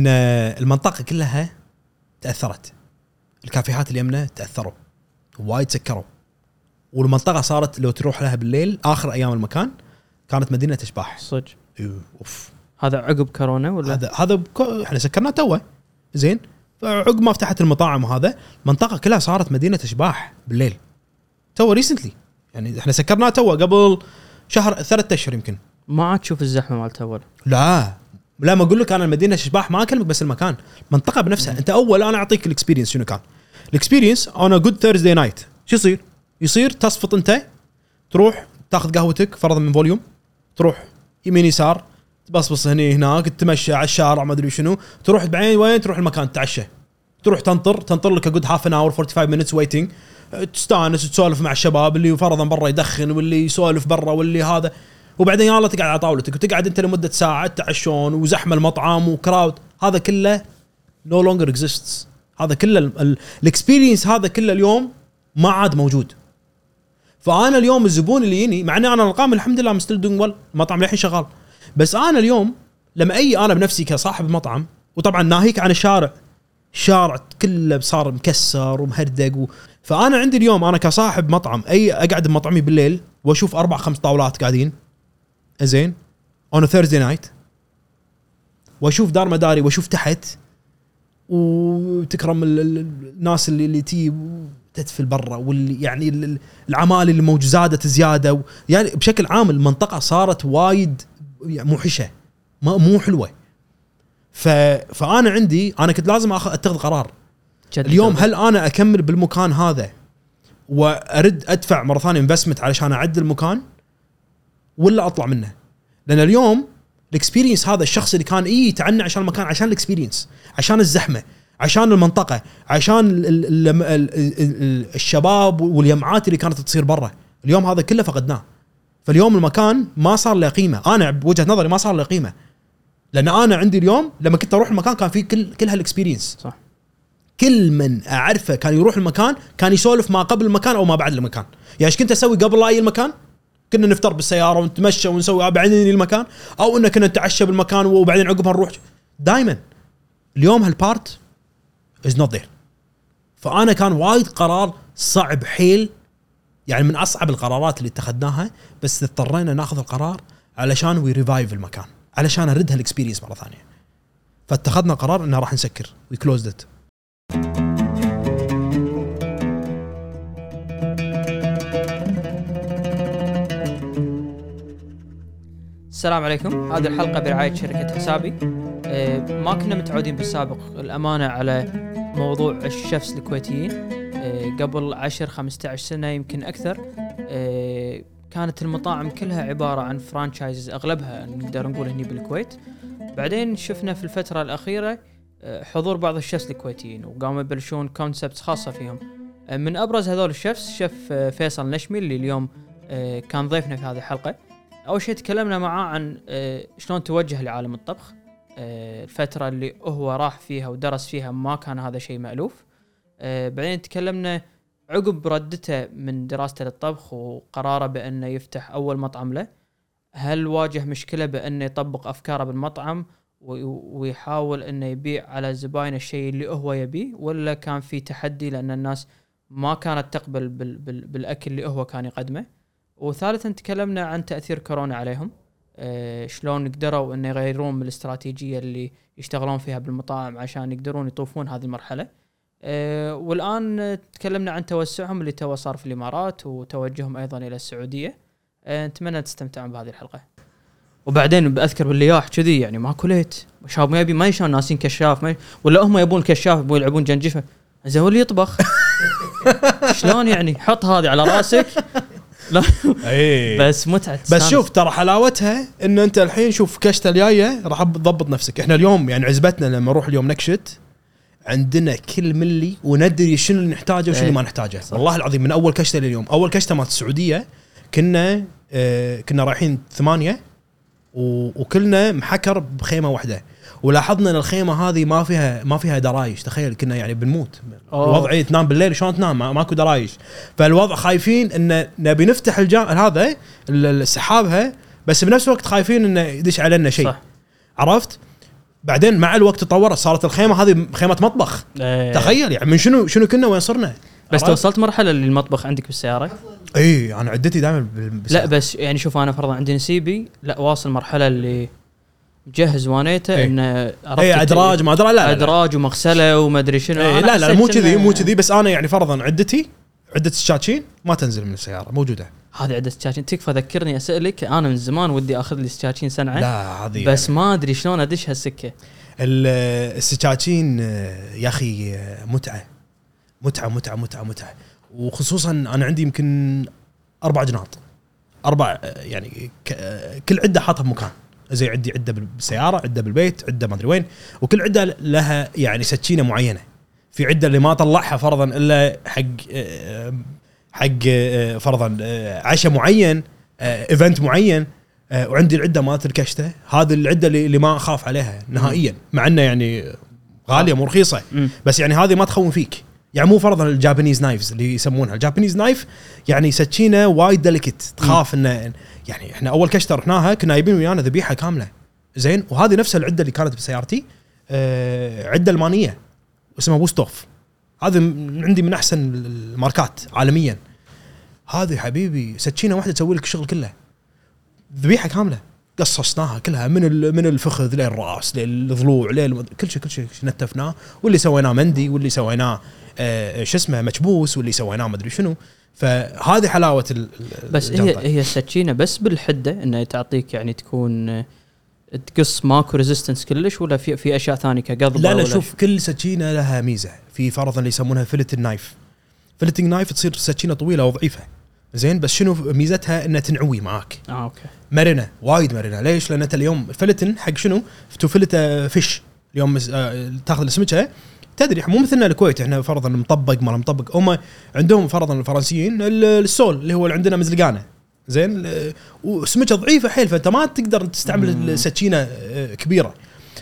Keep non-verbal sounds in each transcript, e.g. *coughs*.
إن المنطقة كلها تأثرت. الكافيهات اللي يمنا تأثروا. وايد سكروا. والمنطقة صارت لو تروح لها بالليل آخر أيام المكان كانت مدينة اشباح صدق. إيوه، أوف. هذا عقب كورونا ولا؟ هذا هذا بكو- إحنا سكرناه توه. زين. فعقب ما فتحت المطاعم وهذا المنطقة كلها صارت مدينة اشباح بالليل. تو recently يعني إحنا سكرناه تو قبل شهر ثلاثة أشهر يمكن. ما عاد تشوف الزحمة مالت اول لا. لا ما أقول لك أنا المدينة اشباح ما أكلمك بس المكان المنطقة بنفسها. أنت أول أنا أعطيك ال experience شنو كان. ال experience on good Thursday night شو يصير؟ يصير تصفط أنت تروح تاخذ قهوتك فرضا من Volume تروح يمين يسار تبصبص هني هناك تتمشى على الشارع ما أدري شنو. تروح بعدين وين؟ تروح المكان تتعشى. تروح تنطر تنطر لك good half an hour 45 minutes waiting تستأنس تسولف مع الشباب اللي فرضا برا يدخن واللي يسولف برا واللي هذا. وبعدين يلا تقعد على طاولتك وتقعد انت لمدة ساعة تعشون وزحمة المطعم و crowd هذا كله no longer exists هذا كله ال experience هذا كله اليوم ما عاد موجود. فأنا اليوم الزبون اللي يجيني مع إني أنا الارقام الحمد لله I'm still doing well المطعم للحين شغال. بس أنا اليوم لما أي أنا بنفسي كصاحب مطعم وطبعا ناهيك عن الشارع الشارع كله صار مكسر ومهردق و... فأنا عندي اليوم أنا كصاحب مطعم أي أقعد بمطعمي بالليل وأشوف أربع خمس طاولات قاعدين. زين؟ on Thursday night وأشوف دار مداري وأشوف تحت وتكرم ال- ال- الناس اللي اللي تي تدفل برا واللي يعني ال- ال- العمال اللي موجود زادت زيادة يعني بشكل عام المنطقة صارت وايد يعني موحشة مو حلوة. ف فأنا عندي أنا كنت لازم أتخذ قرار. اليوم هل أنا أكمل بالمكان هذا وأرد أدفع مرة ثانية investment علشان أعدل المكان؟ ولا أطلع منه. لأن اليوم ال experience هذا الشخص اللي كان اي يتعنى عشان المكان عشان ال experience عشان الزحمة عشان المنطقة عشان ال ال ال ال ال الشباب والجمعات اللي كانت تصير برا. اليوم هذا كله فقدناه. فاليوم المكان ما صار له قيمة. أنا بوجهة نظري ما صار له قيمة. لأن أنا عندي اليوم لما كنت أروح المكان كان في كل كل هال experience صح. كل من أعرفه كان يروح المكان كان يسولف ما قبل المكان أو ما بعد المكان. يعني إيش كنت أسوي قبل لا أجي المكان؟ كنا نفطر بالسيارة ونتمشى ونسوي بعدين المكان أو ان كنا نتعشى بالمكان وبعدين عقبها نروح. دائما اليوم هال part is not there فأنا كان وايد قرار صعب حيل يعني من أصعب القرارات اللي اتخذناها بس اضطرينا ناخذ القرار علشان we revive المكان علشان نرد هال experience مرة ثانية. فاتخذنا قرار إنه راح نسكر. We closed السلام عليكم. هذه الحلقة برعاية شركة حسابي. آه، ما كنا متعودين بالسابق الأمانة على موضوع ال chefs الكويتيين. آه، قبل 10 15 سنة يمكن أكثر. آه، كانت المطاعم كلها عبارة عن franchises أغلبها نقدر نقول هني بالكويت. بعدين شفنا في الفترة الأخيرة حضور بعض ال chefs الكويتيين وقاموا يبلشون concepts خاصة فيهم. من أبرز هذول ال chefs شيف آه، فيصل نشمي اللي اليوم كان ضيفنا في هذه الحلقة. أول شيء تكلمنا معاه عن آه، شلون توجه لعالم الطبخ. آه، الفترة اللي هو راح فيها ودرس فيها ما كان هذا شيء مألوف. آه، بعدين تكلمنا عقب ردته من دراسته للطبخ وقراره بأنه يفتح أول مطعم له. هل واجه مشكلة بأنه يطبق أفكاره بالمطعم ويحاول أنه يبيع على زباين الشيء اللي هو يبيه ولا كان في تحدي لأن الناس ما كانت تقبل بال بال بالأكل اللي هو كان يقدمه؟ وثالثا تكلمنا عن تأثير كورونا عليهم. آه، شلون قدروا انه يغيرون من الاستراتيجية اللي يشتغلون فيها بالمطاعم عشان يقدرون يطوفون هذه المرحلة. آه، والآن تكلمنا عن توسعهم اللي تو صار في الإمارات وتوجههم أيضا إلى السعودية. آه، نتمنى تستمتعون بهذه الحلقة. وبعدين بأذكر باللياح كذي يعني ماكو ليت. شباب ما يبي ما يشون ناسين كشاف ما. ولا هم يبون الكشاف يبون يلعبون جنجفة. زين هو اللي يطبخ؟ *laughs* شلون يعني؟ حط هذه على رأسك. لا. اي بس متعة بس. شوف ترى حلاوتها إن أنت الحين شوف كشته الجاية راح تضبط نفسك. إحنا اليوم يعني عزبتنا لما نروح اليوم نكشت عندنا كل ملي وندري شنو اللي نحتاجه وشنو إيه. اللي ما نحتاجه. والله العظيم من أول كشتة لليوم. أول كشتة مالت السعودية كنا آه كنا رايحين ثمانية وكلنا محكر بخيمة واحدة. ولاحظنا إن الخيمة هذه ما فيها ما فيها درايش. تخيل كنا يعني بنموت. الوضع إيه، تنام بالليل شلون تنام؟ ما- ماكو درايش. فالوضع خايفين إن نبي نفتح الجا هذا ال- السحابها بس بنفس الوقت خايفين انه يدش علينا شيء. صح. عرفت؟ بعدين مع الوقت تطورت. صارت الخيمة هذه خيمة مطبخ. إيه. تخيل يعني من شنو شنو كنا وين صرنا؟ بس؟ توصلت مرحلة اللي المطبخ عندك بالسيارة؟ اي أنا عدتي دائما لا بس يعني شوف أنا فرضا عندي نسيبي. لا واصل مرحلة اللي مجهز وانيته إيه. إنه اي ادراج ما أدري لا لا. ادراج ومغسله وما أدري شنو. أنا لا لا مو كذي مو كذي بس أنا يعني فرضا عدتي عدة الشاشين ما تنزل من السيارة موجودة. هذه عدة سكاكين تكفى ذكرني أسألك أنا من زمان ودي أخذ لي سكاكين صنعة لا هذه بس ما أدري شلون أدش هالسكة. ال- السكاكين يا أخي متعة. متعة متعة متعة متعة. وخصوصا أنا عندي يمكن أربع جناط. أربع يعني كل عدة حاطها بمكان زي عندي عدة بالسيارة عدة بالبيت عدة ما أدري وين. وكل عدة لها يعني سكينة معينة. في عدة اللي ما طلعها فرضا إلا حق آه، حق آه، فرضا آه، عشاء معين ايفنت معين وعندي العدة مالت الكشته هذه العدة اللي, ما أخاف عليها نهائيا مع إنه يعني غالية مو رخيصة. بس يعني هذه ما تخون فيك يعني مو فرضا ال Japanese knives اللي يسمونها. ال Japanese knife يعني سكينه وايد delicate تخاف إنه يعني إحنا أول كشتة رحناها كنا جايبين ويانا ذبيحة كاملة. زين؟ وهذه نفس العدة اللي كانت بسيارتي. آه عدة ألمانية اسمها Wüsthof. هذه عندي من أحسن الماركات عالميا. هذه حبيبي سكينه واحدة تسوي لك الشغل كله. ذبيحة كاملة. قصصناها كلها من من الفخذ للراس للضلوع لل كل شيء كل شيء نتفناه واللي سويناه مندي واللي سويناه آه شو اسمه مكبوس واللي سويناه مدري شنو. فهذه حلاوة ال- بس هي الجنطة. هي السكينة بس بالحدة إنه تعطيك يعني تكون آه، تقص ماكو resistance كلش ولا في في أشياء ثانية كقضبة لا لا شوف كل سكينة لها ميزة. في فرضا اللي يسمونها fillet knife filleting knife تصير سكينة طويلة وضعيفة. زين بس شنو ميزتها؟ إنها تنعوي معاك. آه okay. مرنة وايد مرنة. ليش؟ لأن أنت اليوم filleting حق شنو؟ تفلت fish. اليوم مس- آه، تاخذ السمكه تدري مو مثلنا الكويت إحنا فرضا مطبق ما مطبق. هم عندهم فرضا الفرنسيين ال- ال sole اللي هو اللي عندنا مزلقانة. زين آه، وسمكه ضعيفة حيل فأنت ما تقدر تستعمل السكينة آه، كبيرة.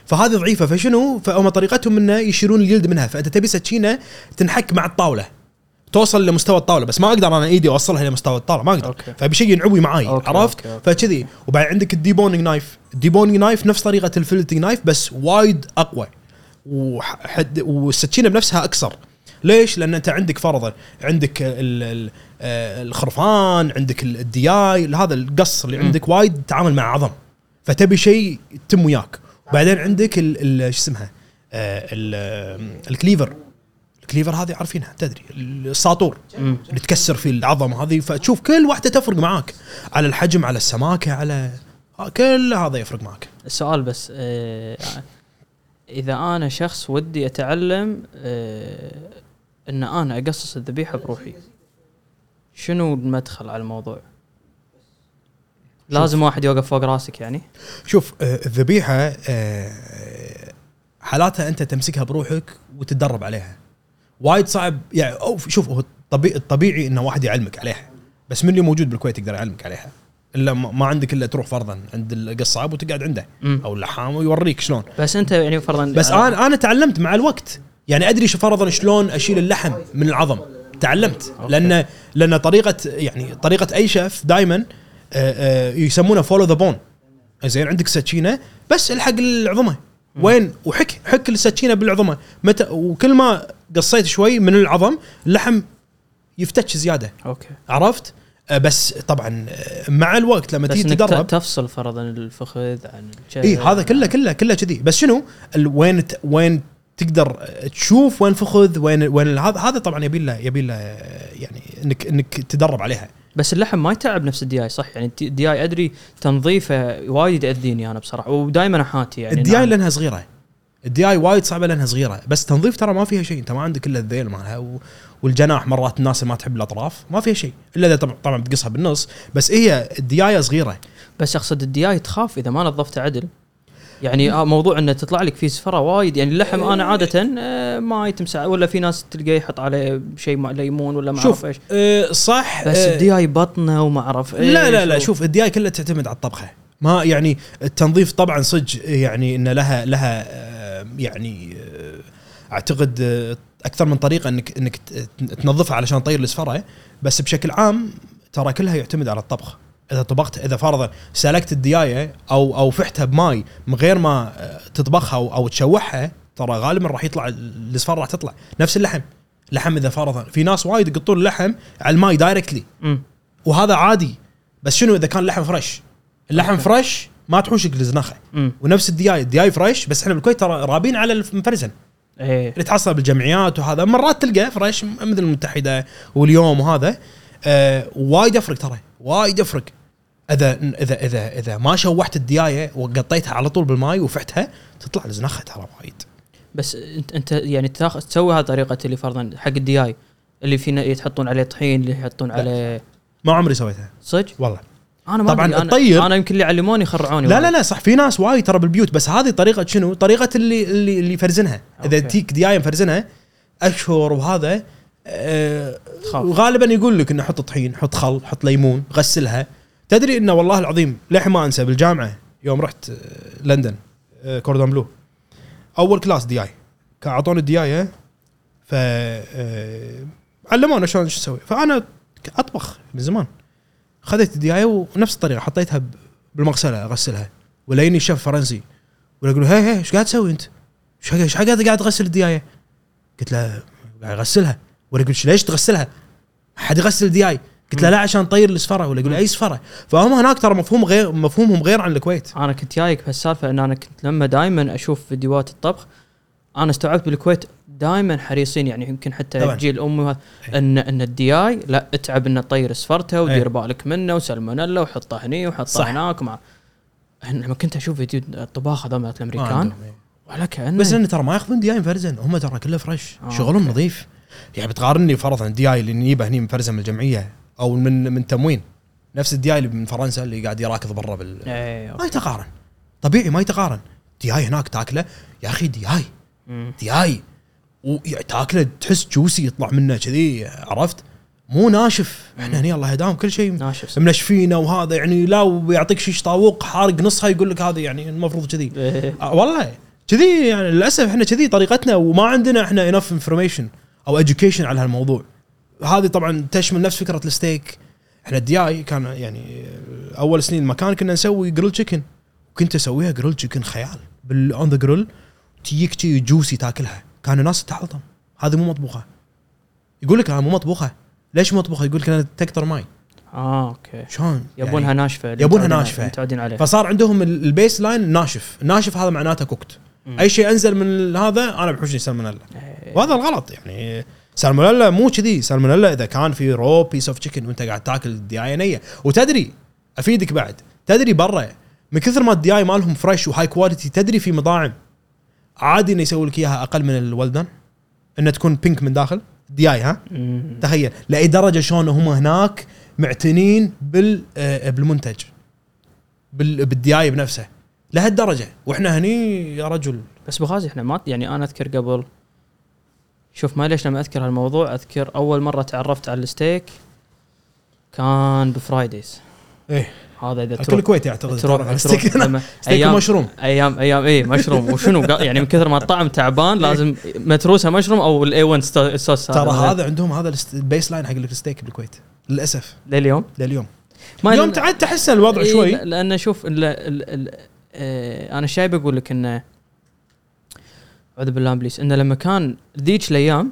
فهذه ضعيفة. فشنو؟ فهم طريقتهم إنه يشيلون الجلد منها. فأنت تبي سكينة تنحك مع الطاولة. توصل لمستوى الطاولة بس ما أقدر أنا إيدي أوصلها لمستوى الطاولة ما أقدر. Okay. فبي شيء ينعوي معاي okay، عرفت؟ Okay، okay. فكذي. وبعد عندك ال deboning knife ال deboning knife نفس طريقة ال filleting knife بس وايد أقوى. وحد والسكينة بنفسها اقصر ليش؟ لأن أنت عندك فرضا عندك ال ال آه، الخرفان عندك ال- الدي اي هذا القص اللي. عندك وايد تتعامل مع عظم. فتبي شيء يتم وياك. بعدين عندك شو اسمها؟ آه، ال cleaver. ال cleaver هذه عارفينها تدري الساطور. اللي تكسر فيه العظم هذه فتشوف كل واحدة تفرق معاك على الحجم على السماكة على كل هذا يفرق معك السؤال بس آه إذا أنا شخص ودي أتعلم آه إن أنا أقصص الذبيحة بروحي شنو المدخل على الموضوع؟ لازم واحد يوقف فوق راسك يعني شوف آه، الذبيحة آه، حالاتها أنت تمسكها بروحك وتتدرب عليها وايد صعب. يعني أو شوف هو الطبيعي الطبيعي إنه واحد يعلمك عليها بس من اللي موجود بالكويت يقدر يعلمك عليها. إلا ما عندك إلا تروح فرضا عند القصاب وتقعد عنده. أو اللحام ويوريك شلون. بس أنت يعني فرضا بس أنا أنا تعلمت مع الوقت. يعني أدري شو فرضا شلون أشيل اللحم من العظم. تعلمت. لأن لأن طريقة يعني طريقة أي شيف دائما يسمونه follow the bone زين عندك سكينة بس الحق العظمة. وين؟ وحك حك السكينة بالعظمه متى وكل ما قصيت شوي من العظم اللحم يفتش زيادة. okay. عرفت؟ آه، بس طبعا آه، مع الوقت لما تيجي تدرب تفصل فرضا الفخذ عن إي هذا كله كله كله كذي. بس شنو؟ وين وين تقدر تشوف وين فخذ وين وين هذا هذا طبعا يبي له يبي له يعني انك إنك تدرب عليها. بس اللحم ما يتعب نفس الدياي صح؟ يعني الدياي أدري تنظيفه وايد ياذيني أنا بصراحة ودائما أحاتي يعني الدياي نعم. لأنها صغيرة. الدياي وايد صعبة لأنها صغيرة بس تنظيف ترى ما فيها شيء أنت ما عندك إلا الذيل مالها و... والجناح مرات الناس ما تحب الأطراف ما فيها شيء إلا إذا طبعا بتقصها بالنص بس هي الديايه صغيرة. بس أقصد الدياي تخاف إذا ما نظفته عدل. يعني آه موضوع إنه تطلع لك فيه زفره وايد. يعني اللحم أنا عادة آه، ما يتمسع ولا في ناس تلقاه يحط عليه شيء مع ليمون ولا ما أعرف إيش. أه صح بس أه الدياي بطنه وما أعرف لا لا لا شوف الدياي كلها تعتمد على الطبخة. ما يعني التنظيف طبعا صدق يعني إن لها لها آه، يعني آه، أعتقد آه، أكثر من طريقة إنك إنك تنظفها علشان تطير الزفره بس بشكل عام ترى كلها يعتمد على الطبخ. إذا طبقت إذا فرضا سلقت الدياية أو أو فوحتها بماي من غير ما آه، تطبخها أو, أو تشوحها ترى غالبا راح يطلع الزفار راح تطلع. نفس اللحم. لحم إذا فرضا. في ناس وايد يقطون اللحم على الماي directly. وهذا عادي. بس شنو إذا كان اللحم fresh اللحم okay. fresh ما تحوشك الزناخه. ونفس الدياي الدياي fresh بس إحنا بالكويت ترى رابين على المفرزن إيه. اللي تحصل بالجمعيات وهذا. مرات تلقى fresh مثل المتحدة واليوم وهذا. آه وايد يفرق ترى. وايد يفرق. إذا اذا اذا إذا ما شوحت الدياية وقطيتها على طول بالماي وفوحتها تطلع الزنخه ترى وايد بس انت أنت يعني تاخذ تسوي هذه طريقة اللي فرضا حق الدياي اللي فينا يحطون عليه طحين اللي يحطون عليه ما عمري سويتها صدق والله أنا ما طبعاً أنا- الطيب- أنا يمكن اللي علموني يخرعوني لا لا. لا صح في ناس وايد ترى بالبيوت بس هذه طريقة شنو؟ طريقة اللي اللي اللي يفرزنها إذا. تيك دياية مفرزنها أشهر وهذا آه تخاف. وغالبا يقول لك إنه حط طحين حط خل حط ليمون غسلها تدري إنه والله العظيم للحين ما أنسى بالجامعة يوم رحت آه، لندن آه، Cordon Bleu. أول class دياي أعطوني الديايه ف آه، علمونا شلون شو نسوي. فأنا أطبخ من زمان. خذيت الديايه ونفس الطريقة حطيتها بالمغسلة أغسلها. وليني شيف فرنسي. ولا يقول hey hey إيش قاعد تسوي أنت؟ إيش قاعد قاعد تغسل الديايه؟ قلت له قاعد أغسلها. ولا يقول ليش تغسلها؟ حد يغسل الدياي قلت له لا عشان تطير الزفره ولا يقول أي زفره فهم هناك ترى مفهوم غير مفهومهم غير عن الكويت أنا كنت جايك بهالسالفه إن أنا كنت لما دائما أشوف فيديوهات الطبخ أنا استوعبت بالكويت دائما حريصين يعني يمكن حتى طبعاً. جيل امي إيه. ان إن الدياي لا اتعب إنه تطير زفرته ودير إيه. بالك منه وسلمونيلا وحطه هني وحطه صح. هناك ومع لما كنت أشوف فيديو الطباخ هذول الأمريكان عندهم، إيه. ولا كانه بس لأن ترى ما ياخذون دياي مفرزن هم ترى كله fresh آه، شغلهم. نظيف يعني بتقارني فرضا دياي اللي نجيبه هني مفرزن من الجمعية أو من من تموين. نفس الدياي اللي من فرنسا اللي قاعد يراكض برا بال إيه ما يتقارن. طبيعي ما يتقارن. دياي هناك تاكله. يا أخي دياي. دياي. وتاكله تحس juicy يطلع منه كذي عرفت؟ مو ناشف. إحنا هني الله يهداهم كل شيء. ناشف. منشفينه وهذا يعني لا ويعطيك شيش طاووق حارق نصها يقول لك هذا يعني المفروض كذي. إيه. آه والله. كذي يعني للأسف إحنا كذي طريقتنا وما عندنا إحنا inf information أو education على هالموضوع. هذه طبعا تشمل نفس فكرة الستيك. إحنا الدياي كان يعني أول سنين المكان كنا نسوي grilled chicken كنت أسويها grilled chicken خيال. بال on the grill تجيك شي juicy تاكلها. كان الناس تحلطم هذه مو مطبوخة. يقول لك أنا مو مطبوخة. ليش مو مطبوخة؟ يقول لك أنا تقطر ماي. آه okay. شلون؟ يبونها يعني ناشفة يبونها ناشفة. متعودين عليه فصار عندهم ال- ال baseline ناشف. الناشف هذا معناته cooked. أي شيء أنزل من هذا أنا بحوشني سالمونيلا إيه. وهذا الغلط يعني. سالمونيلا مو كذي. سالمونيلا إذا كان في raw piece of chicken وأنت قاعد تاكل الديايه نية. وتدري أفيدك بعد تدري برا من كثر ما الدياي مالهم fresh و high quality تدري في مطاعم عادي إنه يسوي لك إياها أقل من ال well done إنها تكون pink من داخل؟ دياي ها. تخيل. لأي درجة شلون هم هناك معتنين بال آه، بالمنتج. بال بالدياي بنفسه. لهالدرجة. وإحنا هني يا رجل. بس بغازي إحنا ما يعني أنا أذكر قبل شوف ما ليش لما أذكر هالموضوع أذكر أول مرة تعرفت على الستيك كان ب Fridays. إيه. هذا إذا كل تروح الكويت اعتقد تروح, على تروح *laughs* ستيك أيام مشروم أيام أيام اي مشروم. وشنو؟ يعني من كثر ما الطعم تعبان لازم متروسة مشروم أو ال A1 sauce ترى هذا عندهم هذا ال baseline حق الستيك بالكويت للأسف. لليوم؟ لليوم. ما اليوم تعال تحسن الوضع إيه، شوي. لا- لأن شوف آه أنا شايب أقول لك إنه أعوذ بالله من إبليس. انه لما كان ذيك الأيام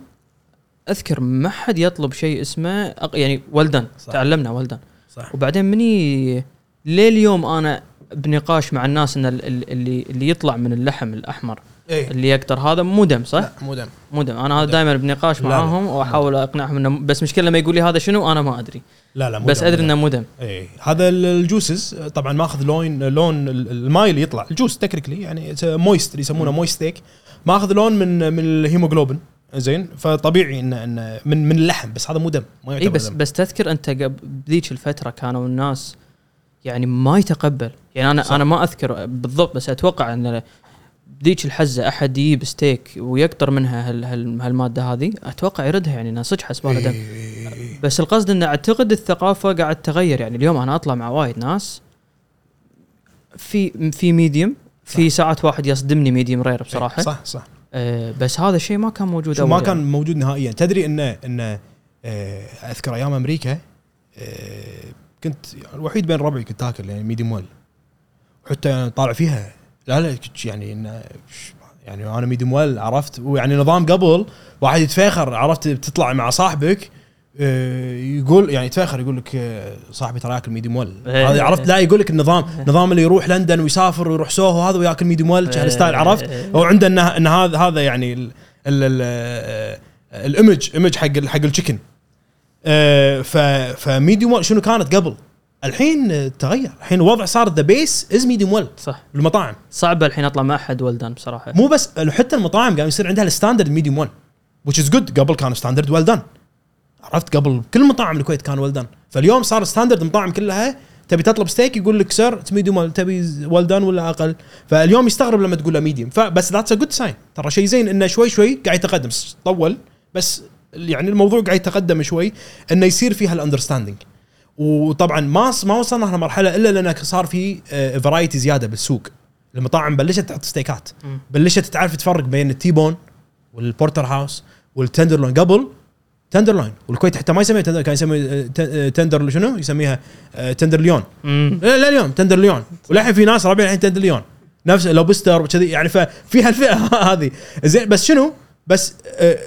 أذكر ما حد يطلب شيء اسمه أق- يعني ولدن صح. تعلمنا ولدن صح. وبعدين مني لليوم أنا بنقاش مع الناس إن ال- ال- اللي اللي يطلع من اللحم الأحمر. إيه. اللي يقدر. هذا مو دم صح؟ لا مو دم. مو دم. أنا هذا. دائما بنقاش. معاهم وأحاول أقنعهم إنه بس مشكلة لما يقول لي هذا شنو؟ أنا ما أدري. لا لا مو بس دم، أدري إنه. مو دم. إيه. هذا ال- ال juices طبعا ماخذ لون لون ال- الماي اللي يطلع. ال juice technically يعني moist اللي يسمونه moist steak ماخذ لون من من الهيموجلوبين زين فطبيعي انه انه من من اللحم بس هذا مو دم ما إي يعتبر بس دم. بس تذكر أنت بذيك الفترة كانوا الناس يعني ما يتقبل يعني أنا صح. أنا ما أذكر بالضبط بس أتوقع إن بذيك الحزة أحد يجيب ستيك ويقطر منها هال هال هالمادة هذه أتوقع يردها يعني انها صدق حسبانه دم. بس القصد إن أعتقد الثقافة قاعد تغير يعني اليوم أنا أطلع مع وايد ناس في في medium في ساعات واحد يصدمني medium rare بصراحة. صح صح. آه بس هذا الشيء ما كان موجود ما يعني. كان موجود نهائيا. تدري انه انه آه، أذكر أيام أمريكا آه، كنت الوحيد بين ربعي كنت آكل يعني medium well. حتى يعني طالع فيها. لا لا يعني إنه ش- يعني أنا medium well عرفت. ويعني نظام قبل واحد يتفاخر عرفت بتطلع مع صاحبك يقول يعني يتفاخر يقول لك آه، صاحبي ترى ياكل medium well إيه. هذا عرفت؟ لا يقول لك النظام نظام اللي يروح لندن ويسافر ويروح سوهو هذا وياكل medium well إيه. style عرفت؟ هو عنده إن هذا هذا يعني ال ال image image حق حق ال chicken آه، ف ف medium well شنو كانت قبل؟ الحين آه، تغير. الحين الوضع صار the base is medium well صح. بالمطاعم صعب الحين أطلع مع أحد well done بصراحة. مو بس حتى المطاعم قام يصير عندها ال standard medium 1 which is good. قبل كان standard well done عرفت قبل كل مطاعم الكويت كان well done فاليوم صار standard المطاعم كلها تبي تطلب ستيك يقول لك سر medium تبي well done ولا أقل. فاليوم يستغرب لما تقول له medium فبس that's a good sign ترى شيء زين إنه شوي شوي قاعد يتقدم. طول. بس يعني الموضوع قاعد يتقدم شوي إنه يصير فيها ال understanding وطبعا ما ما وصلنا لمرحله إلا لأن صار في variety زيادة بالسوق. المطاعم بلشت تحط ستيكات. بلشت تعرف تفرق بين ال T-bone وال porterhouse وال tenderloin قبل tenderloin والكويت حتى ما يسميها tender كان يسمي آه، آه، tender شنو؟ يسميها آه، تندرليون. مم. لا لا اليوم تندرليون. وللحين في ناس رابعين الحين تندرليون. نفس لوبستر وكذي. يعني ففي هالفئة *laughs* هذه. زين بس شنو؟ بس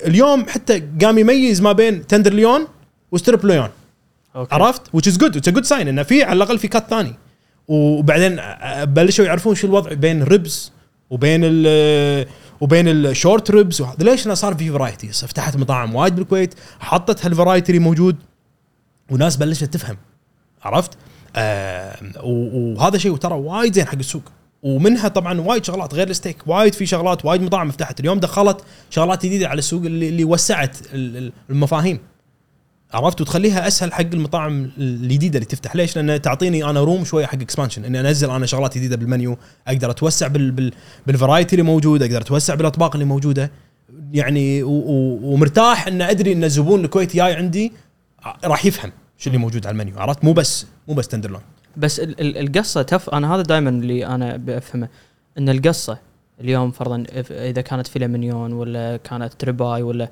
اليوم حتى قام يميز ما بين tenderloin و striploin okay. عرفت؟ which is good. It's a good sign. إنه في على الأقل في cut ثاني. وبعدين بلشوا يعرفون شو الوضع بين ال ribs وبين ال وبين ال short ribs وهذا ليش؟ لأنه صار في varieties فتحت مطاعم وايد بالكويت حطت هال variety اللي موجود وناس بلشت تفهم عرفت؟ آه وهذا شيء ترى وايد زين حق السوق ومنها طبعا وايد شغلات غير الستيك وايد في شغلات وايد مطاعم فتحت اليوم دخلت شغلات جديدة على السوق اللي, اللي وسعت ال- ال- المفاهيم عرفت؟ وتخليها أسهل حق المطاعم الجديدة اللي تفتح. ليش؟ لأن تعطيني أنا room شوية حق expansion إني أنزل أنا شغلات جديدة بالمنيو. أقدر أتوسع بال بال بال variety اللي موجود أقدر أتوسع بالأطباق اللي موجودة. يعني و و ومرتاح إن أدري إن الزبون الكويتي جاي عندي راح يفهم شو اللي موجود على المنيو. عرفت؟ مو بس مو بس tenderloin بس ال- ال- القصة تف أنا هذا دائما اللي أنا بفهمه إن القصة اليوم فرضا إذا كانت fillet ولا كانت ribeye ولا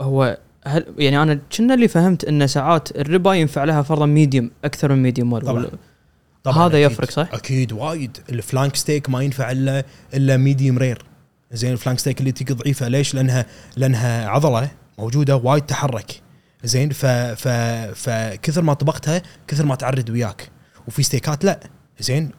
هو هل يعني أنا كنا اللي فهمت إن ساعات ال ribeye ينفع لها فرضا medium أكثر من medium ولا طبعاً. ولا- هذا أكيد. يفرق صح؟ أكيد وايد ال flank steak ما ينفع الا إلا medium rare زين ال flank steak اللي تجي ضعيفة ليش؟ لانها لأنها عضلة موجودة وايد تحرك زين ف ف فكثر ما طبختها كثر ما تعرد وياك وفي ستيكات لا زين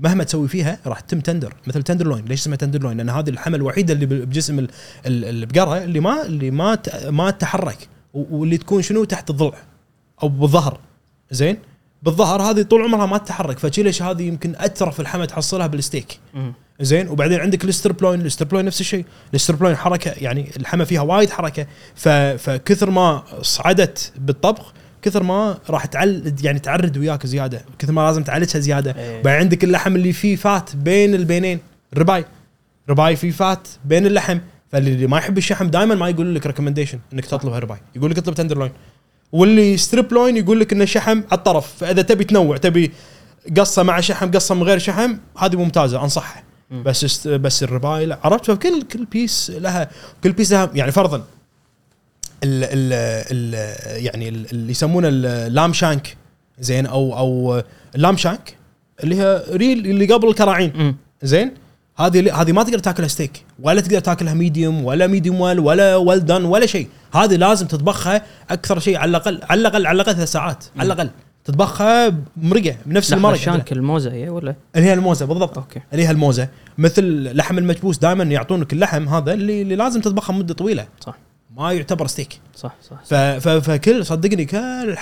مهما تسوي فيها راح تتم tender مثل tenderloin ليش اسمها tenderloin؟ لأن هذه اللحمه الوحيدة اللي بجسم ال- ال- البقره اللي ما اللي ما ما تتحرك واللي تكون شنو؟ تحت الضلع أو بالظهر. زين؟ بالظهر هذه طول عمرها ما تتحرك فشي ليش هذه يمكن أترف اللحمه تحصلها بالستيك. زين؟ وبعدين عندك ال striploin ال striploin نفس الشيء. ال striploin حركة يعني اللحمه فيها وايد حركة. فكثر ما صعدت بالطبخ كثر ما راح تعل يعني تعرد وياك زيادة. كثر ما لازم تعالجها زيادة. إيه. بعدين عندك اللحم اللي فيه fat بين البينين. ال ribeye ribeye فيه fat بين اللحم. فاللي ما يحب الشحم دائما ما يقول لك recommendation إنك تطلب ribeye يقول لك اطلب tenderloin واللي striploin يقول لك إنه شحم على الطرف. فإذا تبي تنوع تبي قصة مع شحم قصة من غير شحم هذه ممتازة انصحها. بس بس ال ribeye لا. عرفت؟ فكل كل piece لها كل piece لها يعني فرضا. ال ال ال يعني ال- اللي يسمونه ال lamb shank. زين؟ أو أو ال lamb shank اللي هي ريل اللي قبل الكراعين. زين؟ هذه هذه ما تقدر تاكلها ستيك ولا تقدر تاكلها medium ولا medium well ولا well done ولا شيء. هذه لازم تطبخها أكثر شيء على الأقل على الأقل على الأقل ثلاث ساعات. على الأقل. تطبخها مرقة بنفس لحظة المرق shank الموزة هي ولا؟ اللي هي الموزة بالضبط. okay. اللي هي الموزة. مثل لحم المكبوس دائما يعطونك اللحم هذا اللي, اللي لازم تطبخه مدة طويلة. صح. ما يعتبر ستيك. صح صح, ف ف فكل صدقني كل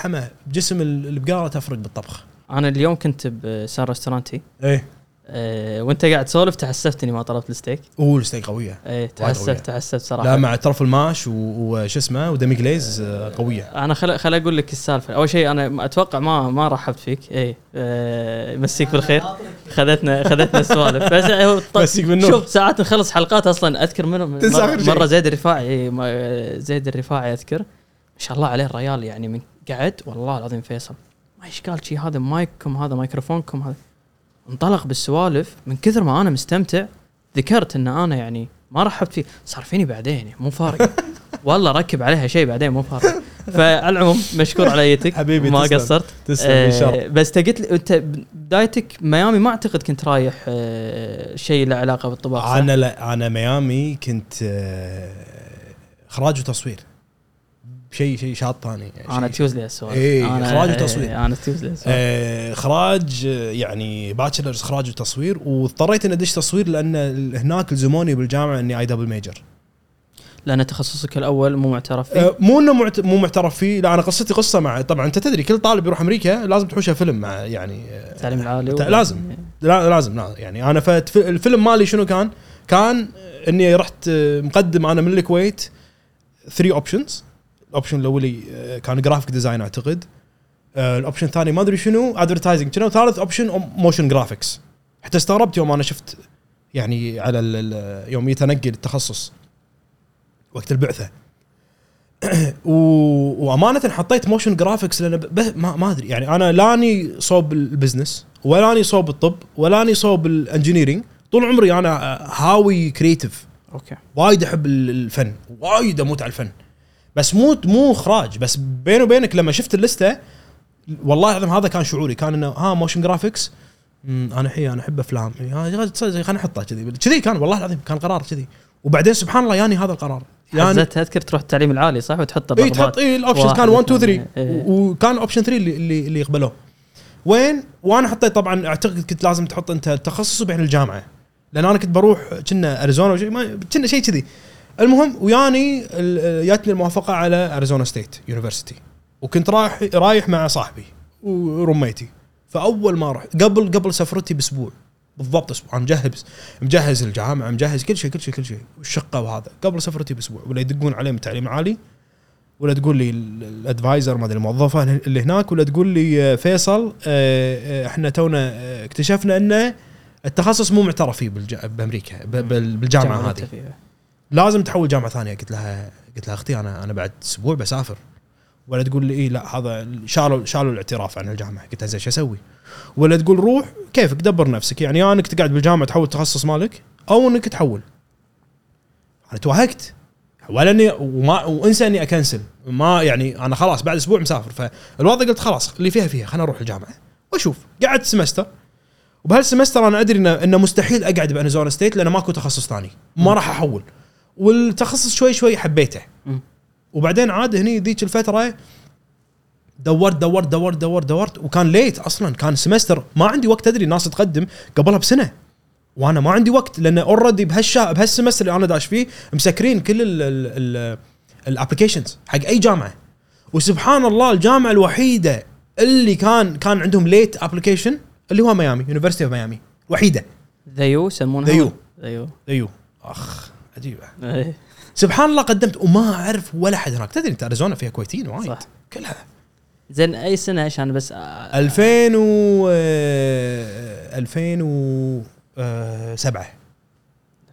بجسم ال- البقرة تفرق بالطبخ. أنا اليوم كنت بس ان restaurant ي. إيه. أه وانت قاعد تسولف تحسفت اني ما طلبت الستيك. أوه الستيك قوية. إيه. تحسفت تحسفت صراحة. لا مع truffle mash و- وش اسمه و demi-glace آه، قوية. أنا خل خل أقول لك السالفة. أول شيء أنا أتوقع ما ما رحبت فيك. اي أه مسيك بالخير. خذتنا خذتنا السوالف. *laughs* بس هو مسيك بالنور. شوف ساعات نخلص حلقات أصلا. أذكر منهم مره, زيد الرفاعي. إيه، زيد الرفاعي أذكر. ما شاء الله عليه الريال يعني من قعد. والله العظيم فيصل. ما إيش قال شي؟ هذا مايككم هذا ميكروفونكم هذا انطلق بالسوالف من كثر ما أنا مستمتع ذكرت إن أنا يعني ما رحبت فيه صار فيني بعدين يعني مو فارق. *laughs* والله ركب عليها شيء بعدين مو فارق. فعلى العموم مشكور على ايتك حبيبي، ما تسلم. قصرت. تسلم إن شاء الله. آه بس انت قلت لي أنت بدايتك ميامي ما أعتقد كنت رايح آه شيء له علاقة بالطباخ؟ أنا لا أنا ميامي كنت آه، إخراج وتصوير. شيء شيء شاط ثاني أنا شيء- تيوزلي السؤال إيه، أنا- إخراج وتصوير. إيه، أنا تيوزلي السؤال آه، إخراج يعني باتشلرز إخراج وتصوير واضطريت إني أدش تصوير لأن هناك الزموني بالجامعة إني اي دبل ميجر لأن تخصصك الأول مو معترف فيه آه، مو إنه معت- مو معترف فيه لا أنا قصتي قصة مع طبعا أنت تدري كل طالب يروح أمريكا لازم تحوشه فيلم مع يعني آه، التعليم العالي تع- و- لازم. لا لازم لا يعني أنا فت- الفيلم مالي شنو كان؟ كان إني رحت آه، مقدم أنا من الكويت 3 options ال option الاولي آه، كان graphic design أعتقد. آه، ال option الثاني ما أدري شنو advertising شنو؟ ثالث option motion graphics حتى استغربت يوم أنا شفت يعني على يوم يتنقل التخصص. وقت البعثة. *coughs* و... وأمانة حطيت motion graphics لأن ب... ما, ما أدري. يعني أنا لاني صوب ال business ولاني صوب الطب ولاني صوب ال engineering طول عمري أنا هاوي creative okay. وايد أحب ال- الفن. وايد أموت على الفن. بس مو مو إخراج. بس بيني وبينك لما شفت ال list ة والله العظيم هذا كان شعوري. كان إنه ها motion graphics أنا حي أنا أحب أفلام. تصدق خليني أحطها كذي. كذي كان والله العظيم كان قرار كذي. وبعدين سبحان الله ياني هذا القرار. يعني اذكر تروح التعليم العالي صح؟ وتحط إي تحط إي ال options كان 1 2 3 اثنين، إيه. و- وكان option 3 اللي اللي, اللي يقبلوه. وين؟ وأنا حطيت طبعا أعتقد كنت لازم تحط أنت التخصص وبين الجامعة. لأن أنا كنت بروح كنا أريزونا كنا شيء كذي. المهم وياني جاتني الموافقة على اريزونا State University وكنت رايح رايح مع صاحبي ورميتي. فأول ما رحت قبل قبل سفرتي بأسبوع. بالضبط أسبوع. مجهز مجهز الجامعة مجهز كل شيء كل شيء كل شيء. والشقة وهذا. قبل سفرتي بأسبوع. ولا يدقون علي من التعليم العالي ولا تقول لي ال- الأدفايزر ما أدري الموظفة اللي هناك. ولا تقول لي آه، فيصل آه، آه، إحنا تونا اكتشفنا إنه التخصص مو معترف فيه بالج- بأمريكا بالجامعة هذه. لازم تحول جامعة ثانية. قلت لها قلت لها أختي أنا أنا بعد أسبوع بسافر. ولا تقول لي اي لا هذا شالوا شالوا الاعتراف عن الجامعة. قلت لها زين شو أسوي؟ ولا تقول روح كيفك؟ دبر نفسك. يعني يا أنك تقعد بالجامعة تحول التخصص مالك أو أنك تحول. أنا توهقت. ولا إني وما وإنسى إني أكنسل. ما يعني أنا خلاص بعد أسبوع مسافر. فالوضع قلت خلاص اللي فيها فيها. خليني أروح الجامعة. وأشوف. قعدت سمستر وبهالسمستر أنا أدري إنه مستحيل أقعد بأريزونا State لأنه ماكو تخصص ثاني. ما راح أحول. والتخصص شوي شوي حبيته. وبعدين عاد هني ذيك الفترة دورت دورت دورت دورت دورت وكان late أصلا كان semester ما عندي وقت ادري الناس تقدم قبلها بسنة. وأنا ما عندي وقت لأن already بهالشا بهال semester اللي أنا داش فيه مسكرين كل ال applications حق أي جامعة. وسبحان الله الجامعة الوحيدة اللي كان كان عندهم late application اللي هو ميامي University of Miami وحيدة. the U يسمونها؟ the U. the U أيوه أخ. عجيبة. إيه، سبحان الله قدمت وما أعرف ولا حد هناك. تدري أنت أريزونا فيها كويتيين وايد. صح. كلها. زين أي سنة عشان بس؟ آه، 2000 و آه، 2007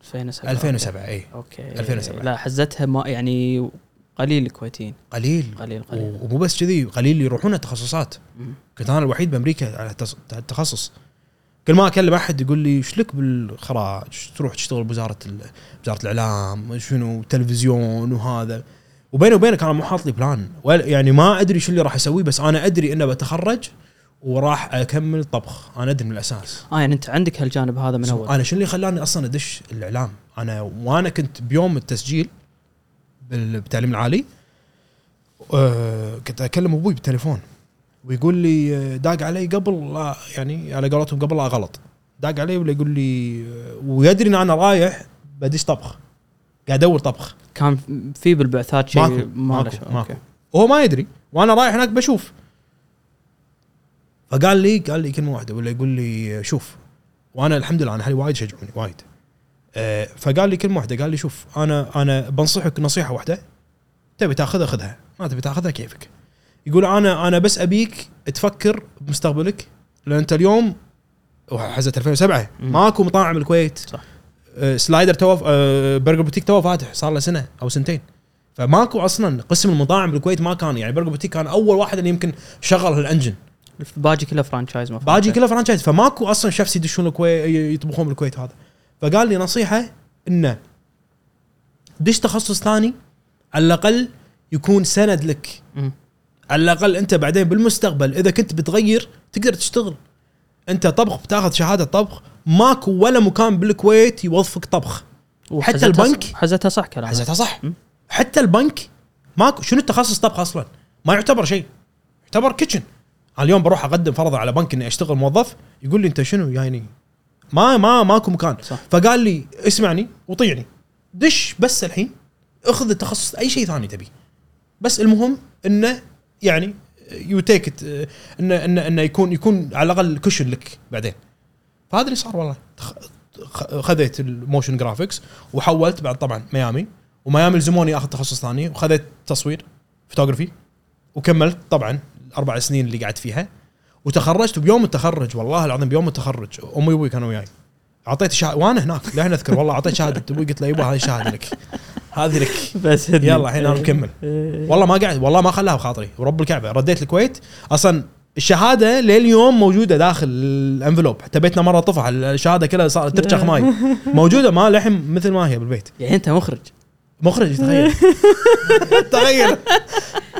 2007 2007 إي. okay. 2007. لا حزتها ما يعني قليل الكويتيين قليل. قليل قليل. ومو بس كذي قليل اللي يروحون التخصصات. مم. كنت أنا الوحيد بأمريكا على التخصص. كل ما أكلم أحد يقول لي إيش لك بالخراج؟ تروح تشتغل بوزارة وزاره الإعلام؟ شنو؟ تلفزيون وهذا. وبيني وبينك أنا مو حاط لي بلان يعني ما أدري شو اللي راح أسويه بس أنا أدري انه بتخرج وراح أكمل طبخ. أنا أدري من الأساس. آه يعني أنت عندك هالجانب هذا من أول. أنا شو اللي خلاني أصلا أدش الإعلام؟ أنا وأنا كنت بيوم التسجيل بال- بالتعليم العالي آه كنت أكلم أبوي بالتليفون. ويقول لي داق علي قبل لا يعني على قولتهم قبل لا غلط. داق علي ولا يقول لي ويدري إن أنا رايح بدش طبخ. قاعد أدور طبخ. كان في بالبعثات شيء ماكو ما ماكو. ماكو. okay. وهو ما يدري وأنا رايح هناك بشوف. فقال لي قال لي كلمة واحدة ولا يقول لي شوف وأنا الحمد لله أنا أهلي وايد شجعوني وايد. آه، فقال لي كلمة واحدة قال لي شوف أنا أنا بنصحك نصيحة واحدة تبي تأخذها خذها. ما تبي تأخذها كيفك؟ يقول أنا أنا بس أبيك تفكر بمستقبلك لأن أنت اليوم حزه 2007 مم. ماكو مطاعم الكويت صح. آه، سلايدر تو آه، برجر بوتيك تو فاتح صار له سنة أو سنتين فماكو أصلا قسم المطاعم بالكويت ما كان يعني برجر بوتيك كان أول واحد اللي يمكن شغل هالأنجن باجي كله فرانشايز مفروض. باجي كله فرانشايز فماكو أصلا شيفs يدشون الكويت يطبخون بالكويت هذا فقال لي نصيحة إنه دش تخصص ثاني على الأقل يكون سند لك. على الأقل أنت بعدين بالمستقبل إذا كنت بتغير تقدر تشتغل. أنت طبخ بتاخذ شهادة طبخ ماكو ولا مكان بالكويت يوظفك طبخ. وحزتها البنك- حزتها صح كلامك. حسيتها صح. حتى البنك ماكو. شنو التخصص طبخ أصلا؟ ما يعتبر شيء. يعتبر كيتشن أنا اليوم بروح أقدم فرضا على بنك إني أشتغل موظف يقول لي أنت شنو؟ يعني ما ما ماكو مكان. صح. فقال لي اسمعني وطيعني. دش بس الحين اخذ التخصص أي شيء ثاني تبي. بس المهم إنه يعني يو تيك انه انه انه يكون يكون على الأقل كشن لك بعدين. فهذا اللي صار والله. خذيت ال motion graphics وحولت بعد طبعا ميامي وميامي لزموني آخذ تخصص ثاني وخذيت تصوير فوتوغرافي وكملت طبعا الاربع سنين اللي قعدت فيها وتخرجت وبيوم التخرج والله العظيم بيوم التخرج أمي وأبوي كانوا وياي. أعطيت شهادة وأنا هناك للحين اذكر والله أعطيت شهادة. أبوي قلت له يبا هذه شهادة لك. هذه لك. *laughs* بس. يلا الحين أنا مكمل. *laughs* والله ما قاعد والله ما خلاها بخاطري. ورب الكعبة. رديت الكويت. أصلا الشهادة لليوم موجودة داخل ال envelope. حتى بيتنا مرة طفح. الشهادة كلها صارت ترشخ ماي. *laughs* موجودة ما لحم مثل ما هي بالبيت. يعني أنت مخرج. مخرج تخيل. تخيل.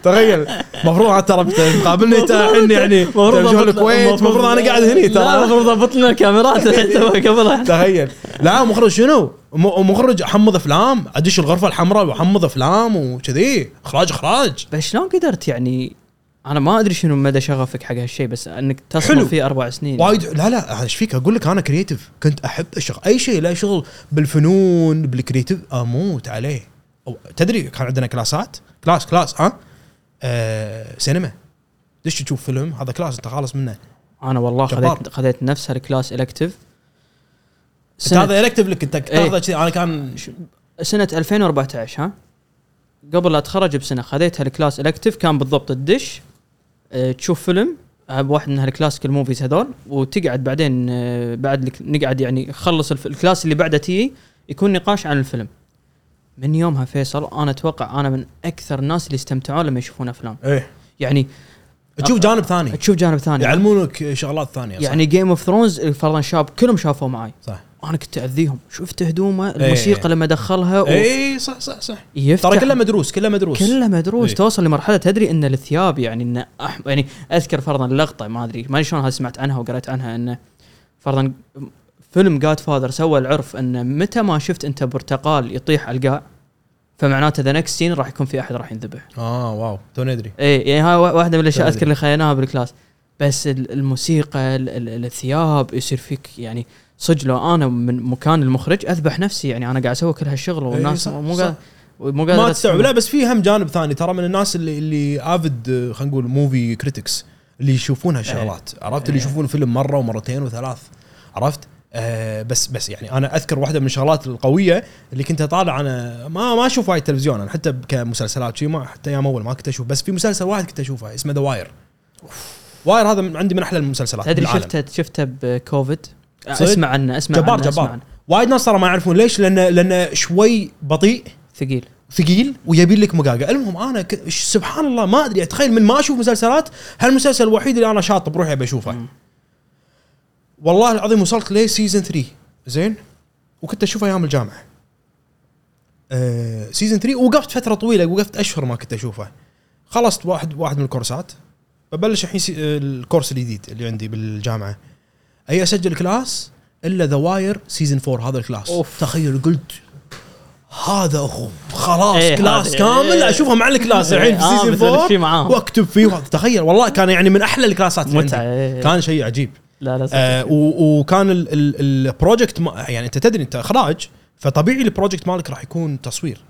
تخيل. المفروض ترى مقابلني الحين يعني. تلفزيون الكويت المفروض أنا قاعد هني ترى. المفروض ضبط لنا الكاميرات. *laughs* قبلها. تخيل. لا مخرج شنو؟ مخرج احمض أفلام. ادش الغرفة الحمراء واحمض أفلام وكذي. إخراج إخراج. بس شلون قدرت يعني؟ أنا ما أدري شنو مدى شغفك حق هالشيء بس أنك. تصمم فيه أربع سنين. وايد لا لا إيش فيك؟ أقول لك أنا كرييتيف كنت أحب الشغل أي شيء لا شغل بالفنون بالكرييتيف أموت عليه. أو تدري كان عندنا كلاسات؟ كلاس كلاس ها؟ آه سينما. دش تشوف فيلم؟ هذا كلاس انت خالص منه. أنا والله. خذيت خذيت نفس هالكلاس الكتف انت هذا الكتف لك انت تاخذه كذي أنا كان سنة 2014 ها؟ قبل لا اتخرج بسنة خذيت هالكلاس الكتف كان بالضبط تدش آه، تشوف فيلم بواحد من هال classical movies هذول وتقعد بعدين آه، بعد نقعد يعني خلص ال class اللي بعده تي يكون نقاش عن الفيلم. من يومها فيصل أنا أتوقع أنا من أكثر الناس اللي استمتعوا لما يشوفون أفلام. إيه. يعني تشوف جانب ثاني. تشوف جانب ثاني. يعلمونك شغلات ثانية صح. يعني Game of Thrones فرضا شاب كلهم شافوا معي صح. أنا كنت اذيهم شفت هدومه الموسيقى لما دخلها و... اي صح صح صح. يفتح. ترى كله مدروس كله مدروس. كله مدروس. إيه. توصل لمرحلة تدري إن الثياب يعني إن أح... يعني أذكر فرضا اللقطه ما أدري ما أدري شلون سمعت عنها وقريت عنها إنه فرضا فيلم Godfather سوى العرف انه متى ما شفت أنت برتقال يطيح على القاع فمعناته the next scene راح يكون في أحد راح ينذبح. آه wow تو ندري. اي يعني هاي واحدة من الأشياء. أذكر اللي خذيناها بال class. بس ال- الموسيقى ال- ال- الثياب يصير فيك يعني صدق لو أنا من مكان المخرج أذبح نفسي يعني أنا قاعد أسوي كل هالشغل والناس صح، مو. قاعد مو قادر ما تستوعب. لا بس في هم جانب ثاني. ترى من الناس اللي اللي افد خلينا نقول movie critics اللي يشوفون هالشغلات. عرفت؟ اللي إيه. يشوفون فيلم مرة ومرتين وثلاث. عرفت؟ آه بس بس يعني أنا أذكر واحدة من الشغلات القوية اللي كنت أطالع أنا ما ما أشوف وايد تلفزيون أنا حتى كمسلسلات شيء ما حتى أيام أول ما كنت أشوف بس في مسلسل واحد كنت أشوفه اسمه The Wire Wire هذا من عندي من أحلى المسلسلات تدري. شفته شفته بكوفيد؟ صدق؟ اسمع عنه اسمع جبار عنه جبار. وايد ناس ترى ما يعرفون ليش لأن لأنه شوي بطيء ثقيل. ثقيل ويبي لك مقاقه المهم أنا ك... سبحان الله ما أدري أتخيل من ما أشوف مسلسلات هالمسلسل الوحيد اللي أنا شاطب روحي ابي اشوفه مم. والله العظيم وصلت لي season 3 زين وكنت أشوفه أيام الجامعة آه season 3 وقفت فترة طويلة وقفت أشهر ما كنت أشوفه خلصت واحد واحد من الكورسات ببلش الحين. آه، ال course الجديد اللي عندي بالجامعة أي أسجل class إلا The Wire season 4 هذا ال class أوف. تخيل قلت هذا أخو خلاص إيه، class كامل إيه. اشوفه مع ال class الحين في آه، season بتبلش 4 فيه معاهم. وأكتب فيه. تخيل والله كان يعني من أحلى الكلاسات متعة إيه. كان شيء عجيب لا لا. آه وكان ال- ال- ال project ما- يعني أنت تدري أنت إخراج فطبيعي ال project مالك راح يكون تصوير.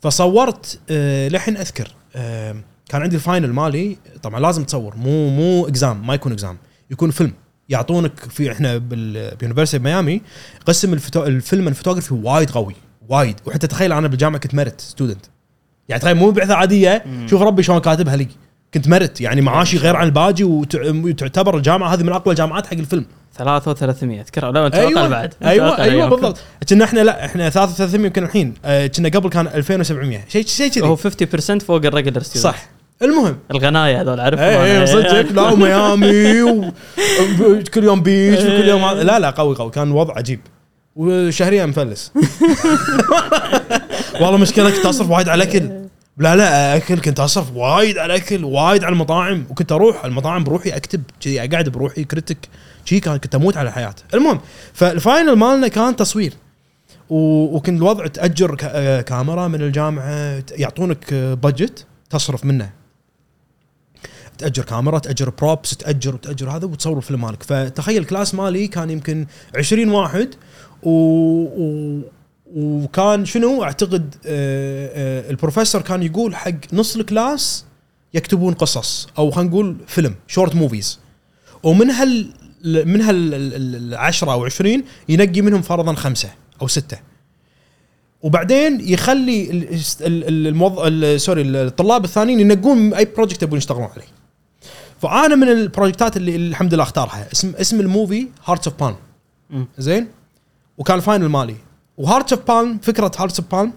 فصورت آه لحين أذكر. آه كان عندي ال final مالي طبعا لازم تصور مو مو exam ما يكون exam يكون فيلم. يعطونك في إحنا بال- ب University ميامي قسم الفوتو الفيلم الفوتوغرافي وايد قوي وايد. وحتى تخيل أنا بالجامعة كنت merit student يعني تخيل مو بعثة عادية. شوف ربي شلون كاتبها لي. كنت merit. يعني معاشي غير عن الباجي وتع- وتعتبر الجامعة هذه من أقوى الجامعات حق الفيلم. 3300 اذكر لا أنت أقل بعد أيوه أيوه. بالضبط. كنا إحنا لا إحنا 3300 يمكن الحين. آه، كنا قبل كان 2700 شيء شيء هو كذي 50% فوق ال regular صح. المهم. الغناية هذول عارفهم اي. اي صدق. لا وميامي *laughs* وكل يوم beach وكل يوم. لا لا قوي قوي. كان وضع عجيب. وشهريا مفلس. *laughs* والله مشكلة كنت اصرف وايد على الاكل لا لا أكل كنت أصرف وايد على الاكل وايد على المطاعم وكنت أروح المطاعم بروحي أكتب كذي اقعد بروحي critique شي كان كنت أموت على الحياة المهم فال final مالنا كان تصوير. و- وكان الوضع تأجر كاميرا من الجامعة يعطونك budget تصرف منه. تأجر كاميرا تأجر props تأجر وتأجر هذا وتصور الفيلم مالك. فتخيل ال class مالي كان يمكن 20 واحد و, و وكان شنو أعتقد آه، آه، البروفيسور كان يقول حق نص الكلاس يكتبون قصص أو خلينا نقول فيلم short movies ومن هال من هال ال- ال- العشرة أو 20 ينقي منهم فرضا خمسة أو ستة. وبعدين يخلي ال- ال- ال- الموظ... ال- sorry الطلاب الثانيين ينقون أي project يبون يشتغلون عليه. فأنا من البروجكتات اللي الحمد لله أختارها اسم اسم ال movie Hearts of مم. زين؟ وكان ال final مالي. و Hearts of Palm فكرة Hearts of Palm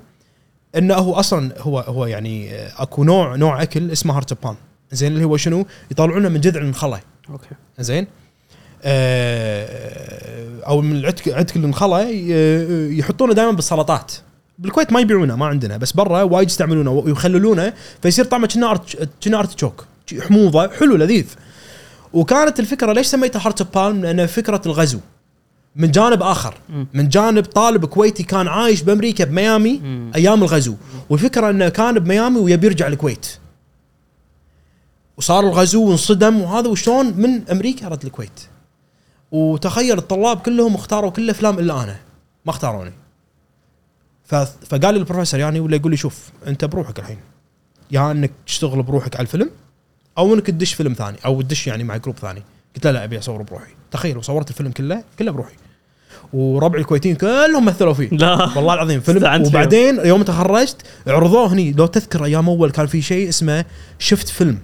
إنه هو أصلا هو هو يعني آه، أكو نوع نوع أكل اسمه Hearts of Palm زين اللي هو شنو؟ يطلعونه من جذع النخله okay. زين؟ آه، أو من العتك عتك النخله ي- يحطونه دائما بالسلطات. بالكويت ما يبيعونه ما عندنا بس برا وايد يستعملونه ويخللونه فيصير طعمه كنه art كنه artichoke حموضة حلو لذيذ. وكانت الفكرة ليش سميتها heart palm؟ لأن فكرة الغزو. من جانب آخر. من جانب طالب كويتي كان عايش بأمريكا بميامي. أيام الغزو. والفكرة إنه كان بميامي ويبي يرجع الكويت. وصار الغزو وانصدم وهذا وشلون من أمريكا رد الكويت. وتخيل الطلاب كلهم اختاروا كل الافلام إلا أنا. ما اختاروني. فقال لي البروفيسور يعني ولا يقول لي شوف أنت بروحك الحين. يا إنك تشتغل بروحك على الفيلم أو إنك تدش فيلم ثاني أو تدش يعني مع group ثاني. قلت له لا أبي أصور بروحي. تخيل وصورت الفيلم كله كله بروحي. وربعي الكويتيين كلهم مثلوا فيه. لا. والله العظيم فيلم. وبعدين يوم تخرجت عرضوه هني. لو تذكر أيام أول كان في شيء اسمه شفت فيلم.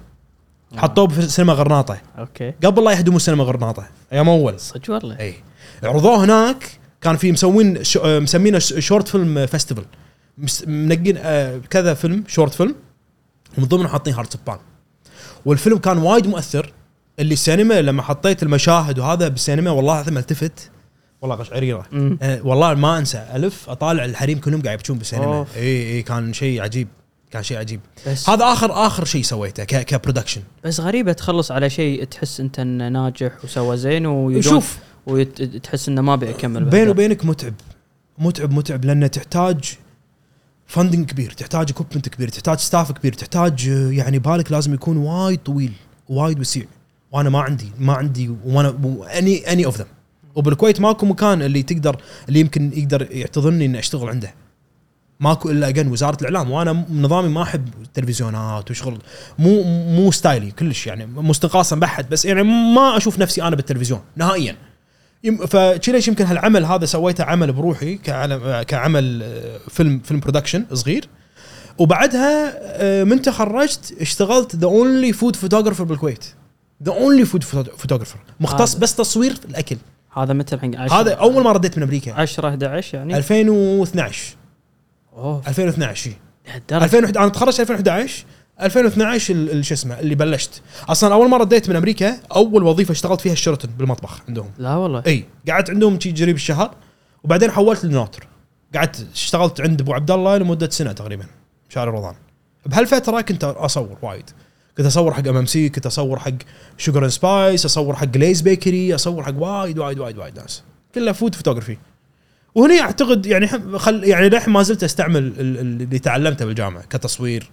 حطوه بسينما غرناطة. okay. قبل لا يهدموا سينما غرناطة. أيام أول. صدق والله. اي عرضوه هناك. كان في مسوين ش... آه، مسمينه short film festival. منقين آه، كذا فيلم short film. ومن ضمنه حاطين heart of والفيلم كان وايد مؤثر. اللي السينما لما حطيت المشاهد وهذا بالسينما والله العظيم التفت. والله قشعريره. أه والله ما أنسى ألف أطالع الحريم كلهم قاعد يبكون بالسينما. إي إي كان شيء عجيب كان شيء عجيب. بس هذا آخر آخر شيء سويته ك ك production بس غريبة تخلص على شيء تحس أنت إنه ناجح وسوى زين ويدون شوف. وتحس إنه ما بيكمل بيني وبينك متعب متعب متعب لأنه تحتاج funding كبير تحتاج equipment كبير تحتاج staff كبير تحتاج آه، يعني بالك لازم يكون وايد طويل وايد وسيع. وأنا ما عندي ما عندي وأنا any any of them وبالكويت ماكو مكان اللي تقدر اللي يمكن يقدر يعتذرني إني أشتغل عنده. ماكو إلا أجن وزارة الإعلام وأنا نظامي ما أحب التلفزيونات وشغل. مو مو ستايلي كلش يعني مو استنقاصا بحد بس يعني ما أشوف نفسي أنا بالتلفزيون نهائيا. فشي ليش يمكن هالعمل هذا سويته عمل بروحي كعمل آه، film film production صغير. وبعدها آه، من تخرجت اشتغلت the only food photographer بالكويت. the only food photographer مختص. بس تصوير الأكل. هذا متى الحين هذا أول ما رديت من أمريكا. 10 11 يعني؟ 2012 أوه. 2012 شي. لهالدرجة. 2001 أنا تخرجت 2011 2012 ال- ال- شو اسمه اللي بلشت. أصلا أول ما رديت من أمريكا أول وظيفة اشتغلت فيها الشيرتون بالمطبخ عندهم. لا والله. إي. قعدت عندهم شي جريب الشهر وبعدين حولت للنوتر قعدت اشتغلت عند أبو عبد الله لمدة سنة تقريبا شهر رمضان. بهالفترة كنت أصور وايد. كنت أصور حق MMC كنت أصور حق Sugar Spice أصور حق جليز bakery أصور حق وايد وايد وايد وايد ناس. كلها food photography وهني أعتقد يعني خل يعني للحين ما زلت أستعمل ال- ال- اللي تعلمته بالجامعة كتصوير.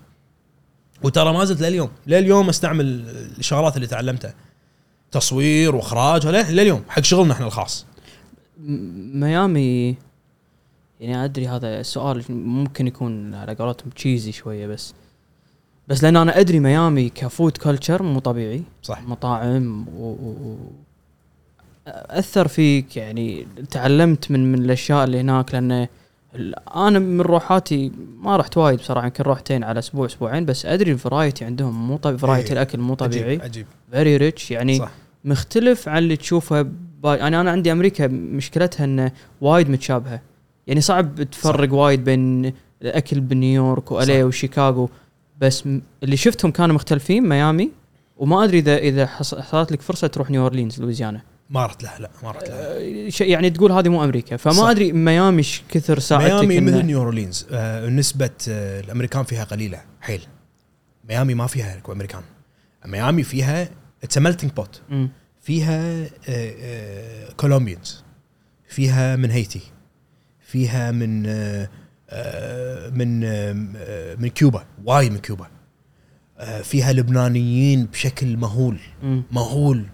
وترى ما زلت لليوم. لليوم أستعمل الشغلات اللي تعلمتها تصوير وإخراج لليوم حق شغلنا إحنا الخاص. ميامي يعني أدري هذا السؤال ممكن يكون على قولتهم cheesy شوية بس. بس لأن أنا أدري ميامي ك food culture مو طبيعي. صح مطاعم و... و... أثر فيك يعني. تعلمت من من الأشياء اللي هناك لأن أنا من روحاتي ما رحت وايد بصراحة يمكن روحتين على أسبوع أسبوعين بس أدري ال variety عندهم مو طبيعي variety. الأكل مو طبيعي. عجيب, عجيب. very rich يعني صح. مختلف عن اللي تشوفه by يعني أنا عندي أمريكا مشكلتها انه وايد متشابهة. يعني صعب تفرق وايد بين الاكل بنيويورك و LA صح. وشيكاغو. بس اللي شفتهم كانوا مختلفين ميامي. وما أدري اذا إذا حص- حصلت لك فرصة تروح نيو أورلينز لويزيانا. ما رحت لها لا ما رحت لها آه، يعني تقول هذه مو أمريكا. فما صح. أدري ميامي إيش كثر ساعدتك ميامي مثل نيو أورلينز. آه نسبة آه الأمريكان فيها قليلة حيل. ميامي ما فيها أمريكان. ميامي فيها it's melting pot. فيها آه، Colombians فيها من هيتي. فيها من من آه، من كيوبا وايد من كيوبا. آه، فيها لبنانيين بشكل مهول. مهول.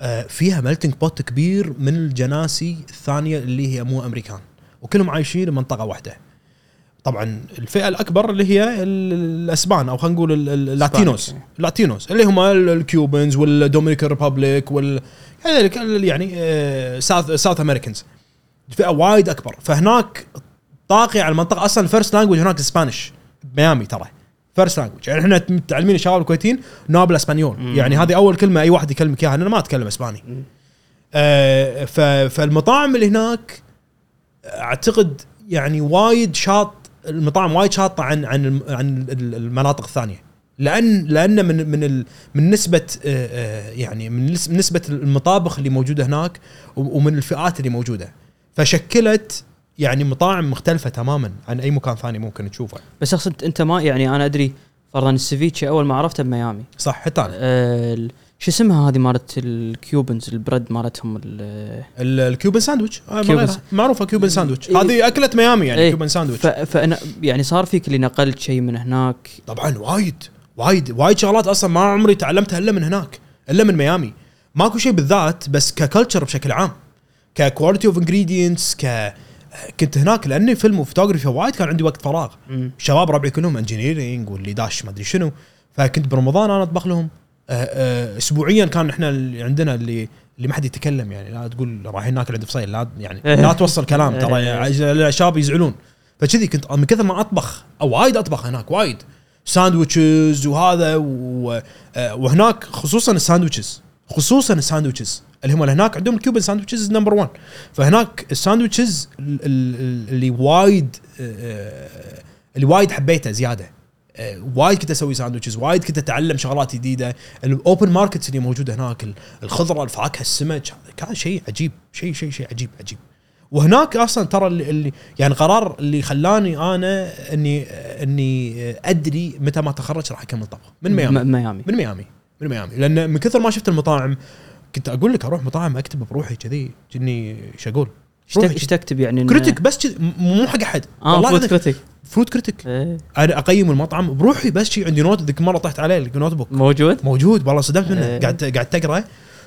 آه، فيها melting pot كبير من الجناسي الثانية اللي هي مو أمريكان وكلهم عايشين بمنطقة واحدة. طبعا الفئة الأكبر اللي هي ال- الأسبان أو خلينا نقول ال- ال- ال Latinos. ال Latinos اللي هم ال- ال Cubans وال Dominican Republic وال يعني يعني South Americans. فئة وايد أكبر. فهناك طاغي على المنطقة. أصلا ال first language هناك Spanish بميامي ترى. first language يعني إحنا متعلمين الشباب الكويتيين no hablo español. يعني هذه أول كلمة أي واحد يكلمك إياها. أنا ما أتكلم إسباني. آه ف- فالمطاعم اللي هناك أعتقد يعني وايد شاطة المطاعم وايد شاطة عن عن عن ال- المناطق الثانية. لأن لأن من من من نسبة آه، آه، يعني من نس- من نسبة المطابخ اللي موجودة هناك ومن الفئات اللي موجودة. فشكلت يعني مطاعم مختلفة تماما عن أي مكان ثاني ممكن تشوفه. بس أقصد أنت ما يعني أنا أدري فرضا ال ceviche أول ما عرفته بميامي. صح حتى أنا. آه، شو اسمها هذه مالت ال Cubans ال bread مالتهم؟ ال- ال- ال Cuban sandwich؟ آه،. معروفة Cuban sandwich. إيه. هذه أكلة ميامي يعني إيه. Cuban sandwich. فانا يعني صار فيك اللي نقلت شيء من هناك؟ طبعا وايد. وايد. وايد شغلات أصلا ما عمري تعلمتها إلا من هناك إلا من ميامي. ماكو شيء بالذات بس ك culture بشكل عام. ك quality of ingredients ك كنت هناك لأني film و photography وايد كان عندي وقت فراغ. مم. شباب ربعي كلهم engineering واللي داش ما أدري شنو. فكنت برمضان أنا أطبخ لهم. آه، آه، اسبوعيا كان إحنا اللي عندنا اللي اللي ما حد يتكلم يعني لا تقول رايحين ناكل عند فيصل لا يعني لا توصل كلام ترى عج- الشباب يزعلون. فكذي كنت من كثر ما أطبخ أو وايد أطبخ هناك وايد. sandwiches وهذا و- آه، وهناك خصوصا ال sandwiches خصوصا ال sandwiches. اللي هم هناك عندهم ال Cuban sandwiches number 1 فهناك ال sandwiches ال- ال- اللي وايد آه، اللي وايد حبيته زيادة. آه، وايد كنت أسوي sandwiches وايد كنت أتعلم شغلات جديدة. ال open markets اللي موجودة هناك ال- الخضرة الفواكه السمك كان شيء عجيب شيء شيء شيء عجيب عجيب. وهناك أصلا ترى اللي, اللي يعني قرار اللي خلاني أنا إني إني أدري متى ما تخرج راح أكمل طبخ. من ميامي. م- ميامي. من ميامي. من ميامي. لأن من كثر ما شفت المطاعم كنت أقول لك أروح مطاعم أكتب بروحي كذي كني شقول إيش تك- إيش تكتب يعني إن- critique بس كذي مو حق أحد. آه food العظيم. critique food critique إيه. أنا أقيم المطعم بروحي بس شي عندي note ذيك مرة طحت عليه ال notebook موجود؟ موجود والله صدمت منه. إيه. قاعد قاعد تقرا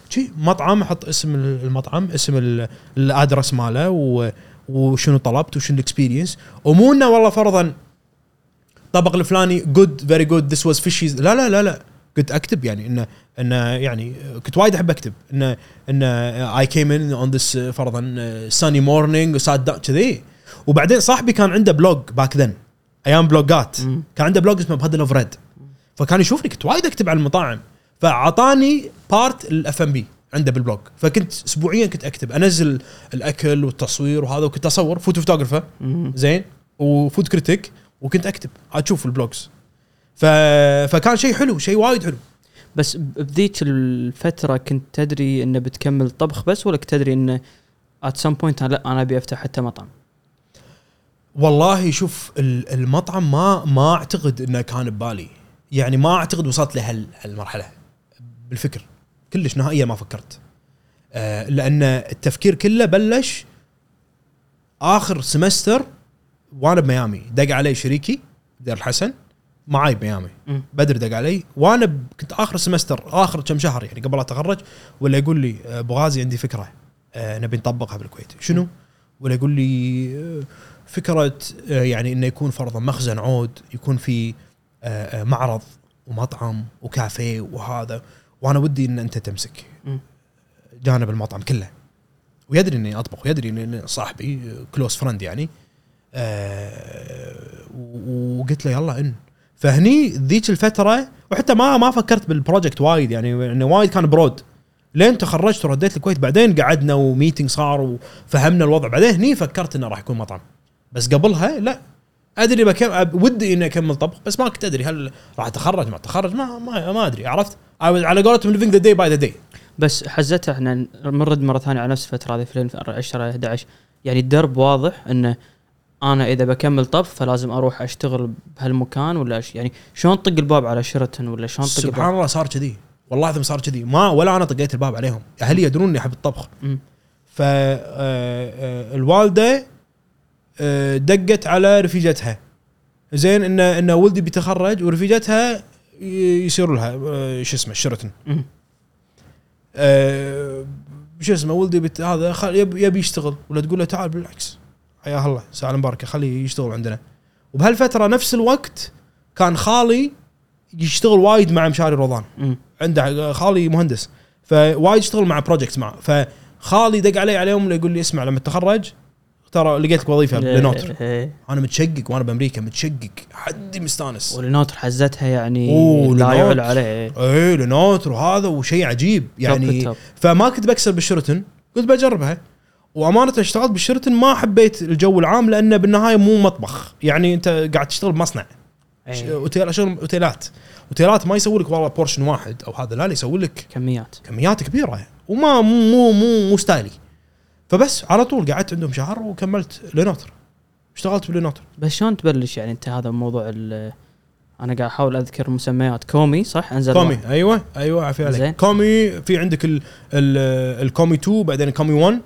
شي مطعم أحط اسم المطعم اسم ال- ال address ماله و- وشنو طلبت وشنو ال experience ومو إنه والله فرضا طبق الفلاني good very good this was delicious لا لا لا لا. كنت أكتب يعني انه إنه يعني كنت وايد أحب أكتب. انه إنه I came in on this فرضا sunny morning و sat كذي. وبعدين صاحبي كان عنده blog back then أيام بلوجات. كان عنده blog اسمه بهدل اوف ريد فكان يشوفني كنت وايد أكتب على المطاعم. فأعطاني part ال F&B عنده بال blog فكنت اسبوعيا كنت أكتب. أنزل الأكل والتصوير وهذا وكنت أصور. photo photographer. زين. و food critic وكنت أكتب. أشوف ال blogs. ف... فكان شيء حلو شيء وايد حلو. بس بذيك الفترة كنت تدري انه بتكمل طبخ بس ولا كنت تدري انه at some point لأ أنا أبي أفتح حتى مطعم؟ والله شوف ال- المطعم ما ما أعتقد إنه كان ببالي. يعني ما أعتقد وصلت لهالمرحله بالفكر. كلش نهائيا ما فكرت. آه لأن التفكير كله بلش آخر semester وأنا بميامي. دق علي شريكي دير الحسن. معاي بميامي. بدر دق علي. وأنا كنت آخر سمستر آخر كم شهر يعني قبل أتخرج ولا يقول لي آه، أبو غازي عندي فكرة آه، نبي نطبقها بالكويت. شنو؟ ولا يقول لي آه، فكرة آه، يعني إنه يكون فرضا مخزن عود يكون في آه، معرض ومطعم وكافيه وهذا وأنا ودي إن أنت تمسك. جانب المطعم كله. ويدري إني أطبخ ويدري إني صاحبي close friend يعني. وقلت له يلا إن. فهني ذيك الفترة وحتى ما ما فكرت بال project وايد يعني إنه وايد كان broad لين تخرجت ورديت الكويت بعدين قعدنا و meeting صار وفهمنا الوضع. بعدين هني فكرت إنه راح يكون مطعم. بس قبلها لا. أدري بكمل ودي إني أكمل طبخ بس ما كنت أدري هل راح أتخرج ما أتخرج ما ما, ما أدري عرفت؟ على قولتهم living the day by the day. بس حزتها إحنا نرد مرة ثانية على نفس الفترة هذه في 2010 11 يعني الدرب واضح إنه أنا إذا بكمل طبخ فلازم أروح أشتغل بهالمكان ولا أش... يعني شلون طق الباب على شيرتون ولا شلون طق سبحان الله صار كذي. والله العظيم صار كذي. ما ولا أنا طقيت الباب عليهم. أهلي يدرون إني أحب الطبخ. فالوالده آه، دقت على رفيجتها. زين إن إن ولدي بيتخرج ورفيجتها يصير لها آه، شو اسمه Sheraton. آه، شو اسمه ولدي بت... هذا يبي يشتغل. ولا تقول له تعال بالعكس. حيا الله ساعة المباركة خليه يشتغل عندنا وبهالفترة نفس الوقت كان خالي يشتغل وايد مع مشاري رضان. عنده خالي مهندس فوايد يشتغل مع project معه فخالي دق علي على يوم يقول لي اسمع لما تخرج ترى لقيت لك وظيفه Lenôtre إيه. أنا متشقق وأنا بأمريكا متشقق حدي مستانس و Lenôtre حزتها يعني لا. يعلى عليه إيه. إيه Lenôtre وهذا وشيء عجيب يعني. فما كنت بكسر بال Sheraton قلت بجربها وأمانة اشتغلت بال Sheraton ما حبيت الجو العام لأنه بالنهاية مو مطبخ. يعني أنت قاعد تشتغل بمصنع. إيه. اوتيل شغل أوتيلات. أوتيلات ما يسوي لك والله portion واحد أو هذا لا يسوي لك كميات. كميات كبيرة. وما مو مو مو, style ي. فبس على طول قعدت عندهم شهر وكملت Lenôtre. اشتغلت ب Lenôtre. بس شلون تبلش يعني أنت هذا موضوع ال أنا قاعد أحاول أذكر مسميات. commis صح؟ أنزل commis. واحد. أيوه أيوه عافيه زين. عليك commis في عندك ال ال ال commis 2 بعدين ال commis 1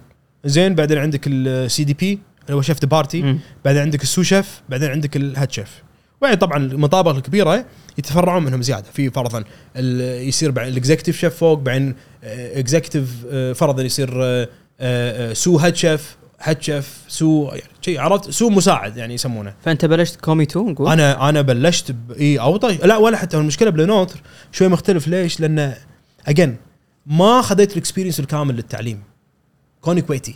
زين بعدين عندك ال CDP اللي هو chef partie. بعدين عندك ال sous chef بعدين عندك ال head chef. وبعدين طبعا المطابخ الكبيرة يتفرعون منهم زيادة. في فرضا يصير بعد ال executive chef فوق بعدين executive فرضا يصير آه، آه، sous head chef head chef sous يعني شيء عرفت؟ sous مساعد يعني يسمونه. فأنت بلشت commis 2 نقول؟ أنا أنا بلشت إي أو طيب. لا ولا حتى المشكلة ب Lenôtre شوي مختلف. ليش؟ لأن again ما خذيت ال experience الكامل للتعليم. كوني كويتي.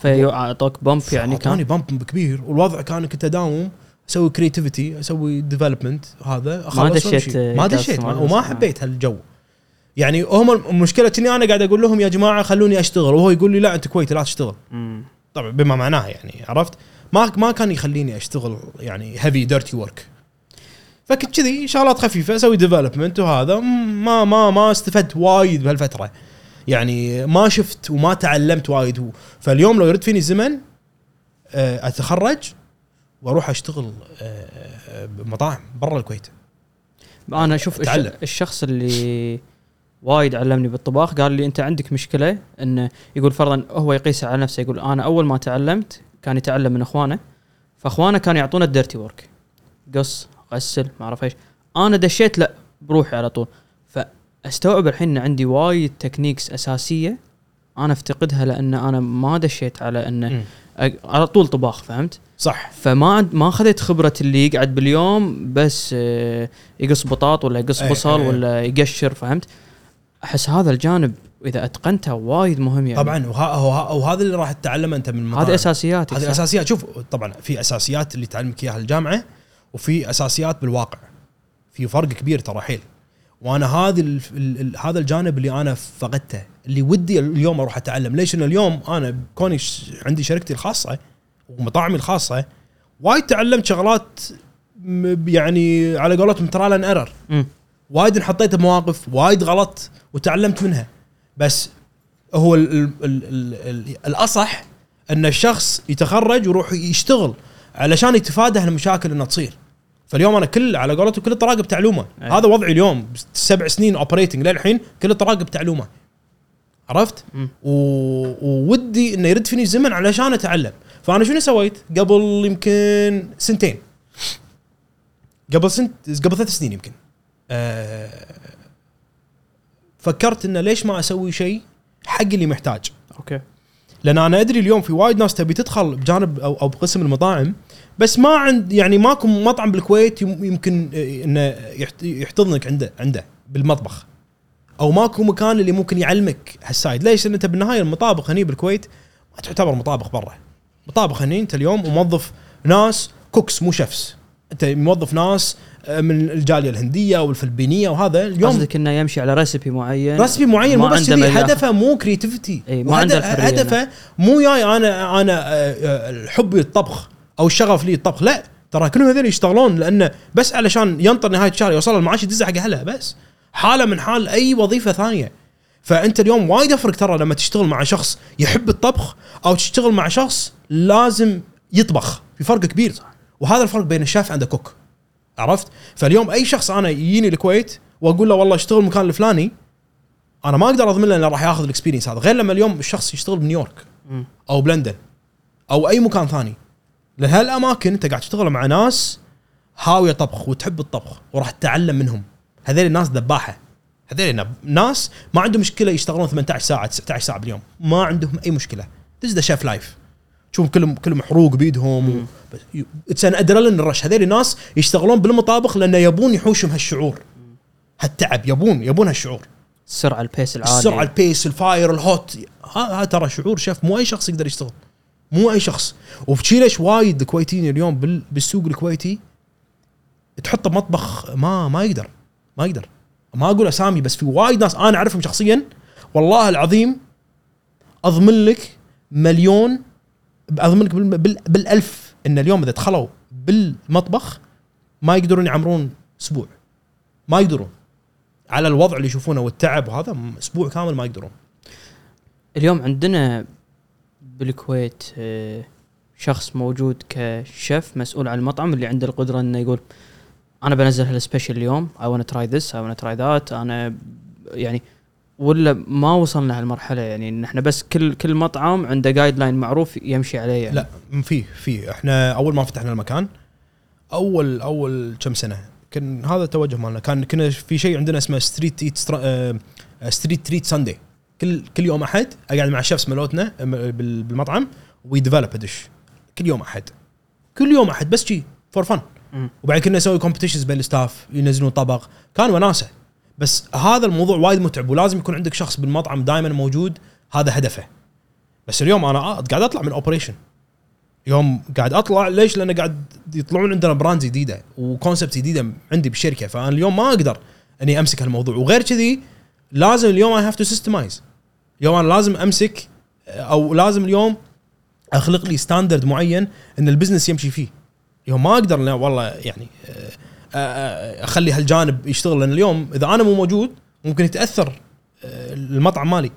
فاعطوك bump يعني اعطاني كان. bump كبير. والوضع كان كنت أداوم أسوي creativity أسوي development هذا ما دشيت. ما دشيت وما بس. حبيت هالجو. يعني هم المشكلة كني أنا قاعد أقول لهم يا جماعة خلوني أشتغل وهو يقول لي لا أنت كويتي لا تشتغل. مم. طبعا بما معناه يعني عرفت؟ ما ما كان يخليني أشتغل يعني heavy dirty work فكنت كذي شغلات خفيفة أسوي development وهذا ما ما ما استفدت وايد بهالفترة. يعني ما شفت وما تعلمت وايد هو. فاليوم لو يرد فيني الزمن آه، أتخرج وأروح أشتغل آه، آه، بمطاعم برا الكويت. أنا أشوف الش- تعلم. الشخص اللي وايد علمني بالطباخ قال لي أنت عندك مشكلة انه يقول فرضا هو يقيسها على نفسه يقول أنا أول ما تعلمت كان يتعلم من أخوانه فأخوانه كانوا يعطونا ال dirty work قص غسل ما أعرف إيش. أنا دشيت لا بروحي على طول. فاستوعب الحين إن عندي وايد techniques أساسية. أنا أفتقدها لأن أنا ما دشيت على انه على طول طباخ فهمت؟ صح. فما ما اخذت خبرة اللي يقعد باليوم بس آه، يقص بطاط ولا يقص أي- بصل أي. ولا يقشر فهمت؟ أحس هذا الجانب إذا أتقنته وايد مهم يعني. طبعا وه- وه- وهذا اللي راح تتعلمه أنت من المطاعم هذه أساسيات هذه أساسيات. شوف طبعا في أساسيات اللي تعلمك إياها الجامعة وفي أساسيات بالواقع. في فرق كبير ترى حيل. وأنا هذا ال ال ال هذا الجانب اللي أنا فقدته اللي ودي اليوم أروح أتعلم ليش؟ ان اليوم أنا كوني عندي شركتي الخاصة ومطاعمي الخاصة وايد تعلمت شغلات يعني على قولتهم trial and error مم. وايد انحطيت بمواقف وايد غلط وتعلمت منها بس هو ال ال ال ال ال الأصح إن الشخص يتخرج ويروح يشتغل علشان يتفادى هالمشاكل انها تصير فاليوم أنا كل على قولتهم كل الطراق بتعلومه أي. هذا وضعي اليوم سبع سنين operating للحين كل الطراق بتعلومه عرفت؟ و... وودي إنه يرد فيني الزمن علشان أتعلم. فأنا شنو سويت؟ قبل يمكن سنتين. قبل سنت قبل ثلاث سنين يمكن. أه... فكرت انه ليش ما أسوي شيء حق اللي محتاج. أوكي. لأن أنا أدري اليوم في وايد ناس تبي تدخل بجانب أو أو بقسم المطاعم بس ما عند يعني ماكو مطعم بالكويت يم- يمكن آه، إنه يحت- يحتضنك عنده عنده بالمطبخ. أو ماكو مكان اللي ممكن يعلمك هال side. ليش؟ لأن أنت بالنهاية المطابخ هني بالكويت ما تعتبر مطابخ برا. مطابخ هني أنت اليوم موظف ناس cooks مو chefs أنت موظف ناس آه، من الجالية الهندية والفلبينية وهذا اليوم قصدك إنه يمشي على recipe معين؟ recipe معين مو بس. هدفه مو creativity ما عنده هدفه مو جاي أنا أنا آه، حبي الطبخ أو الشغف لي الطبخ لا ترى كلهم هذول يشتغلون لأنه بس علشان ينطر نهاية الشهر يوصل المعاش يدز حق اهله بس حالة من حال أي وظيفة ثانية. فأنت اليوم وايد يفرق ترى لما تشتغل مع شخص يحب الطبخ أو تشتغل مع شخص لازم يطبخ في فرق كبير. وهذا الفرق بين الشيف and cook عرفت؟ فاليوم أي شخص أنا يجيني الكويت وأقول له والله اشتغل المكان الفلاني أنا ما أقدر أضمن له إنه راح ياخذ ال experience هذا. غير لما اليوم الشخص يشتغل بنيويورك. أو بلندن أو أي مكان ثاني. لأن هالأماكن أنت قاعد تشتغل مع ناس هاوية طبخ وتحب الطبخ وراح تتعلم منهم. هذول الناس ذباحة. هذول ناس ما عندهم مشكلة يشتغلون 18 ساعة 19 ساعة باليوم. ما عندهم أي مشكلة. this the chef life تشوف كلهم كلهم محروق بيدهم it's an adrenaline rush هذول الناس يشتغلون بالمطابخ لأنه يبون يحوشهم هالشعور. هالتعب. يبون يبون هالشعور. السرعة ال pace العالي. السرعة ال pace ال fire ال hot هذا ترى شعور شيف. مو أي شخص يقدر يشتغل. مو أي شخص. وفي ليش وايد الكويتيين اليوم بال- بالسوق الكويتي تحطه بمطبخ ما ما يقدر ما يقدر. ما أقول أسامي بس في وايد ناس أنا أعرفهم شخصيا والله العظيم أضمن لك مليون أضمن لك بال- بال- بالألف إن اليوم إذا دخلوا بالمطبخ ما يقدرون يعمرون أسبوع. ما يقدرون. على الوضع اللي يشوفونه والتعب وهذا أسبوع كامل ما يقدرون. اليوم عندنا بالكويت آه، شخص موجود كشيف مسؤول عن المطعم اللي عنده القدرة إنه يقول أنا بنزل هال special اليوم I want try this I want try that أنا يعني ولا ما وصلنا هالمرحلة يعني ان إحنا بس كل كل مطعم عنده guideline معروف يمشي عليه يعني. لا في في. إحنا أول ما فتحنا المكان أول أول كم سنة كان هذا التوجه مالنا. كان كنا في شيء عندنا اسمه street eat street treat Sunday كل كل يوم أحد أقعد مع ال chefs ملوتنا بالمطعم وي develop dish كل يوم أحد. كل يوم أحد بس شي for fun. وبعدين كنا نسوي competitions بين ال staff ينزلون طبق. كان وناسة. بس هذا الموضوع وايد متعب ولازم يكون عندك شخص بالمطعم دائما موجود هذا هدفه. بس اليوم أنا قاعد أطلع من operation يوم قاعد أطلع ليش؟ لأن قاعد يطلعون عندنا brands جديدة و concept جديدة عندي بالشركة فأنا اليوم ما أقدر إني أمسك هالموضوع. وغير كذي لازم اليوم I have to systemize اليوم أنا لازم أمسك أو لازم اليوم أخلق لي standard معين إن ال business يمشي فيه. اليوم ما أقدر والله يعني آه، آه، أخلي هالجانب يشتغل. لأن اليوم إذا أنا مو موجود ممكن يتأثر آه، المطعم مالي.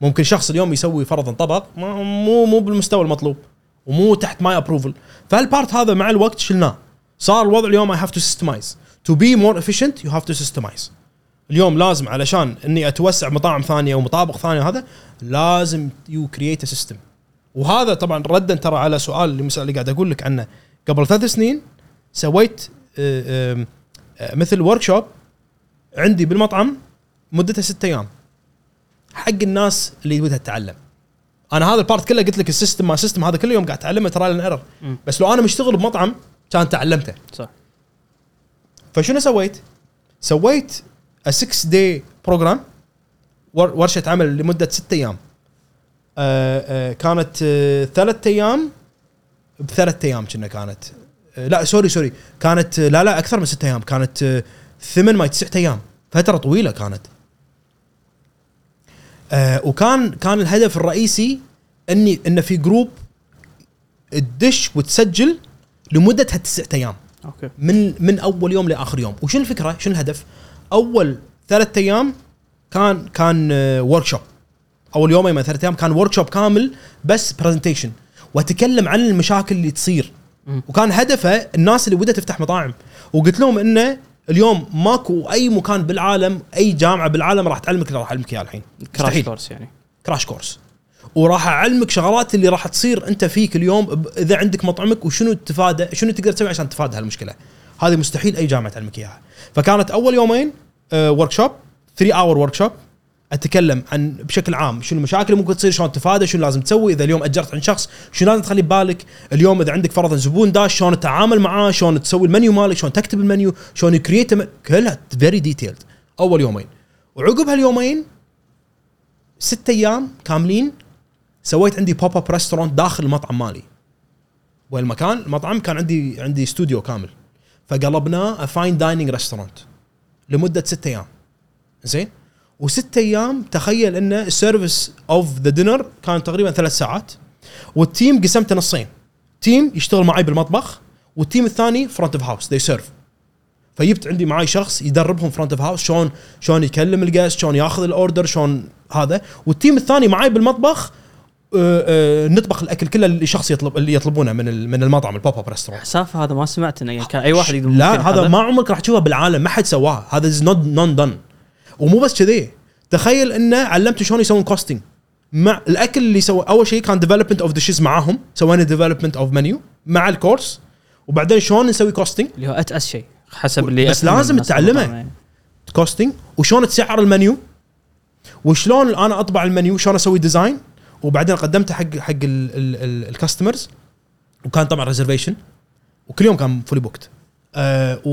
ممكن شخص اليوم يسوي فرضا طبق مو مو بالمستوى المطلوب ومو تحت my approval فال part هذا مع الوقت شلناه؟ صار الوضع اليوم I have to systemize to be more efficient you have to systemize اليوم لازم علشان إني أتوسع مطاعم ثانية ومطابخ ثانية وهذا لازم you create system وهذا طبعا ردا ترى على سؤال اللي اللي قاعد أقول لك عنه. قبل ثلاث سنين سويت آه، آه، مثل workshop عندي بالمطعم مدتها ستة أيام. حق الناس اللي ودها تتعلم. أنا هذا ال part كله قلت لك ال system ما system هذا كل يوم قاعد أتعلمه trial error. بس لو أنا مشتغل بمطعم كان تعلمته. صح. فشنو سويت؟ سويت 6 day program ورشة عمل لمدة 6 أيام. آه، آه، كانت ثلاث أيام بثلاث أيام كنا كانت. آه، لا sorry sorry. كانت آه، لا لا أكثر من ست أيام. كانت آه، ثمان ما تسعة أيام. فترة طويلة كانت. آه، وكان كان الهدف الرئيسي إني إن في group تدش وتسجل لمده هالتسعة أيام. okay. من من أول يوم لآخر يوم. وشنو الفكرة؟ شنو الهدف؟ أول ثلاث أيام كان كان workshop أول يومين من ثلاث أيام كان workshop كامل بس presentation وأتكلم عن المشاكل اللي تصير. وكان هدفه الناس اللي بدها تفتح مطاعم. وقلت لهم إنه اليوم ماكو أي مكان بالعالم أي جامعة بالعالم راح تعلمك اللي راح أعلمك إياه الحين. crash. course يعني. crash course وراح أعلمك شغلات اللي راح تصير أنت فيك اليوم إذا عندك مطعمك وشنو تتفادى شنو تقدر تسوي عشان تتفادى هالمشكلة. هذه مستحيل أي جامعة تعلمك إياها. فكانت أول يومين workshop 3 hour workshop أتكلم عن بشكل عام شنو المشاكل اللي ممكن تصير شلون تتفادى شنو لازم تسوي إذا اليوم أجرت عند شخص شنو لازم تخلي ببالك؟ اليوم إذا عندك فرضا زبون داش شلون تتعامل معاه؟ شلون تسوي المنيو مالك؟ شلون تكتب المنيو؟ شلون create كلها very detailed أول يومين. وعقب هاليومين ست أيام كاملين سويت عندي pop up restaurant داخل المطعم مالي. والمكان المطعم كان عندي عندي استوديو كامل. فقلبناه fine dining restaurant لمدة ست أيام. زين؟ وست أيام تخيل إن ال service of the dinner كان تقريبا ثلاث ساعات وال team قسمته نصين. team يشتغل معي بالمطبخ وال team الثاني front of house they serve فجبت عندي معاي شخص يدربهم front of house شلون شلون يكلم ال guest شلون ياخذ ال order شلون هذا. وال team الثاني معاي بالمطبخ نطبخ الأكل كله اللي شخص يطلب اللي يطلبونه من من المطعم ال pop up restaurant حساف هذا ما سمعت إنه كان أي واحد يقدر لا ممكن هذا ما عمرك راح تشوفه بالعالم ما حد سواه. هذا is not known done ومو بس كذي. تخيل إنه علمته شلون يسوون costing مع الأكل اللي سوى أول شيء كان development of dishes معاهم. سوينا development of menu مع ال course وبعدين شلون نسوي costing اللي هو أتعس شيء حسب اللي بس لازم تتعلمه. costing وشلون تسعر المنيو. وشلون أنا أطبع المنيو. شلون أسوي design وبعدين قدمته حق حق ال customers وكان طبعا reservation وكل يوم كان fully booked آه و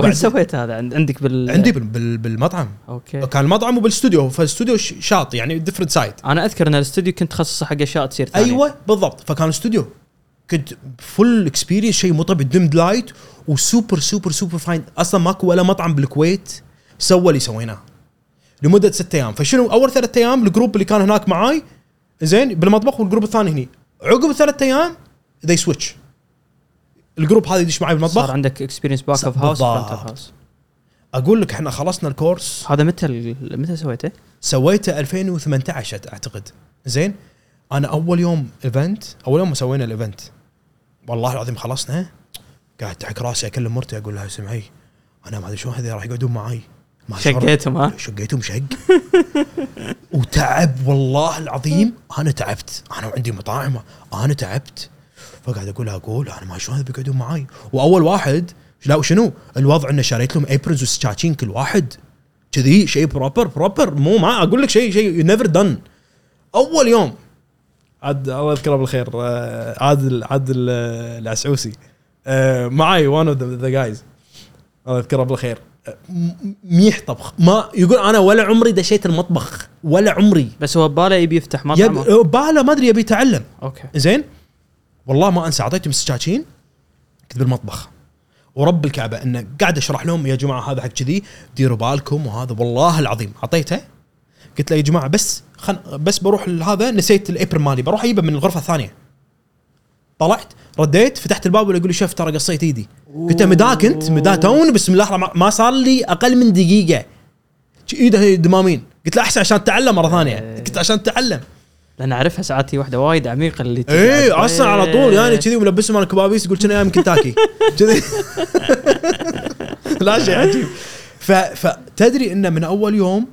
وين سويت هذا عند- عندك بال عندي بال- بال- بالمطعم. okay. كان المطعم وبال studio فال studio شاط يعني different side أنا أذكر إن الاستوديو كنت تخصصه حق أشياء تصير ثانية. أيوه بالضبط. فكان الاستوديو كنت full experience شيء مو طبيعي dimmed light و super super super fine أصلا ماكو ولا مطعم بالكويت سوى اللي سويناه. لمدة ستة أيام. فشنو؟ أول ثلاثة أيام ال group اللي كان هناك معاي زين بالمطبخ وال group الثاني هني. عقب ثلاثة أيام ذي switch ال group هذا يدش معي صار بالمطبخ عندك experience back of house بالضبط. front of house أقول لك إحنا خلصنا ال course. هذا متى متى سويته؟ سويته 2018 أعتقد. زين؟ أنا أول يوم event أول يوم سوينا ال event والله العظيم خلصنا. قاعد أحك راسي أكلم مرتي أقول لها سمعي أنا ما أدري شلون هذول راح يقعدون شعر- شقيتهم ها؟ شقيتهم شق. *laughs* وتعب والله العظيم. أنا تعبت. أنا وعندي مطاعم. أنا تعبت. فقاعد أقول أقول أنا ما شلون بيقعدون معاي؟ وأول واحد لا وشنو؟ الوضع إنه شريت لهم aprons وسكاكين كل واحد. كذي شيء proper proper مو ما أقول لك شيء شيء never done أول يوم. عاد الله يذكره بالخير آه، عادل عادل آه، العسعوسي. آه، معاي one of the guys الله يذكره بالخير. مو مال طبخ. ما يقول أنا ولا عمري دشيت المطبخ. ولا عمري. بس هو بباله يبي يفتح مطعم يب باله ما أدري يبي يتعلم. okay. زين؟ والله ما أنسى اعطيتهم السكاكين كنت بالمطبخ ورب الكعبة إنه قاعد أشرح لهم يا جماعة هذا حق كذي ديروا بالكم وهذا والله العظيم. أعطيته. قلت له يا جماعة بس خن بس بروح هذا نسيت ال apron مالي بروح أجيبه من الغرفة الثانية. طلعت رديت فتحت الباب ولا يقول لي شوف ترى قصيت إيدي. قلت له مدا كنت مدا توني بسم الله الرحمن ما صار لي أقل من دقيقة. إيده دمامين. قلت له أحسن عشان تتعلم مرة ثانية. إيه. قلت عشان تتعلم. لأن أعرفها ساعات هي واحدة وايد عميقة اللي عاد- أصلا على طول يعني كذي ملبسهم أنا كبابيس يقول كنا من كنتاكي؟ كذي. لا شيء عجيب. فتدري إنه من أول يوم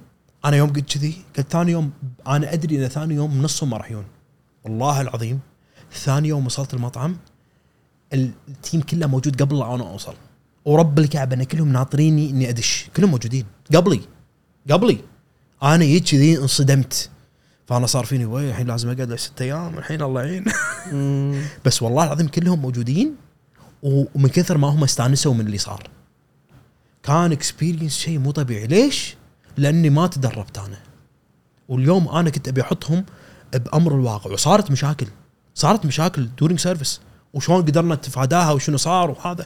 أنا يوم قلت كذي قلت ثاني يوم أنا أدري إن ثاني يوم نصهم ما راح يجون والله العظيم ثاني يوم وصلت المطعم ال team كله موجود قبل أنا أوصل. ورب الكعبة إن كلهم ناطريني إني أدش. كلهم موجودين. قبلي. قبلي. أنا جيت كذي انصدمت. فأنا صار فيني وي الحين لازم أقعد له ست أيام الحين الله يعين. *laughs* بس والله العظيم كلهم موجودين ومن كثر ما هم استانسوا من اللي صار. كان experience شيء مو طبيعي. ليش؟ لأني ما تدربت أنا. واليوم أنا كنت أبي أحطهم بأمر الواقع وصارت مشاكل. صارت مشاكل during service وشلون قدرنا نتفاداها وشنو صار وهذا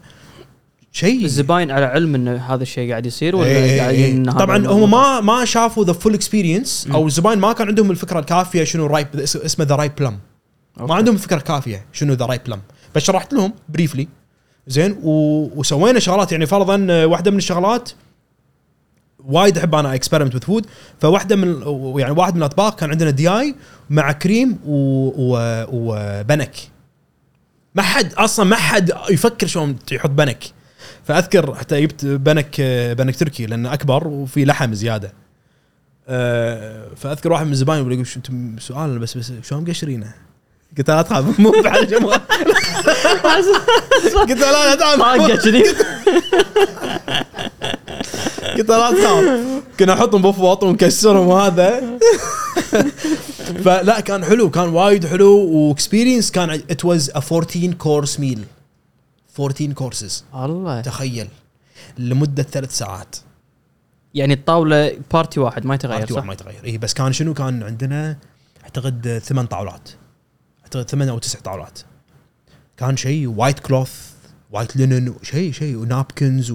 شيء الزباين على علم إن هذا الشيء قاعد يصير ولا إيه قاعدين إيه. هذا طبعا؟ هم ما ما شافوا the full experience. أو الزباين ما كان عندهم الفكرة الكافية شنو رايب اسمه the ripe plum ما. عندهم الفكرة الكافيه شنو the ripe plum بس شرحت لهم briefly زين و... وسوينا شغلات يعني فرضا آه، واحدة من الشغلات وايد أحب أنا اكسبيرمنت وذ فود فواحدة من يعني واحد من الأطباق كان عندنا دي اي مع كريم و... و... وبنك ما حد أصلا ما حد يفكر شلون يحط بنك. فأذكر حتى جبت بنك بنك تركي لأنه أكبر وفي لحم زيادة. أه، فأذكر واحد من الزباين يقول شو أنتم سؤال بس بس شلون مقشرينه؟ قلت له لا تخاف مو بعد جمهور *laughs* قلت له لا لا تخاف. طاقه كذي *laughs* قلت لا تخاف. كنا نحطهم بفوط ونكسرهم وهذا. فلا كان حلو كان وايد حلو و experience كان it was a 14 course meal 14 كورسز الله. تخيل. لمدة ثلاث ساعات. يعني الطاولة party واحد ما يتغير party؟ واحد ما يتغير. اي بس كان شنو؟ كان عندنا أعتقد ثمان طاولات. أعتقد ثمان أو تسع طاولات. كان شيء white cloth white linen شيء شيء و napkins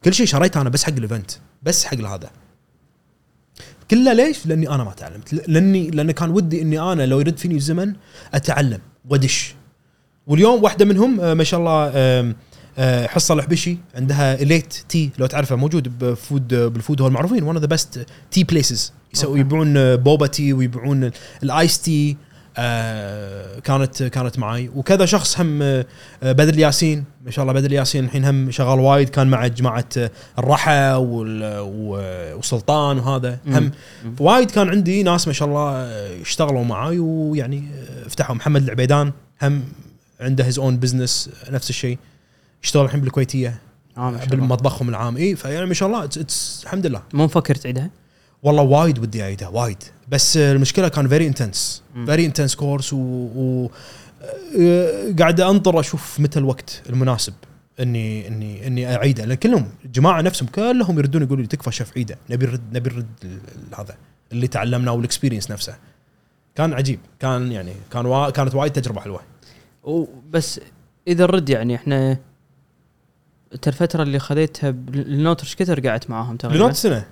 وكل شيء شريته أنا بس حق ال event بس حق هذا كله ليش؟ لأني أنا ما تعلمت لاني لأن كان ودي إني أنا لو يرد فيني الزمن أتعلم وأدش واليوم واحدة منهم آه، ما شاء الله آه، حصة الحبشي عندها Elite Tea لو تعرفه موجود ب food بال food hall المعروفين one of the best tea places يسوي. يبيعون آه، boba tea ويبيعون ال- ال ice tea آه، كانت كانت معي وكذا شخص هم آه، آه، بدر ياسين ما شاء الله بدر ياسين الحين هم شغال وايد. كان مع جماعة آه، الرحى وسلطان وهذا. هم. وايد كان عندي ناس ما شاء الله آه، اشتغلوا معاي ويعني آه، فتحوا. محمد العبيدان هم عنده his own business نفس الشيء. يشتغل الحين بالكويتية الله. بالمطبخهم العام. إي فيعني ما شاء الله الحمد لله. مو مفكر تعيدها؟ والله وايد ودي أعيدها وايد. بس المشكلة كان very intense. very intense course و, آه، قاعد أنطر أشوف متى الوقت المناسب اني اني إني أعيده. لأن كلهم الجماعه نفسهم كلهم يردون يقولوا لي تكفى شيف عيده. نبي نرد نبي نرد هذا اللي تعلمناه وال experience نفسه. كان عجيب. كان يعني كان وا... كانت وايد تجربة حلوة. بس إذا الرد يعني إحنا الفترة اللي خذيتها ب Lenôtre إيش كثر قعدت معاهم تقريبا؟ لنوت سنه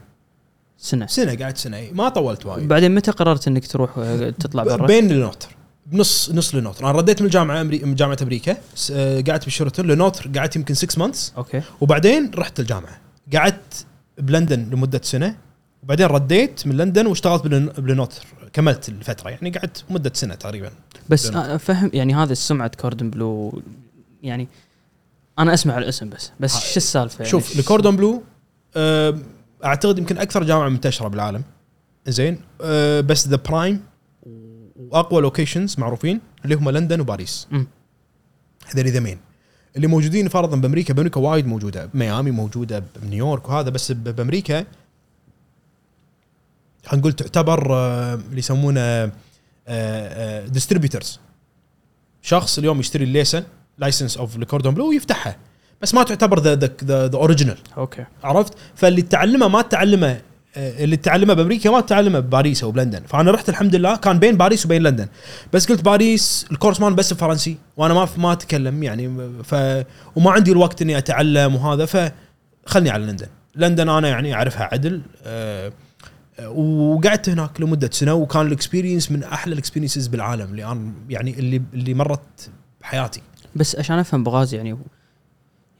سنة. سنة قعدت سنة. إي، ما طولت وايد. بعدين متى قررت إنك تروح آه، تطلع برا؟ بين لنوتر. بنص نص لنوتر. أنا رديت من الجامعة أمري... من جامعة أمريكا. آه، قعدت بال Sheraton Lenôtre قعدت يمكن 6 months okay. وبعدين رحت الجامعة. قعدت بلندن لمدة سنة. وبعدين رديت من لندن واشتغلت بلن- ب Lenôtre. كملت الفترة. يعني قعدت مدة سنة تقريبا. بس فهم يعني هذا السمعة Cordon Bleu. يعني أنا أسمع الاسم بس. بس شو السالفة؟ يعني شوف ال Cordon Bleu آه، أعتقد يمكن أكثر جامعة منتشرة بالعالم. زين آه، بس the prime وأقوى locations معروفين اللي هم لندن وباريس. هذول the main اللي موجودين فرضا بأمريكا بأمريكا وايد موجودة. ميامي موجودة بنيويورك وهذا بس بأمريكا خلينا نقول تعتبر آه، اللي يسمونه distributors شخص اليوم يشتري ال licen- license of ال Cordon Bleu ويفتحها. بس ما تعتبر the the the original okay. عرفت؟ فاللي تعلمه ما تعلمه آه، اللي تعلمه بأمريكا ما تعلمه بباريس أو بلندن. فأنا رحت الحمد لله كان بين باريس وبين لندن. بس قلت باريس ال course ماله بس بفرنسي وأنا ما ما أتكلم يعني ف وما عندي الوقت إني أتعلم وهذا فخلني على لندن. لندن أنا يعني أعرفها عدل آه، آه، وقعدت هناك لمدة سنة وكان ال experience من أحلى ال experiences بالعالم اللي أنا يعني اللي اللي مرت بحياتي. بس عشان أفهم بغاز يعني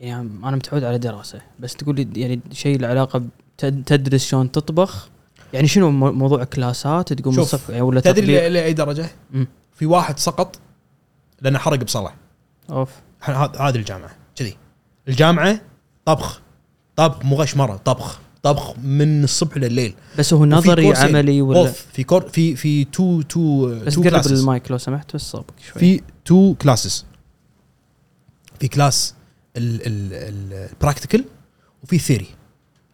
يعني أنا متعود على دراسة بس تقول لي يعني شيء له علاقة تدرس شلون تطبخ؟ يعني شنو مو- موضوع كلاسات تقوم من الصفر يعني ولا تدري لأي درجة؟ مم. في واحد سقط لأنه حرق بصلة. أوف. هذه الجامعة كذي. الجامعة طبخ طبخ مو غشمرة طبخ طبخ من الصبح لليل. بس هو نظري. عملي ولا أوف في كور في في two two بس two قرب المايك لو سمحت بس صوبك شوي. في two classes في class ال practical وفي theory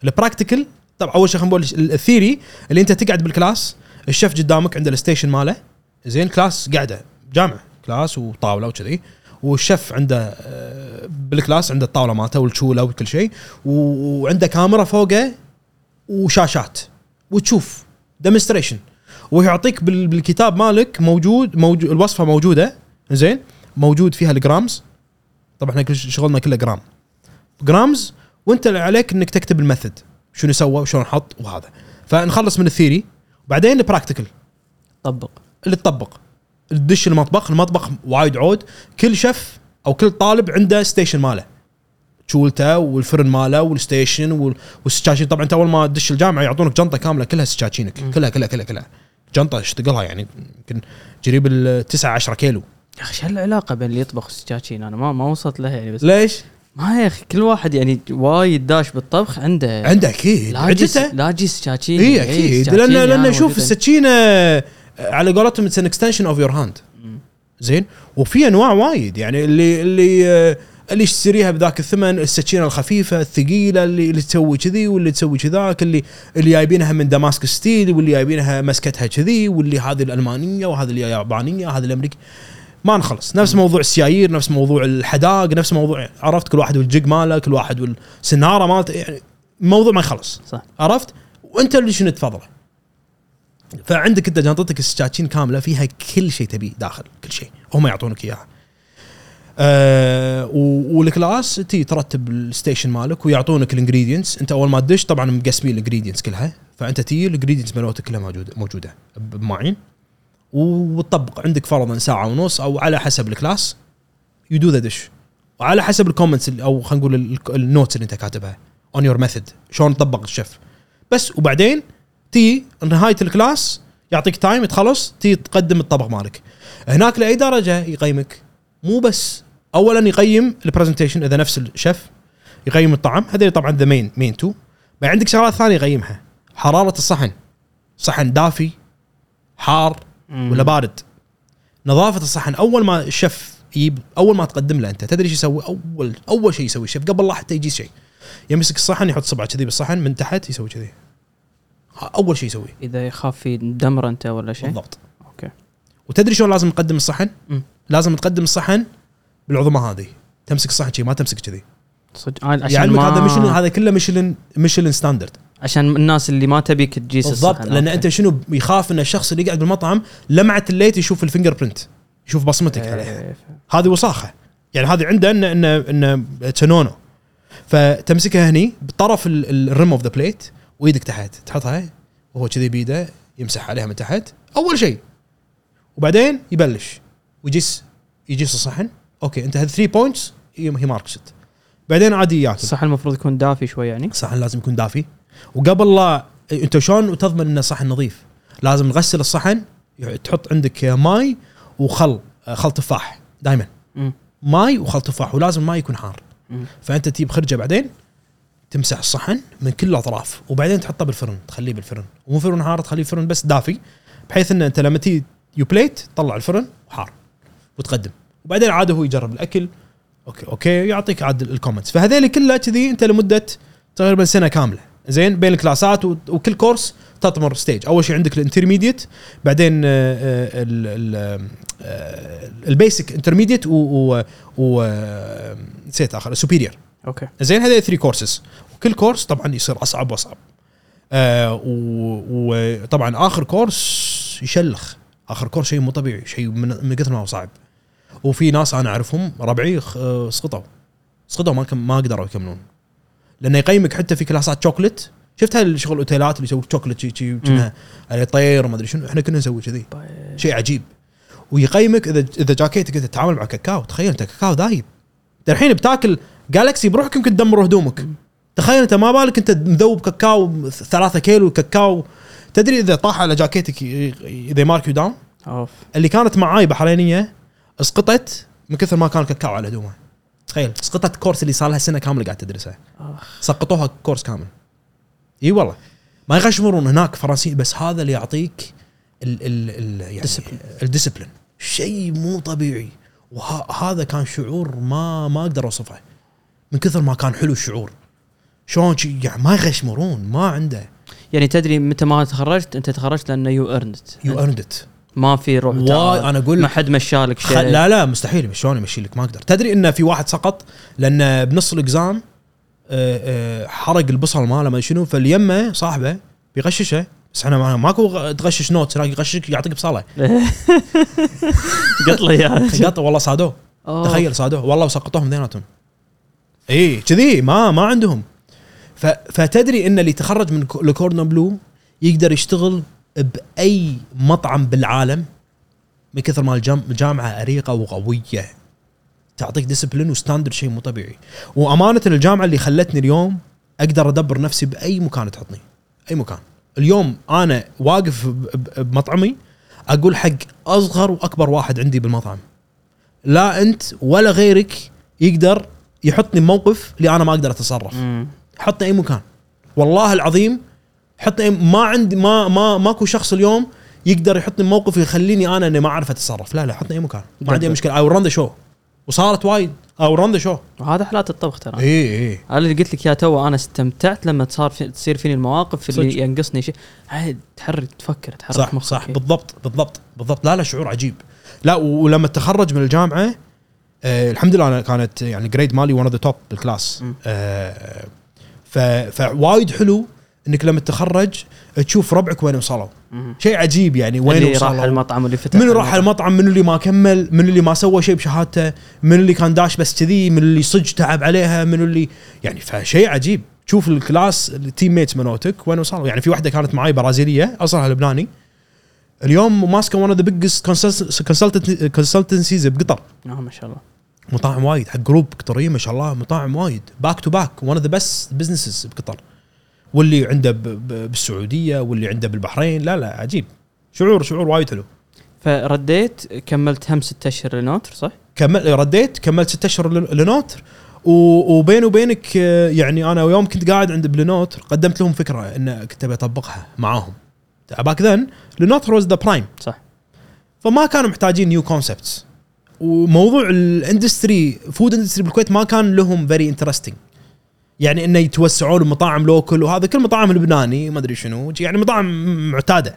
ال practical طبعا أول شيء خلينا نقول ال theory اللي أنت تقعد بال class الشيف قدامك عنده ال station ماله. زين class قاعدة جامعة class وطاولة وكذي. والشيف عنده آه، بال class عنده الطاولة مالته والشولة وكل شيء. وعنده كاميرا فوقه وشاشات. وتشوف demonstration ويعطيك بال- بالكتاب مالك موجود موجود الوصفة موجودة. زين موجود فيها ال grams. طبعا إحنا كل شغلنا كله جرام. grams وأنت اللي عليك إنك تكتب ال method. شنو سوى وشلون حط وهذا. فنخلص من ال theory وبعدين ال practical طبق. اللي تطبق. تدش المطبخ المطبخ وايد عود. كل شيف أو كل طالب عنده station ماله. شولته والفرن ماله وال station وال- والسكاكين طبعا أنت أول ما تدش الجامعة يعطونك جنطة كاملة كلها سكاكينك مم. كلها كلها كلها كلها. جنطة اش ثقلها يعني يمكن قريب ال 9 10 كيلو. يا أخي شو العلاقه بين اللي يطبخ والسكاكين أنا ما ما وصلت لها يعني بس ليش؟ ما يا أخي كل واحد يعني وايد داش بالطبخ عنده عنده أكيد عدته لاجي سكاكين اي أكيد. سكاكين لأن يعني لأن شوف. السكينه على قولتهم it's an extension of your hand. زين؟ وفي أنواع وايد. يعني اللي اللي آه، اللي يشتريها بذاك الثمن السكينه الخفيفة الثقيلة اللي, اللي تسوي كذي واللي تسوي كذاك اللي اللي جايبينها من damask steel واللي جايبينها مسكتها كذي واللي هذه الألمانية وهذه اليابانية هذه الأمريكية. ما نخلص. نفس موضوع السيايير نفس موضوع الحداق نفس موضوع عرفت؟ كل واحد وال jig ماله كل واحد والسناره مالته يعني موضوع ما يخلص. صح. عرفت؟ وانت اللي شنو تفضله؟ فعندك انت جنطتك السكاكين كاملة فيها كل شيء تبيه داخل كل شيء. هم يعطونك اياها و- وال class تي ترتب ال station مالك ويعطونك ال ingredients انت أول ما تدش طبعا مقسمين ال ingredients كلها. فأنت تي ال ingredients مالتك كلها موجودة موجودة. بمعين وتطبق عندك فرضا ساعة ونص أو على حسب ال class. you do the dish وعلى حسب ال comments أو خلينا نقول ال- ال notes اللي أنت كاتبها on your method شلون تطبق الشيف. بس وبعدين تي نهايه ال class يعطيك time تخلص تي تقدم الطبق مالك. هناك لأي درجة يقيمك؟ مو بس. اولا يقيم ال presentation إذا نفس الشيف. يقيم الطعم. هذول طبعا the main main two بعد عندك شغلات ثانية يقيمها. حرارة الصحن. صحن دافي. حار. ولا بارد. نظافة الصحن أول ما الشيف يجيب أول ما تقدم له أنت تدري إيش يسوي؟ اول أول شيء يسوي الشيف قبل لا حتى يجي شيء. يمسك الصحن يحط صبعه كذي بالصحن من تحت يسوي كذي. أول شيء يسويه إذا يخاف في دمر أنت ولا شيء؟ بالضبط. أوكي. وتدري شلون لازم تقدم الصحن؟ مم. لازم تقدم الصحن بالعظمه هذه. تمسك الصحن شي ما تمسك كذي. صدق عشان يعني ما هذا Michelin هذا كله Michelin Michelin standard عشان الناس اللي ما تبيك تجيس بالضبط. لأن okay. أنت شنو يخاف إن الشخص اللي قاعد بالمطعم لمعة ال plate يشوف ال finger print يشوف بصمتك عليها إيه، هذه وساخة. يعني هذه عنده انه انه انه no no. فتمسكها هني بطرف ال rim of the plate وإيدك تحت. تحطها وهو كذي بيده يمسح عليها من تحت. أول شيء. وبعدين يبلش. ويجيس يجيس الصحن. okay أنت هذ 3 points he marks بعدين عادي ياكل. الصحن المفروض يكون دافي شوي يعني. الصحن لازم يكون دافي. وقبل لا انت شلون تضمن إن الصحن نظيف؟ لازم تغسل الصحن تحط عندك ماي وخل خل تفاح دائما. ماي وخل تفاح ولازم الماي يكون حار. فأنت تجيب خرجة بعدين تمسح الصحن من كل الأطراف وبعدين تحطه بالفرن تخليه بالفرن. مو فرن حار تخليه فرن بس دافي بحيث إن أنت لما تيجي you plate تطلع الفرن حار وتقدم. وبعدين عاد هو يجرب الأكل. okay okay يعطيك عاد ال comments فهذيل كلها كذي أنت لمدة تقريبا سنة كاملة. زين بين الكلاسات وكل course تطمر stage أول شيء عندك ال intermediate بعدين ال basic intermediate و و آه، نسيت آخر superior okay. زين هذول 3 كورسز وكل course طبعا يصير أصعب وأصعب. آه وطبعا آخر كورس يشلخ. آخر كورس شيء مو طبيعي شيء من, كثر ما هو صعب. وفي ناس أنا أعرفهم ربعي آه، سقطوا. سقطوا ما ما قدروا يكملون. لأنه يقيمك حتى في كلاسات شوكلت شفت هالشغل الأوتيلات اللي يسوي شوكلت شي شي عليه طير وما أدري شنو. إحنا كنا نسوي كذي. شيء عجيب. ويقيمك اذا إذا جاكيتك أنت تتعامل مع كاكاو. تخيل أنت كاكاو ذايب أنت الحين بتاكل Galaxy بروحك يمكن تدمر هدومك. تخيل أنت ما بالك أنت مذوب كاكاو ثلاثة كيلو كاكاو. تدري إذا طاح على جاكيتك they mark you down off. اللي كانت معاي بحرينية اسقطت من كثر ما كان كاكاو على هدومها تخيل اسقطت كورس اللي صار لها سنة كاملة قاعد تدرسها. سقطوها كورس كامل. إي والله. ما يغشمرون هناك فرنسي بس هذا اللي يعطيك ال ال ال يعني. ال discipline شيء مو طبيعي. وهذا كان شعور ما ما أقدر أوصفه. من كثر ما كان حلو الشعور. شلون يعني ما يغشمرون ما عنده. يعني تدري متى ما تخرجت؟ أنت تخرجت لأنه you earned you earned it ما في روح واي تعال. أنا أقول ما حد مشالك. شيء لا لا مستحيل شلون يمشي لك ما أقدر تدري إن في واحد سقط لأن بنص ال exam آه، آه، حرق البصل ماله ما شنو فاليمة صاحبه بيغششه بس إحنا ما- ماكو تغشش note هناك يغشك يعطيك بصله *laughs* قط له اياها *laughs* قط والله صادوه. تخيل صادوه والله وسقطوهم اثنيناتهم إي كذي ما ما عندهم. فتدري إن اللي تخرج من كو- ال Cordon Bleu يقدر يشتغل بأي مطعم بالعالم من كثر ما الجام- الجامعة عريقة وقوية. تعطيك discipline و standard شيء مو طبيعي. وأمانة الجامعة اللي خلتني اليوم أقدر أدبر نفسي بأي مكان تحطني. أي مكان. اليوم أنا واقف بمطعمي أقول حق أصغر وأكبر واحد عندي بالمطعم. لا أنت ولا غيرك يقدر يحطني بموقف اللي أنا ما أقدر أتصرف. حطني أي مكان. والله العظيم حطني ما عندي ما ما ماكو شخص اليوم يقدر يحطني بموقف يخليني أنا إني ما أعرف أتصرف. لا لا حطني أي مكان. ما عندي مشكلة. اي ران ذا شو. وصارت وايد. I ran the show. وهذا حالات الطبخ ترى. اي اي هذا اللي قلت لك يا تو أنا استمتعت لما صار في تصير فيني المواقف اللي صدق. ينقصني شيء. تحرك تفكر تحرك صح مخك. صح. بالضبط بالضبط بالضبط. لا لا شعور عجيب. لا ولما تخرج من الجامعة آه الحمد لله أنا كانت يعني grade مالي one of the top بال class. آه فوايد حلو. إنك لما تتخرج تشوف ربعك وين وصلوا. شيء عجيب يعني وين اللي راح وصلوا المطعم واللي فتح من راح المطعم. من اللي ما كمل؟ من اللي ما سوى شيء بشهادته؟ من اللي كان داش بس كذي؟ من اللي صج تعب عليها؟ من اللي يعني فشيء عجيب. تشوف ال class ال teammates مالتك وين وصلوا يعني في واحدة كانت معي برازيلية اصلها لبناني. اليوم ماسكة one of the biggest consultancies بقطر. آه ما شاء الله. مطاعم وايد حق group قطرية ما شاء الله مطاعم وايد. back to back one of the best businesses بقطر. واللي عنده بالسعودية واللي عنده بالبحرين. لا لا عجيب. شعور شعور وايد حلو. فرديت كملت هم ست أشهر Lenôtre صح؟ كمل رديت كملت ست أشهر Lenôtre. و- وبيني وبينك يعني أنا يوم كنت قاعد عند ب Lenôtre قدمت لهم فكرة إن كنت أبي أطبقها معاهم. back then Lenôtre was the prime صح. فما كانوا محتاجين new concepts وموضوع ال industry food industry بالكويت ما كان لهم very interesting يعني إنه يتوسعون المطاعم local وهذا كل مطاعم لبناني ما أدري شنو يعني مطاعم معتادة.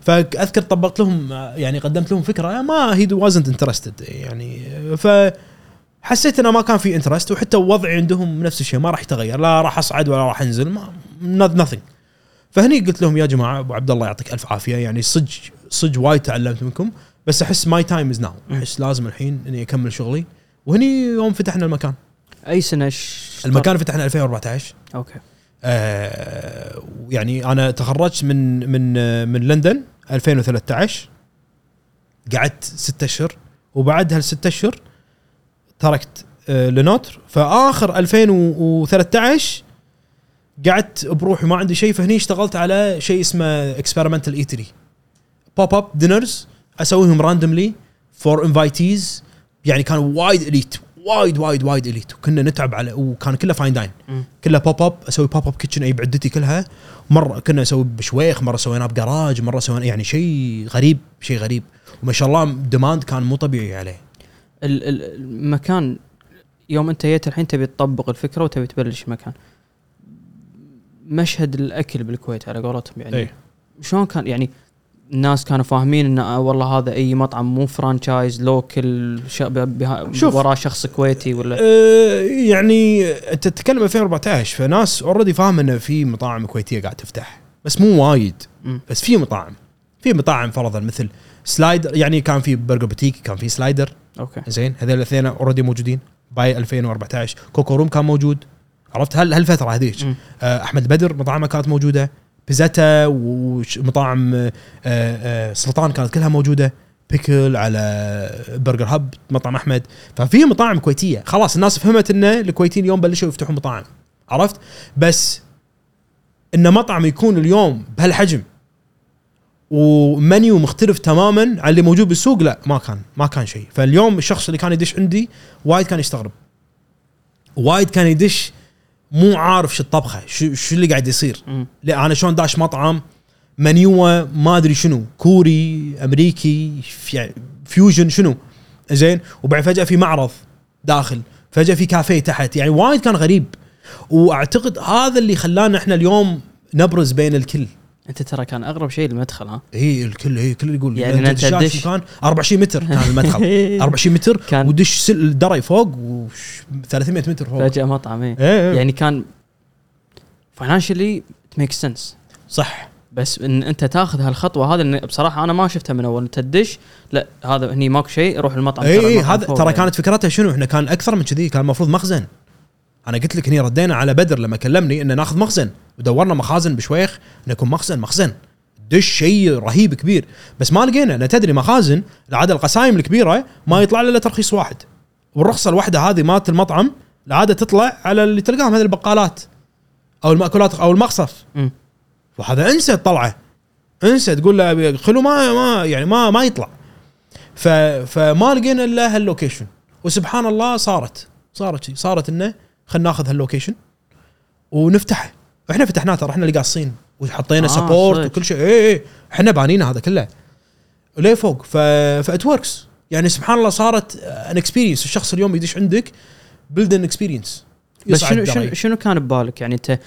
فأذكر طبقت لهم يعني قدمت لهم فكرة ما he wasn't interested يعني. ف حسيت إنه ما كان في interest وحتى وضعي عندهم نفس الشيء ما راح يتغير لا راح أصعد ولا راح أنزل ما nothing. فهني قلت لهم يا جماعة أبو عبد الله يعطيك ألف عافية يعني صدق صدق وايد تعلمت منكم بس أحس my time is now أحس لازم الحين إني أكمل شغلي. وهني يوم فتحنا المكان. أي سنة ش... المكان فتحنا 2014 okay. آه يعني أنا تخرجت من من من لندن 2013 قعدت ستة أشهر. وبعد هالست أشهر تركت آه Lenôtre. فآخر 2013 قعدت بروحي. ما عندي شيء. فهني اشتغلت على شيء اسمه experimental eatery pop up dinners أسويهم randomly for invitees يعني كانوا وايد elite وايد وايد وايد elite. وكنا نتعب على وكان كله fine dine مم. كلها pop up أسوي pop up kitchen أي بعدتي كلها. مرة كنا نسوي بشويخ مرة سويناه بجراج مرة سوينا يعني شيء غريب شيء غريب. وما شاء الله demand كان مو طبيعي عليه. ال- ال- المكان يوم أنت جيت الحين تبي تطبق الفكرة وتبي تبلش مكان مشهد الأكل بالكويت على قولتهم يعني. إيه. شلون كان يعني الناس كانوا فاهمين إن آه والله هذا أي مطعم مو franchise local. شوف. وراه شخص كويتي ولا أه يعني انت تتكلم 2014 فناس already فاهم انه في مطاعم كويتية قاعد تفتح بس مو وايد. بس في مطاعم في مطاعم فرضا مثل Slider يعني كان في Burger Boutique كان في Slider okay زين هذول الاثنين already موجودين by 2014 Cocoa Room كان موجود عرفت هل هالفترة هذيك. آه، أحمد بدر مطاعمه كانت موجودة بيزاتا ومطاعم آه، آه، سلطان كانت كلها موجودة. بيكل على برجر هب مطعم أحمد. ففي مطاعم كويتية. خلاص الناس فهمت إن الكويتيين اليوم بلشوا يفتحوا مطاعم. عرفت؟ بس إن مطعم يكون اليوم بهالحجم ومنيو مختلف تماما عن اللي موجود بالسوق لا ما كان ما كان شيء. فاليوم الشخص اللي كان يدش عندي وايد كان يستغرب. وايد كان يدش مو عارف شو الطبخة شو شو اللي قاعد يصير. مم. لا أنا شلون داش مطعم منيوة ما أدري شنو كوري أمريكي fu- fusion شنو؟ زين؟ وبعد فجأة في معرض داخل فجأة في كافيه تحت يعني وايد كان غريب. وأعتقد هذا اللي خلانا إحنا اليوم نبرز بين الكل. أنت ترى كان أغرب شيء المدخل ها؟ اي الكل اي الكل يقول يعني دشات تدش- في مكان 24 متر كان المدخل. *laughs* 24 متر كان- ودش سل دري فوق و 300 متر فوق. فجأة مطعم إيه إيه،. يعني كان financially make sense صح. بس إن أنت تاخذ هالخطوة هذا بصراحة أنا ما شفتها من أول. أنت تدش لا هذا هني ماكو شيء روح المطعم اي اي هذا ترى يعني. كانت فكرتها شنو؟ إحنا كان أكثر من كذي كان المفروض مخزن. أنا قلت لك هني ردينا على بدر لما كلمني ان ناخذ مخزن. ودورنا مخازن بشويخ إنه يكون مخزن مخزن. دش شيء رهيب كبير. بس ما لقينا أنا تدري مخازن العاده القسايم الكبيرة ما يطلع إلا ترخيص واحد. والرخصة الواحدة هذه مالت المطعم العادة تطلع على اللي تلقاهم هذه البقالات أو المأكولات أو المقصف. وهذا انسى طلعه. انسى تقول له خلو ما ما يعني ما ما يطلع. ف فما لقينا إلا هال location. وسبحان الله صارت. صارت شي. صارت إنه خلينا ناخذ هال location ونفتحه. إحنا فتحناه ترى إحنا اللي قاصين وحطينا آه، support صدق. وكل شيء. اي اي إحنا بانينا هذا كله. وليه فوق؟ ف that works يعني سبحان الله صارت an experience الشخص اليوم يدش عندك build an experience بس شنو شنو شنو كان ببالك؟ يعني انت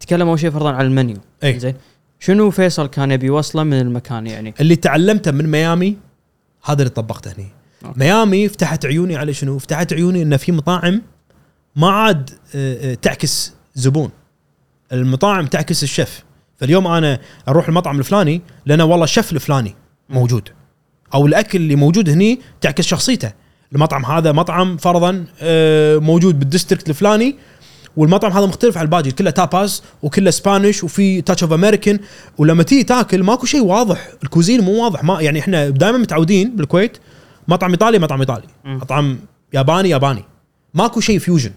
تتكلم أول شيء فرضا على المنيو. اي زين. شنو فيصل كان يبي؟ يوصله من المكان يعني. اللي تعلمته من ميامي هذا اللي طبقته هني. okay. ميامي فتحت عيوني على شنو؟ فتحت عيوني ان في مطاعم ما عاد آه، آه، تعكس زبون. المطاعم تعكس الشيف. فاليوم أنا أروح المطعم الفلاني لأن والله الشيف الفلاني موجود. أو الأكل اللي موجود هني تعكس شخصيته. المطعم هذا مطعم فرضا آه، موجود بال district الفلاني والمطعم هذا مختلف عن الباقي. كله tapas وكله Spanish وفي touch of American ولما تيجي تاكل ماكو شيء واضح. ال cuisine مو واضح. ما يعني إحنا دائما متعودين بالكويت. مطعم إيطالي مطعم إيطالي. مطعم ياباني ياباني. ماكو شيء fusion.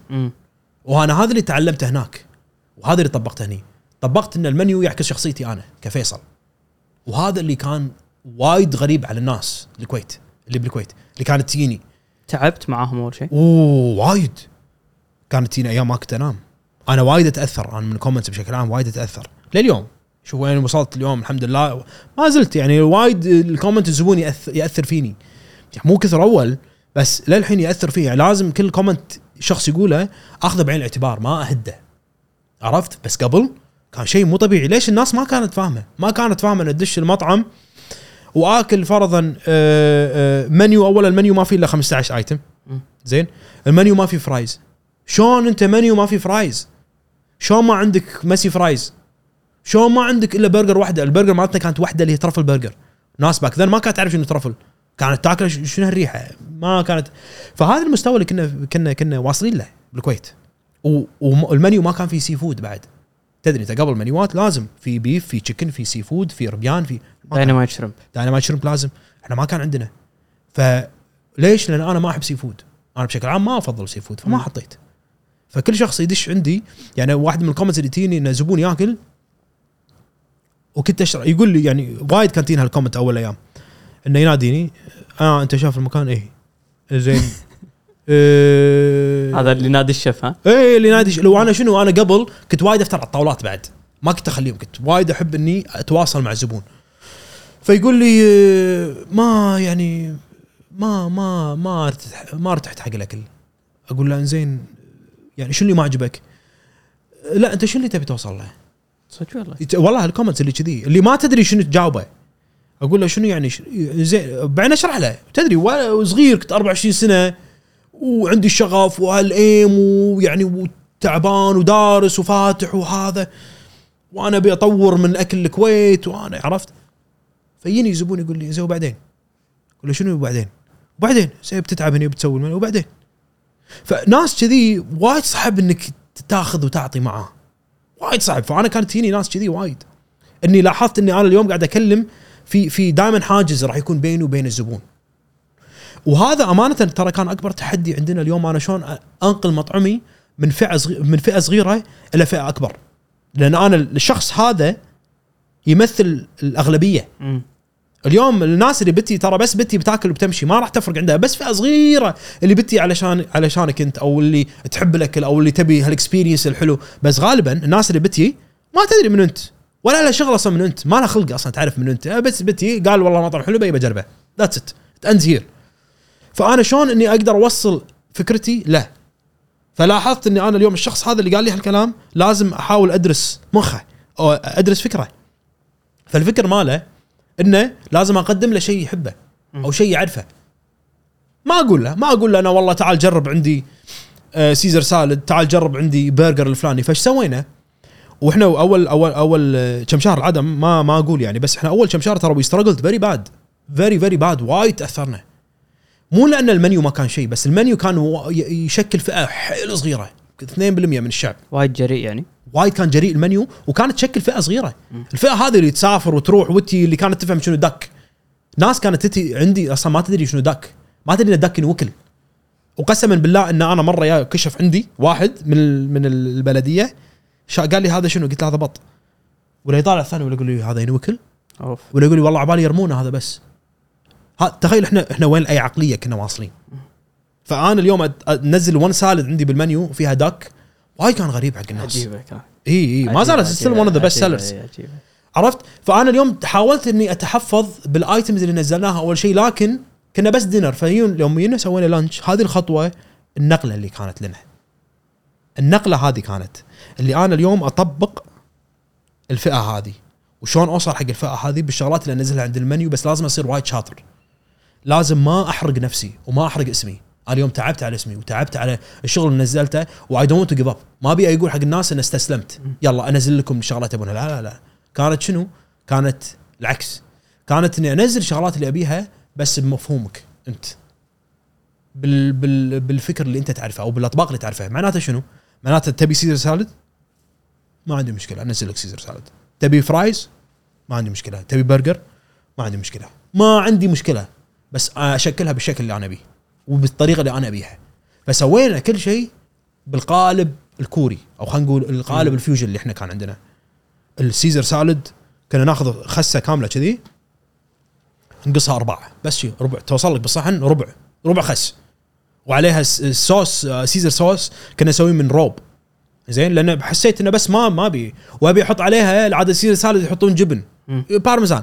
وأنا هذا اللي تعلمته هناك. وهذا اللي طبقته هني. طبقت إن المنيو يعكس شخصيتي أنا كفيصل. وهذا اللي كان وايد غريب على الناس الكويت اللي بالكويت اللي كانت تجيني. تعبت معاهم أول شيء؟ أوه وايد. كانت تجيني أيام ما كنت أنام. أنا وايد أتأثر أنا من ال comments بشكل عام وايد أتأثر. لليوم. شوف وين وصلت اليوم الحمد لله. ما زلت يعني وايد ال comment الزبون يأثر, يأثر فيني. يعني مو كثر أول بس للحين يأثر فيه يعني لازم كل comment شخص يقوله أخذه بعين الاعتبار ما أهده. عرفت؟ بس قبل كان شيء مو طبيعي. ليش الناس ما كانت فاهمة؟ ما كانت فاهمة ان ادش المطعم وآكل فرضا آه، آه، منيو. اولا المنيو ما فيه إلا 15 item. زين؟ المنيو ما فيه fries شلون أنت منيو ما فيه fries شلون ما عندك messy fries شلون ما عندك إلا برجر واحدة البرجر مالتنا كانت واحدة اللي هي truffle burger ناس back then ما كانت تعرف شنو truffle كانت تاكل شنو هالريحة؟ ما كانت فهذا المستوى اللي كنا كنا كنا واصلين له بالكويت. والمنيو ما كان فيه seafood بعد. تدري انت قبل المنيوات لازم في beef في chicken في seafood في ربيان في dynamite shrimp dynamite shrimp لازم. إحنا ما كان عندنا. فليش؟ لأن أنا ما أحب seafood أنا بشكل عام ما أفضل seafood فما. حطيت. فكل شخص يدش عندي يعني واحد من ال comments اللي تجيني إنه زبون ياكل وكنت اشرح يقول لي يعني وايد كان تجيني هال comment أول أيام. إنه يناديني آه أنت شايف المكان؟ إيه. زين. *laughs* إيه هذا اللي نادي الشيف ها؟ إيه اللي نادي لو أنا شنو أنا قبل كنت وايد أفتر على الطاولات بعد. ما كنت أخليهم كنت وايد أحب إني أتواصل مع الزبون. فيقول لي آه، ما يعني ما ما ما ارتحت ما ارتحت حق الأكل. أقول له إنزين يعني شو اللي ما عجبك؟ لا أنت شو اللي تبي توصل له؟ صدق والله. والله ال comments اللي كذي. اللي ما تدري شنو تجاوبه. أقول له شنو يعني؟ زين بعدين أشرح له. تدري و- صغير كنت 24 سنة وعندي الشغف وهال aim ويعني وتعبان ودارس وفاتح وهذا. وأنا أبي أطور من أكل الكويت وأنا عرفت؟ فيجيني زبون يقول لي زين وبعدين؟ أقول له شنو وبعدين؟ وبعدين؟ زين بتتعب هنا وبتسوي المنيو وبعدين؟ فناس كذي وايد صعب إنك تاخذ وتعطي معاه. وايد صعب. فأنا كانت تجيني ناس كذي وايد. إني لاحظت إني أنا اليوم قاعد أكلم في في دائما حاجز راح يكون بيني وبين الزبون. وهذا أمانة ترى كان أكبر تحدي عندنا اليوم. أنا شلون أنقل مطعمي من فئة صغيره من فئة صغيرة إلى فئة أكبر. لأن أنا الشخص هذا يمثل الأغلبية. مم. اليوم الناس اللي بتي ترى بس بتي بتاكل وبتمشي ما راح تفرق عندها. بس فئة صغيرة اللي بتي علشان علشانك أنت أو اللي تحب الأكل أو اللي تبي هال experience الحلو. بس غالبا الناس اللي بتي ما تدري من أنت. ولا لها شغل أصلا من أنت. ما لها خلق أصلا تعرف من أنت. بس بتي قال والله مطعم حلو بي بجربه. that's it ends here فأنا شلون إني أقدر أوصل فكرتي له. فلاحظت إني أنا اليوم الشخص هذا اللي قال لي هالكلام لازم أحاول أدرس مخه أو أدرس فكره. فالفكر ماله إنه لازم أقدم له شيء يحبه أو شيء يعرفه. ما أقول له ما أقول له أنا والله تعال جرب عندي آه، Caesar salad تعال جرب عندي برجر الفلاني. فايش سوينا؟ وإحنا اول اول أول آه، كم شهر العدم ما ما أقول يعني بس إحنا أول كم شهر ترى we struggled very bad very very bad وايد تاثرنا مو لأن المنيو ما كان شيء بس المنيو كان يشكل فئة حيل صغيرة. 2% من الشعب. وايد جريء يعني. وايد كان جريء المنيو وكانت تشكل فئة صغيرة. الفئة هذه اللي تسافر وتروح وتي اللي كانت تفهم شنو دك. ناس كانت تتي عندي أصلا ما تدري شنو دك. ما تدري إن دك ينوكل. وقسما بالله إن أنا مرة يا كشف عندي واحد من من البلدية. قال لي هذا شنو؟ قلت له هذا بط. ولا يطالع الثاني ولا يقول لي هذا ينوكل. أوف. ولا يقول لي والله عبالي يرمونه هذا بس. ها تخيل إحنا إحنا وين اي عقلية كنا واصلين. فأنا اليوم انزل ون سالد عندي بالمنيو فيها داك وايد كان غريب حق الناس. عجيبة كان. إي إي. ما زالت still one of the best sellers عرفت؟ فأنا اليوم حاولت إني أتحفظ بال items اللي نزلناها أول شيء لكن كنا بس dinner فيون يوم جينا سوينا lunch هذه الخطوة النقلة اللي كانت لنا. النقلة هذه كانت. اللي أنا اليوم أطبق الفئة هذه. وشلون أوصل حق الفئة هذه؟ بالشغلات اللي أنزلها عند المنيو بس لازم أصير وايد شاطر. لازم ما أحرق نفسي وما أحرق اسمي. أنا اليوم تعبت على اسمي وتعبت على الشغل اللي نزلته و I don't give up ما أبي أقول حق الناس إن استسلمت. يلا أنزل لكم شغلات تبونها لا لا لا. كانت شنو؟ كانت العكس. كانت إني أنزل الشغلات اللي أبيها بس بمفهومك أنت. بال بال بالفكر اللي أنت تعرفه أو بالأطباق اللي تعرفها معناته شنو؟ معناته تبي Caesar salad؟ ما عندي مشكلة انزل لك Caesar salad تبي fries؟ ما عندي مشكلة. تبي برجر؟ ما عندي مشكلة. ما عندي مشكلة بس أشكلها بالشكل اللي أنا أبيه وبالطريقة اللي أنا أبيها. فسوينا كل شيء بالقالب الكوري أو خلينا نقول القالب ال fusion اللي إحنا كان عندنا. ال Caesar salad كنا ناخذ خسة كاملة كذي نقصها ارباع بس شي ربع. توصل لك بالصحن ربع. ربع خس. وعليها الصوص Caesar sauce كنا نسويه من روب زين لأن حسيت إنه بس ما ما أبي. وأبي أحط عليها العاده Caesar salad يحطون جبن. مم. بارميزان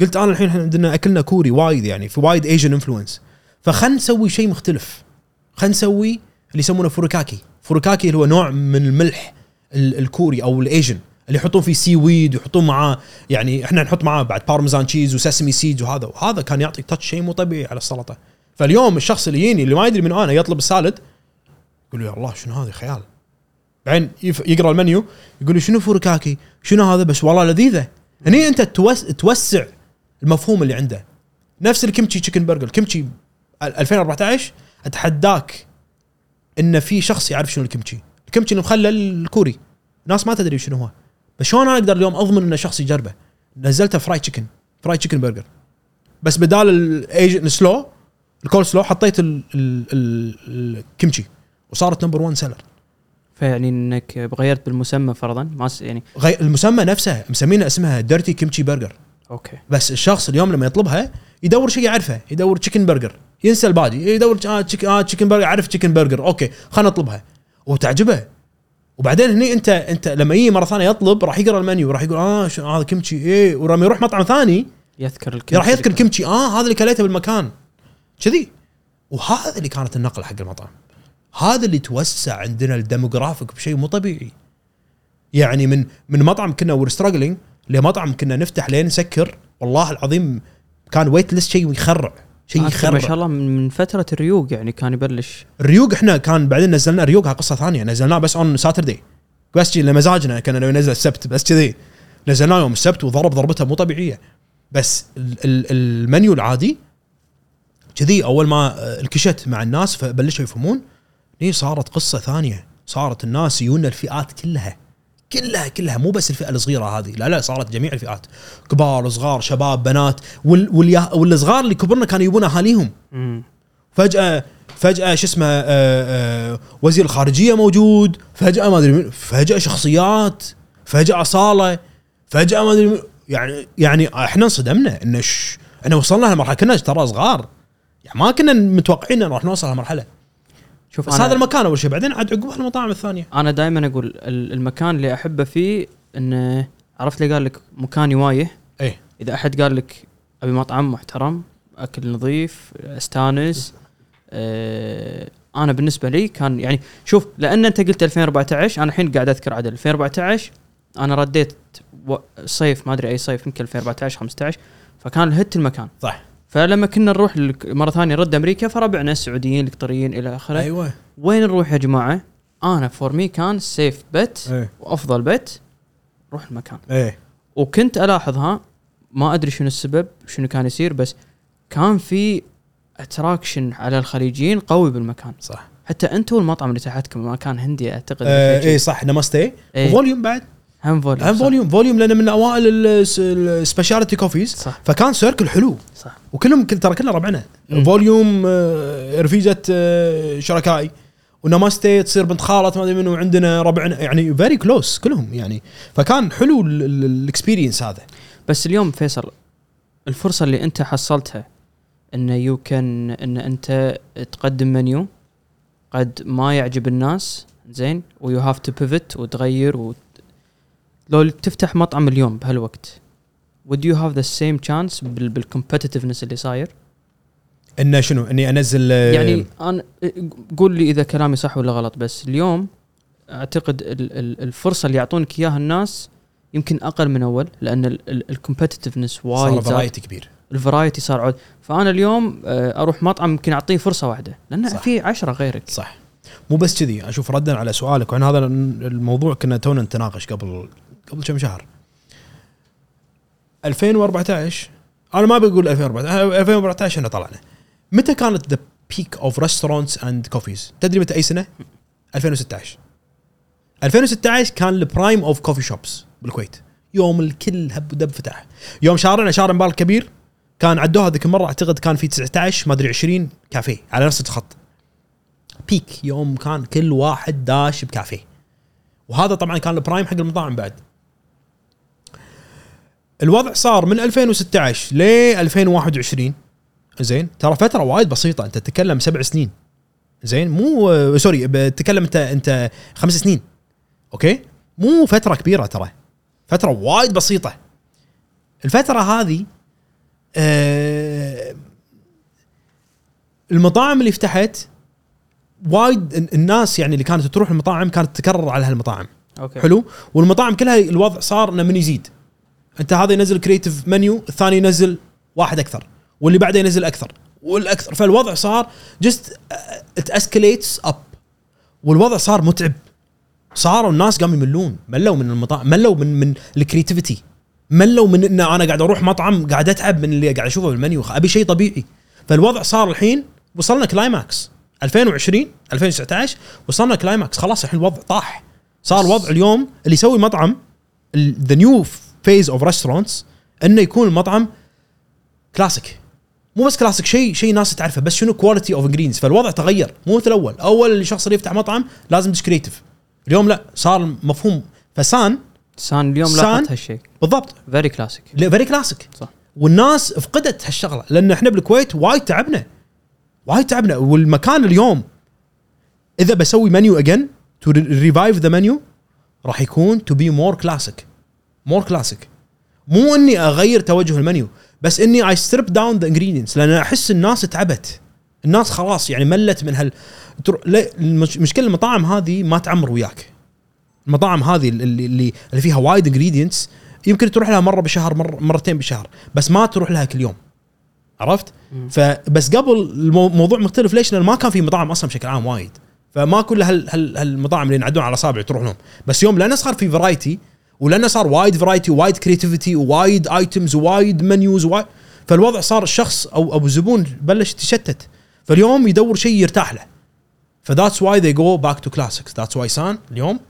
قلت أنا الحين عندنا أكلنا كوري وايد يعني في وايد Asian influence فخلنا نسوي شيء مختلف. خلينا نسوي اللي يسمونه furikake furikake اللي هو نوع من الملح ال- الكوري أو ال Asian اللي يحطون فيه seaweed ويحطون معاه يعني إحنا نحط معاه بعد Parmesan cheese و sesame seeds وهذا. وهذا كان يعطي touch شيء مو طبيعي على السلطة. فاليوم الشخص اللي يجيني اللي ما يدري منو أنا يطلب ال salad يقول يا الله شنو هذا خيال؟ بعدين يقرأ المنيو يقول شنو furikake؟ شنو هذا؟ بس والله لذيذة. هني أنت توس توسع المفهوم اللي عنده. نفس ال kimchi chicken burger الكيمتشي 2014 أتحداك إن في شخص يعرف شنو الكيمتشي. الكيمتشي المخلل الكوري. ناس ما تدري شنو هو. بس شلون أنا أقدر اليوم أضمن إن شخص يجربه؟ نزلته fried chicken fried chicken burger بس بدال ال Asian slaw الكول سلو حطيت ال- ال- ال- الكيمتشي وصارت number 1 seller فيعني إنك غيرت بالمسمى فرضا. ما. يعني غير المسمى نفسها مسمينها اسمها dirty kimchi burger okay. بس الشخص اليوم لما يطلبها يدور شيء يعرفه يدور chicken burger ينسى الباقي يدور آه chick آه chicken burger عارف chicken burger okay خلينا نطلبها. وتعجبه. وبعدين هني أنت أنت لما يجي مرة ثانية يطلب راح يقرأ المنيو راح يقول آه هذا كيمتشي إيه ولما يروح مطعم ثاني يذكر الكيمتشي راح يذكر كيمتشي آه هذا اللي كليته بالمكان. كذي. وهذا اللي كانت النقلة حق المطعم. هذا اللي توسع عندنا ال demographic بشيء مو طبيعي. يعني من من مطعم كنا we're struggling لمطعم كنا نفتح لين نسكر. والله العظيم كان wait list شيء يخرع شيء ما شاء يخرع الله من فترة الريوق يعني كان يبلش. الريوق إحنا كان بعدين نزلنا ريوق قصة ثانية. نزلناه بس on Saturday بس لمزاجنا كنا ننزل السبت بس كذي نزلناه يوم السبت وضرب ضربته مو طبيعية. بس ال- ال- المنيو العادي كذي أول ما آه، الكشت مع الناس فبلشوا يفهمون. هي صارت قصة ثانية؟ صارت الناس يجون الفئات كلها. كلها كلها. مو بس الفئة الصغيرة هذه. لا لا صارت جميع الفئات. كبار صغار شباب بنات. وال واليا- والصغار اللي كبرنا كانوا يبون أهاليهم. فجأة فجأة شو اسمه آه، آه، وزير الخارجية موجود. فجأة ما أدري فجأة شخصيات. فجأة صاله فجأة ما أدري يعني يعني إحنا انصدمنا انه ش- إحنا وصلنا لمرحلة كنا ترى صغار. يعني ما كنا متوقعين ان راح نوصل لهالمرحلة. شوف بس أنا هذا المكان أول شيء بعدين عاد عقبها المطاعم الثانية. أنا دائما أقول ال- المكان اللي أحبه فيه إنه عرفت لي قال لك مكاني وايه إيه. إذا أحد قال لك أبي مطعم محترم أكل نظيف أستانس آه أنا بالنسبة لي كان يعني شوف لأن أنت قلت 2014 أنا الحين قاعد أذكر عدل 2014 أنا رديت صيف ما أدري أي صيف يمكن 2014 15 فكان ال hit المكان. صح. فلما كنا نروح مرة ثانية نرد أمريكا فربعنا السعوديين القطريين إلى آخره. أيوه. وين نروح يا جماعة؟ أنا for me كان safe bet إيه. وأفضل bet روح المكان. إيه. وكنت ألاحظها ما أدري شنو السبب شنو كان يصير بس كان في attraction على الخليجيين قوي بالمكان. صح. حتى أنتم المطعم اللي تحتكم مكان هندي أعتقد. شيء. إيه كذي. صح نمستي. إيه. وفوليوم بعد. هم فوليوم هم. فوليوم فوليوم لأنه من أوائل ال specialty coffees صح. فكان circle حلو. صح. وكلهم كل ترى كلنا ربعنا. فوليوم آه، رفيجه آه، شركائي. ونماستي تصير بنت خالة ما أدري منو عندنا ربعنا. يعني very close كلهم يعني. فكان حلو ال experience هذا. بس اليوم فيصل الفرصة اللي أنت حصلتها إن you can إن أنت تقدم منيو قد ما يعجب الناس زين و you have to pivot وتغير و... لو تفتح مطعم اليوم بهالوقت would you have the same chance بال بال competitiveness اللي صاير؟ إنه شنو؟ إني أنزل يعني أنا قول لي إذا كلامي صح ولا غلط بس اليوم أعتقد ال ال الفرصة اللي يعطونك إياها الناس يمكن أقل من أول لأن صار وايد زاد. variety كبير. ال variety صار عود. فأنا اليوم آه، أروح مطعم يمكن أعطيه فرصة واحدة لأن. في عشرة غيرك. صح. مو بس كذي أشوف ردا على سؤالك وعن هذا الموضوع كنا تونا نتناقش قبل قبل كم شهر. 2014 أنا ما بقول 2014 2014 إحنا طلعنا. متى كانت the peak of restaurants and coffees تدري متى أي سنة؟ 2016 2016 كان ال prime of coffee shops بالكويت. يوم الكل هب ودب فتح. يوم شارعنا شارع مبارك الكبير كان عدوها ذيك المرة أعتقد كان في 19 ما أدري 20 كافيه على نفس الخط. peak يوم كان كل واحد داش بكافيه. وهذا طبعا كان ال prime حق المطاعم بعد. الوضع صار من 2016 ل 2021 زين؟ ترى فترة وايد بسيطة. أنت تتكلم سبع سنين. زين؟ مو sorry بتتكلم أنت أنت خمس سنين. okay؟ مو فترة كبيرة ترى. فترة وايد بسيطة. الفترة هذه آه المطاعم اللي فتحت وايد ال- الناس يعني اللي كانت تروح المطاعم كانت تكرر على هالمطاعم. okay. حلو؟ والمطاعم كلها الوضع صار إنه من يزيد. انت هذا ينزل creative menu الثاني ينزل واحد أكثر واللي بعده ينزل أكثر والأكثر. فالوضع صار just it escalates up والوضع صار متعب. صاروا الناس قاموا يملون. ملوا من المطاعم ملوا من من ال creativity ملوا من إن أنا قاعد أروح مطعم قاعد أتعب من اللي قاعد أشوفه بالمنيو أبي شيء طبيعي. فالوضع صار الحين وصلنا climax 2020 2019 وصلنا climax خلاص الحين الوضع طاح. صار الوضع اليوم اللي يسوي مطعم the new phase of restaurants إنه يكون المطعم كلاسيك مو بس كلاسيك شيء شيء ناس تعرفه بس شنو quality of ingredients فالوضع تغير مو مثل الأول أول الشخص اللي يفتح مطعم لازم تدش creative اليوم لا صار مفهوم. فسان سان اليوم. لاحظت هالشيء. بالضبط. very classic very classic صح. والناس فقدت هالشغلة لأن إحنا بالكويت وايد تعبنا. وايد تعبنا. والمكان اليوم إذا بسوي menu again to revive the menu راح يكون to be more classic more classic مو إني أغير توجه المنيو بس إني I strip down the ingredients لأن أحس الناس تعبت. الناس خلاص يعني ملت من هال تر- لا، المش- مشكلة المطاعم هذه ما تعمر وياك. المطاعم هذه اللي اللي, اللي فيها وايد ingredients يمكن تروح لها مرة بالشهر مر مرتين بالشهر بس ما تروح لها كل يوم. عرفت؟ فبس قبل المو- الموضوع مختلف ليش؟ لأن ما كان في مطاعم أصلا بشكل عام وايد. فما كل هال هال هالمطاعم اللي ينعدون على أصابع تروح لهم. بس يوم لأنه صار في variety ولأنه صار وايد variety ووايد creativity ووايد items ووايد menus ووايد فالوضع صار الشخص أو أو الزبون بلش يتشتت. فاليوم يدور شيء يرتاح له. ف that's why they go back to classics that's why سان اليوم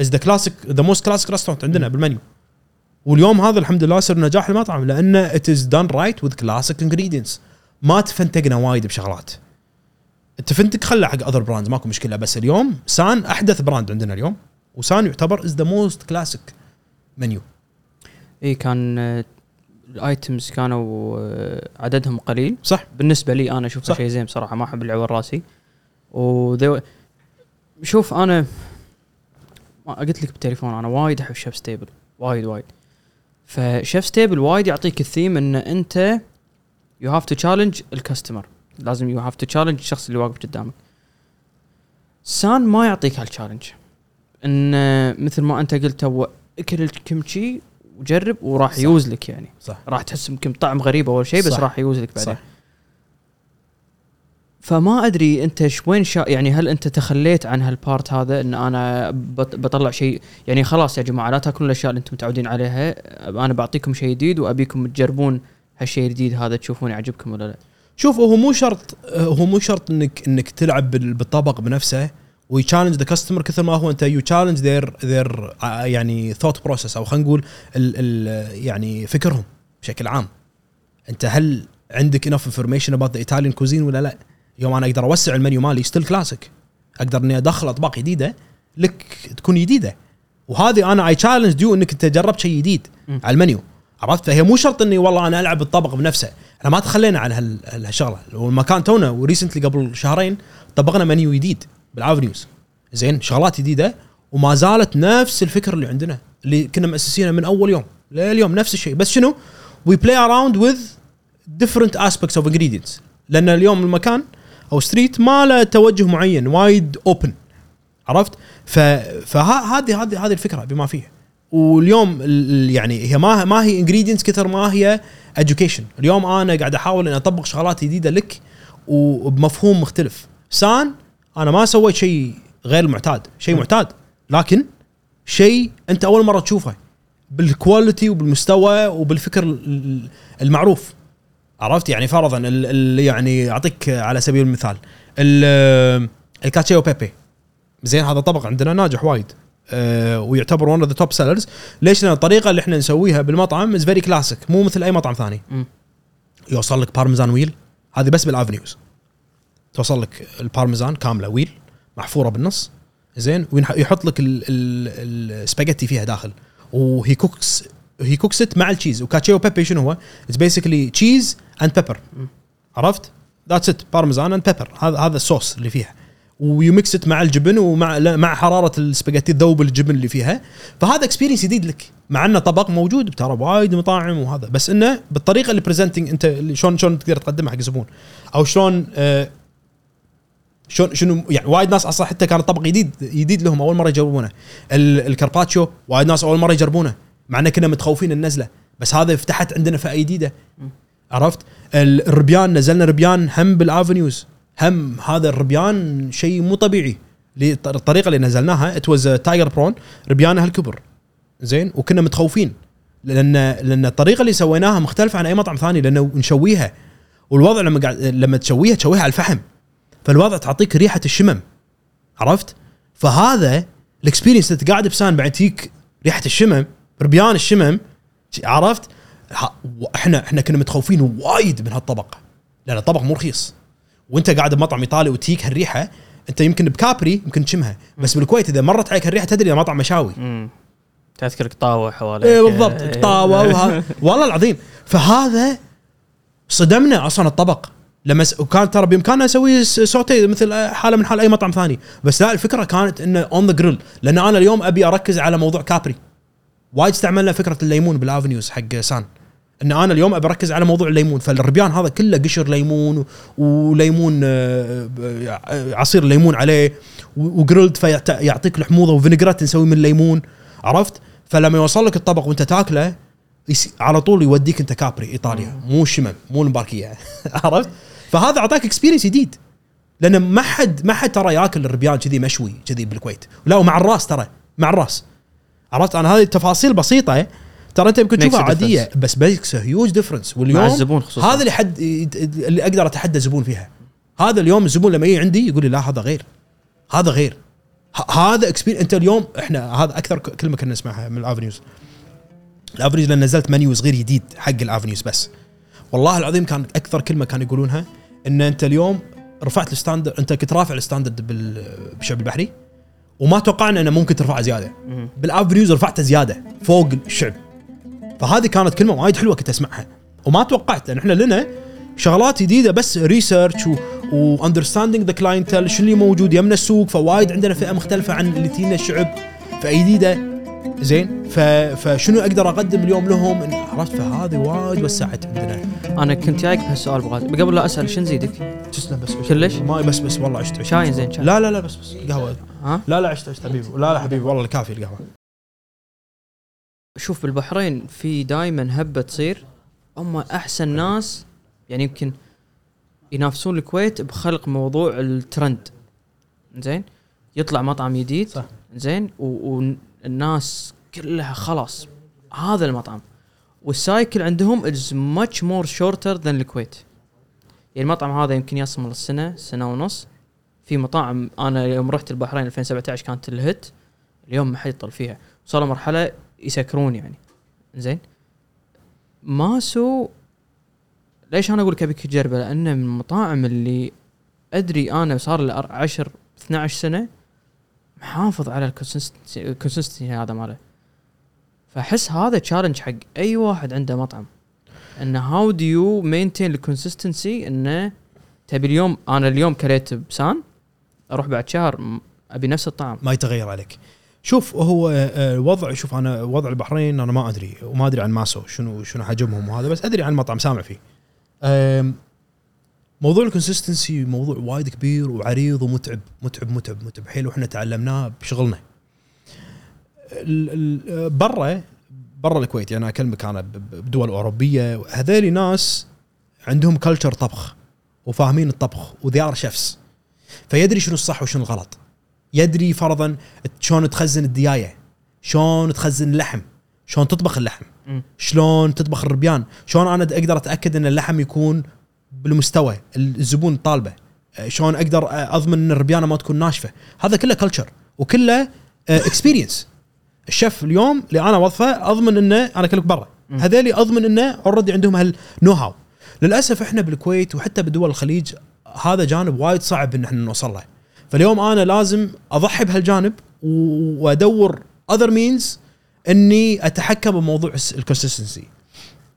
is the classic the most classic restaurant عندنا بالمنيو. واليوم هذا الحمد لله صار نجاح المطعم لأنه it is done right with classic ingredients ما تفنتقنا وايد بشغلات. التفنتق خله حق other brands ماكو مشكلة. بس اليوم سان أحدث brand عندنا اليوم. وسان يعتبر as the most classic menu I can آه، ال items كانوا آه، عددهم قليل. صح. بالنسبة لي أنا أشوفه. شيء زين بصراحة ما أحب العور راسي. وذو شوف أنا ما قلت لك بالتليفون أنا وايد أحب Chef's Table وايد وايد. ف Chef's Table وايد يعطيك الثيم إن أنت you have to challenge ال customer لازم you have to challenge الشخص اللي واقف قدامك. سان ما يعطيك هال challenge إن آه، مثل ما أنت قلت هو أكل الكمشي وجرب وراح. يوز لك يعني. صح. راح تحس يمكن طعم غريب أول شيء بس. راح يوز لك بعدين. صح فما أدري أنت وين شا يعني هل أنت تخليت عن هال part هذا إن أنا بط- بطلع شيء؟ يعني خلاص يا جماعة لا تأكلون الأشياء اللي أنتم متعودين عليها. أنا بعطيكم شيء جديد وأبيكم تجربون هالشيء الجديد هذا تشوفون يعجبكم ولا لا. شوف هو مو شرط هو مو شرط إنك إنك تلعب بال- بالطبق بنفسه. وي challenge the customer كثر ما هو أنت you challenge their their يعني thought process أو خلينا نقول ال ال يعني فكرهم بشكل عام. أنت هل عندك inf information about the Italian cuisine ولا لا؟ يوم أنا أقدر أوسع المنيو مالي still classic أقدر إني أدخل أطباق جديدة لك تكون جديدة. وهذه أنا I challenge you إنك أنت جربت شيء جديد. على المنيو. عرفت؟ فهي مو شرط إني والله أنا ألعب الطبق بنفسه. إحنا ما تخلينا عن هال- هالشغلة. والمكان تونا و recently قبل شهرين طبقنا منيو جديد. بالافنيوز زين شغلات جديدة وما زالت نفس الفكرة اللي عندنا اللي كنا مؤسسينها من أول يوم لليوم نفس الشيء. بس شنو؟ we play around with different aspects of ingredients. لأن اليوم المكان أو ستريت ما له توجه معين وايد open عرفت؟ فهذه هذه هذه الفكرة بما فيها. واليوم ال- ال- يعني هي ما ما هي ingredients كثر ما هي education. اليوم أنا قاعد أحاول إني أطبق شغلات جديدة لك وبمفهوم مختلف. سان أنا ما سويت شيء غير المعتاد شيء. معتاد. لكن شيء أنت أول مرة تشوفه بال quality وبالمستوى وبالفكر ال- ال- المعروف. عرفت؟ يعني فرضا يعني أعطيك على سبيل المثال ال- ال cacio e pepe زين هذا طبق عندنا ناجح وايد. أه ويعتبر one of the top sellers ليش؟ لأن الطريقة اللي إحنا نسويها بالمطعم is very classic مو مثل أي مطعم ثاني. يوصل لك parmesan wheel هذه بس بالافنيوز توصل لك البارميزان كاملة wheel محفورة بالنص زين؟ ويحط لك ال- ال- السباجيتي فيها داخل. وهي cooks هي cooked مع ال cheese و cacio e pepe شنو هو؟ it's basically cheese and pepper عرفت؟ that's it parmesan and pepper هذا هذا الصوص اللي فيها. و mixed مع الجبن ومع مع حرارة السباجيتي تذوب الجبن اللي فيها. فهذا experience جديد لك. مع إنه طبق موجود ترى وايد مطاعم وهذا. بس إنه بالطريقة اللي presenting أنت شلون شلون تقدر تقدمها حق الزبون أو شلون آه شلون شنو يعني وايد ناس أصلا حتى كان طبق جديد جديد لهم أول مرة يجربونه. ال- ال carpaccio وايد ناس أول مرة يجربونه مع إن كنا متخوفين النزلة بس هذا فتحت عندنا فئة جديدة. عرفت؟ ال- الربيان نزلنا ربيان هم بالآفنيوز. هم هذا الربيان شيء مو طبيعي. الطريقة اللي نزلناها it was tiger prawn ربيان هالكبر زين؟ وكنا متخوفين. لأن لأن الطريقة اللي سويناها مختلفة عن أي مطعم ثاني لأنه نشويها. والوضع لما قاعد لما تشويها تشويها على الفحم. فالوضع تعطيك ريحة الشمم عرفت؟ فهذا ال experience انت قاعد بسان بعد تجيك ريحة الشمم ربيان الشمم عرفت؟ إحنا إحنا كنا متخوفين وايد من هالطبق لأن الطبق مو رخيص. وانت قاعد بمطعم إيطالي وتجيك هالريحة انت يمكن بكابري يمكن تشمها بس بالكويت إذا مرت عليك هالريحة تدري إنه مطعم مشاوي. امم تذكرك طاوه حواليك. إيه بالضبط. طاوه وها *laughs* والله العظيم. فهذا صدمنا أصلا الطبق. لما س... وكان ترى بامكاننا نسوي س- سوتي مثل حالة من حال أي مطعم ثاني. بس لا الفكرة كانت إنه on the grill لأن أنا اليوم أبي أركز على موضوع كابري. وايد استعملنا فكرة الليمون بالأفنيوز حق سان. إن أنا اليوم أبي أركز على موضوع الليمون. فالربيان هذا كله قشر ليمون وليمون آه، آه، عصير ليمون عليه و grilled فيعطيك الحموضه و vinaigrette نسوي من الليمون. عرفت؟ فلما يوصل لك الطبق وأنت تاكله على طول يوديك أنت كابري إيطاليا. مو الشمم مو المباركية. *laughs* عرفت؟ فهذا أعطاك experience جديد. لأن ما حد ما حد ترى ياكل الربيان كذي مشوي كذي بالكويت. لا ومع الراس ترى مع الراس. عرفت؟ أنا هذه التفاصيل بسيطة ترى أنت يمكن تشوفها عادية بس makes huge difference واليوم مع الزبون خصوصا. هذا اللي حد اللي أقدر أتحدى زبون فيها. هذا اليوم الزبون لما يجي عندي يقول لي لا هذا غير. هذا غير. هذا experience أنت اليوم إحنا هذا أكثر كلمة كنا نسمعها من الافنيوز الافنيوز لأن نزلت منيو صغير جديد حق الافنيوز بس. والله العظيم كان أكثر كلمة كانوا يقولونها إن أنت اليوم رفعت ال standard أنت كنت رافع الستاندرد بال- بالشعب البحري وما توقعنا إنه ممكن ترفعه زيادة. مم. بالافنيوز رفعته زيادة فوق الشعب. فهذه كانت كلمة وايد حلوة كنت أسمعها. وما توقعت لأن إحنا لنا شغلات جديدة بس research and understanding the clientele شو اللي موجود يمنا السوق فوايد عندنا فئة مختلفة عن اللي تجينا الشعب فئة جديدة. زين. فشنو أقدر أقدم اليوم لهم؟ عرفت فهذه وايد وسعت عندنا. أنا كنت جايك بهالسؤال بغاد قبل لا أسأل شو نزيدك؟ تسلم بس كلش؟ ما بس بس والله عشت عشت. شاي زين شاي لا لا لا بس بس. قهوة. ها؟ لا لا عشت عشت حبيبي. لا لا حبيبي والله كافي القهوة. شوف بالبحرين في دائما هبة تصير. هم أحسن ناس يعني يمكن ينافسون الكويت بخلق موضوع الترند. زين؟ يطلع مطعم جديد. صح. زين؟ والناس كلها خلاص هذا المطعم. وال cycle عندهم is much more shorter than الكويت يعني المطعم هذا يمكن يصمل السنة سنة ونص. في مطاعم أنا يوم رحت البحرين 2017 كانت ال hit اليوم ما حد يطل فيها. وصلوا مرحلة يسكرون يعني. زين ماسو ليش أنا أقول لك ابيك تجربه لأنه من المطاعم اللي أدري أنا صار لي 10 12 سنة محافظ على ال consistency هذا ماله. فأحس هذا challenge حق أي واحد عنده مطعم. إنه how do you maintain ال consistency إنه تبي اليوم أنا اليوم كليت بسان أروح بعد شهر أبي نفس الطعم. ما يتغير عليك. شوف هو آه، الوضع شوف أنا وضع البحرين أنا ما أدري وما أدري عن ماسو شنو شنو حجمهم وهذا بس أدري عن مطعم سامع فيه. موضوع ال consistency موضوع وايد كبير وعريض ومتعب متعب متعب متعب. حيل وإحنا تعلمناه بشغلنا. برا برا الكويت يعني اكلمك أنا بدول أوروبية هذيلي ناس عندهم culture طبخ وفاهمين الطبخ و they're chefs فيدري شنو الصح وشنو الغلط. يدري فرضا شلون تخزن الدياية شلون تخزن اللحم شلون تطبخ اللحم. شلون تطبخ الربيان شلون أنا أقدر أتأكد إن اللحم يكون بالمستوى الزبون طالبه. أه، شلون أقدر أضمن إن الربيانة ما تكون ناشفة. هذا كله culture وكله experience الشيف اليوم اللي أنا اوظفه أضمن إنه أنا اكلمك برا. هذيلي أضمن إنه already عندهم هال know-how للأسف إحنا بالكويت وحتى بدول الخليج هذا جانب وايد صعب إن إحنا نوصل له. فاليوم أنا لازم أضحي بهالجانب وأدور other means إني أتحكم بموضوع ال consistency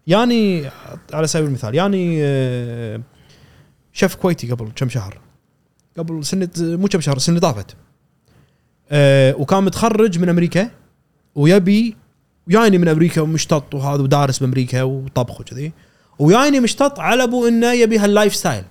يعني على سبيل المثال يعني آه، شيف كويتي قبل كم شهر قبل سنة مو كم شهر اللي طافت آه، وكان متخرج من أمريكا ويبي ويايني من أمريكا ومشتط وهذا ودارس بأمريكا وطبخ وكذي. ويايني مشتط على ابو إنه يبي هال lifestyle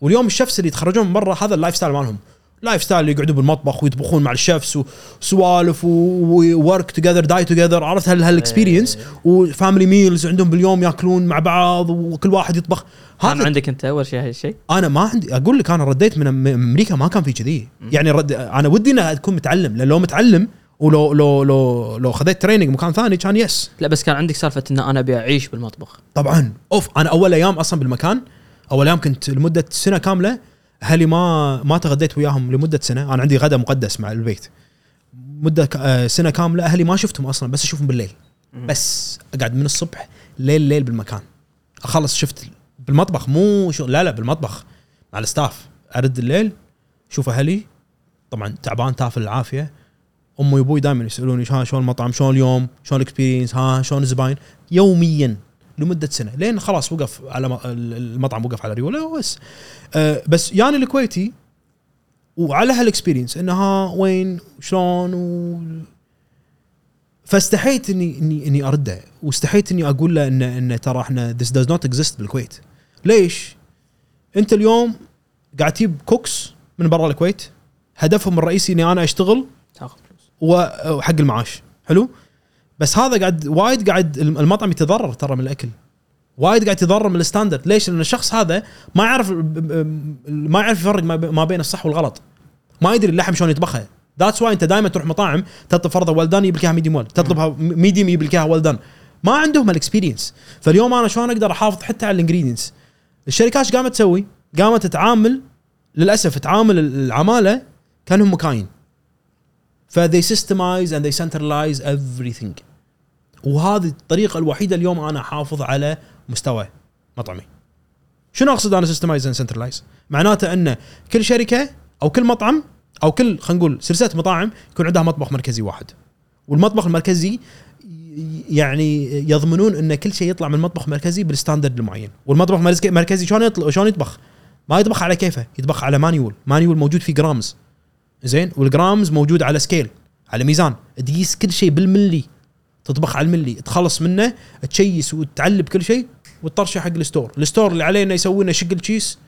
واليوم ال chefs اللي يتخرجون من برا هذا ال lifestyle مالهم. lifestyle اللي يقعدون بالمطبخ ويطبخون مع ال chefs وسوالف work together die together عرفت هال هال experience و family meals عندهم باليوم ياكلون مع بعض وكل واحد يطبخ. كان هذا عندك أنت أول شيء هالشيء أنا ما عندي. أقول لك أنا رديت من أمريكا ما كان في كذي. يعني رد أنا ودي انها تكون متعلم. لأن لو متعلم ولو لو لو لو خذيت training مكان ثاني كان yes لا بس كان عندك سالفة إن أنا أبي أعيش بالمطبخ. طبعا. أوف أنا أول أيام أصلا بالمكان أول أيام كنت لمدة سنة كاملة أهلي ما ما تغديت وياهم لمدة سنة. أنا عندي غدا مقدس مع البيت. مدة آه، سنة كاملة أهلي ما شفتهم أصلا بس أشوفهم بالليل. بس أقعد من الصبح ليل ليل بالمكان. أخلص shift بالمطبخ مو شو لا لا بالمطبخ مع ال staff. أرد الليل شوف أهلي. طبعا تعبان تافل العافيه أمي وأبوي دائما يسألوني ها شلون المطعم؟ شلون اليوم؟ شلون ال experience ها شلون الزباين يوميا. لمدة سنة لين خلاص وقف على المطعم وقف على ريوله بس أه بس يعني الكويتي وعلى هال experience إنه ها وين شلون و فاستحيت إني إني إني أرده واستحيت إني أقول له ان ان ترى إحنا this does not exist بالكويت. ليش؟ أنت اليوم قاعد تجيب cooks من برا الكويت هدفهم الرئيسي إني أنا أشتغل تاخذ فلوس. وحق المعاش. حلو؟ بس هذا قاعد وايد قاعد المطعم يتضرر ترى من الأكل. وايد قاعد يتضرر من ال standard. ليش؟ لأن الشخص هذا ما يعرف ما يعرف يفرق ما بي- ما بين الصح والغلط. ما يدري اللحم شلون يطبخها that's why أنت دائما تروح مطاعم تطلب فرضا well done يجيب لك إياها medium well تطلبها medium يجيب لك إياها well done ما عندهم ال experience فاليوم أنا شلون أقدر أحافظ حتى على ال ingredients الشركات إيش قامت تسوي؟ قامت تتعامل للأسف تعامل العمالة كأنهم مكاين. ف they systemize and they centralize everything. وهذه الطريقة الوحيدة اليوم أنا احافظ على مستوى مطعمي. شنو أقصد أنا systemize and centralize معناته أن كل شركة أو كل مطعم أو كل خلينا نقول سلسله مطاعم يكون عندها مطبخ مركزي واحد. والمطبخ المركزي يعني يضمنون أن كل شيء يطلع من المطبخ المركزي بالستاندرد المعين. والمطبخ المركزي- شلون يطلع شلون يطبخ؟ ما يطبخ على كيفه يطبخ على manual manual موجود فيه grams زين؟ وال grams موجود على scale على ميزان. تقيس كل شيء بالملي. تطبخ على الملي تخلص منه تشيس وتعلب كل شيء وتطرشه حق ال store. ال store اللي عليه انه يسوي لنا يشق التشيس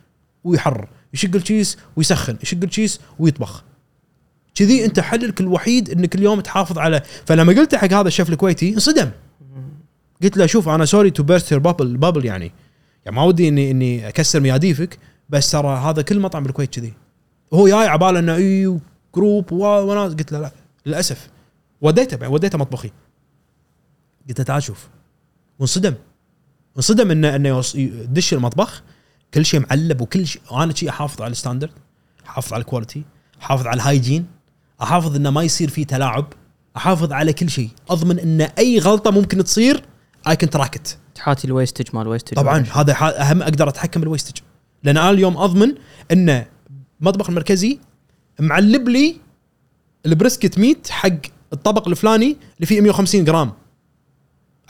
ويحرر يشق التشيس ويسخن يشق التشيس ويطبخ. كذي أنت حلك الوحيد إنك اليوم تحافظ على فلما قلت حق هذا الشيف الكويتي انصدم. قلت له شوف أنا sorry to burst your bubble bubble يعني. يعني ما ودي اني إني أكسر مجاديفك بس ترى هذا كل مطعم بالكويت كذي. هو جاي عباله انه اي group وناس. قلت له لا للأسف. وديته وديته مطبخي. قلت له تعال شوف. وانصدم. انصدم انه إنه يدش المطبخ. كل شيء معلب وكل شيء وأنا شيء أحافظ على ال standard أحافظ على ال quality أحافظ على ال hygiene أحافظ إنه ما يصير فيه تلاعب أحافظ على كل شيء. أضمن إن أي غلطة ممكن تصير I can track it تحاتي ال wastage مال ال wastage طبعا هذا أهم أقدر أتحكم بال wastage لأن أنا اليوم أضمن إن المطبخ المركزي معلب لي ال brisket meat حق الطبق الفلاني اللي فيه 150 جرام.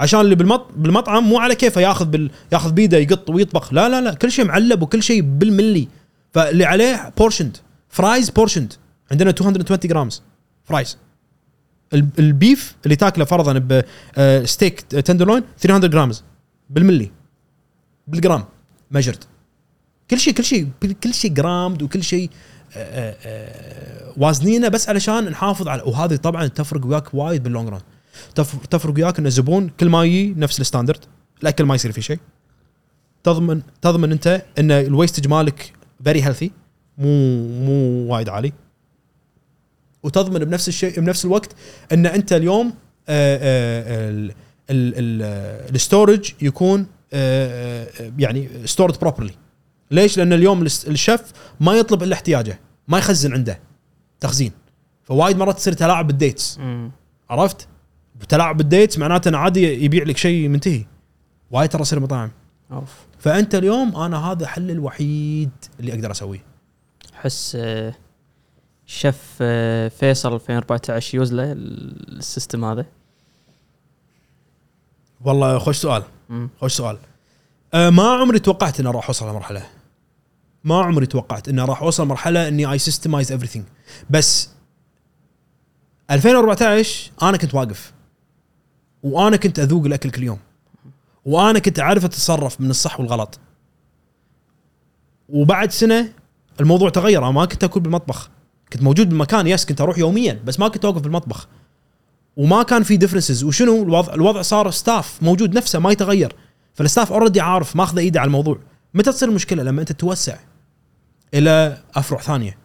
عشان اللي بالمط... بالمطعم مو على كيفه ياخذ بال... ياخذ بيده يقط ويطبخ. لا لا لا كل شيء معلب وكل شيء بالملي. فاللي عليه portioned fries portioned عندنا 220 grams fries ال- ال beef اللي تاكله فرضا ب steak tenderloin 300 grams بالملي. بالجرام measured كل شيء كل شيء كل شيء grammed وكل شيء آه، آه، وازنينه بس علشان نحافظ على وهذه طبعا تفرق وياك وايد بال long run تفرق وياك إن الزبون كل ما يجي نفس ال standard الاكل ما يصير فيه شيء تضمن تضمن أنت إن ال wastage مالك very healthy مو مو وايد عالي وتضمن بنفس الشيء بنفس الوقت إن أنت اليوم آه، آه، ال- ال- ال- ال storage يكون آه، يعني stored properly ليش؟ لأن اليوم الشيف ما يطلب إلا احتياجه ما يخزن عنده تخزين فوايد مرات تصير تلاعب بال dates. عرفت؟ تلاعب بال dates معناته انه عادي يبيع لك شيء منتهي وايد ترى يصير مطاعم. أوف. فأنت اليوم أنا هذا الحل الوحيد اللي أقدر أسويه. أحس آه، شيف آه، فيصل 2014 يوز له ال system هذا. والله خوش سؤال. خوش سؤال. أه ما عمري توقعت إني راح أوصل لمرحلة. ما عمري توقعت إني راح أوصل مرحلة إني I systemize everything. بس 2014 أنا كنت واقف. وأنا كنت أذوق الأكل كل يوم. وأنا كنت أعرف أتصرف من الصح والغلط. وبعد سنة الموضوع تغير. أنا ما كنت أكل بالمطبخ. كنت موجود بالمكان. yes كنت أروح يوميا بس ما كنت أوقف بالمطبخ. وما كان في differences وشنو؟ الوضع الوضع صار staff موجود نفسه ما يتغير. فال staff already عارف ماخذه إيده على الموضوع. متى تصير المشكلة لما أنت توسع إلى أفرع ثانية.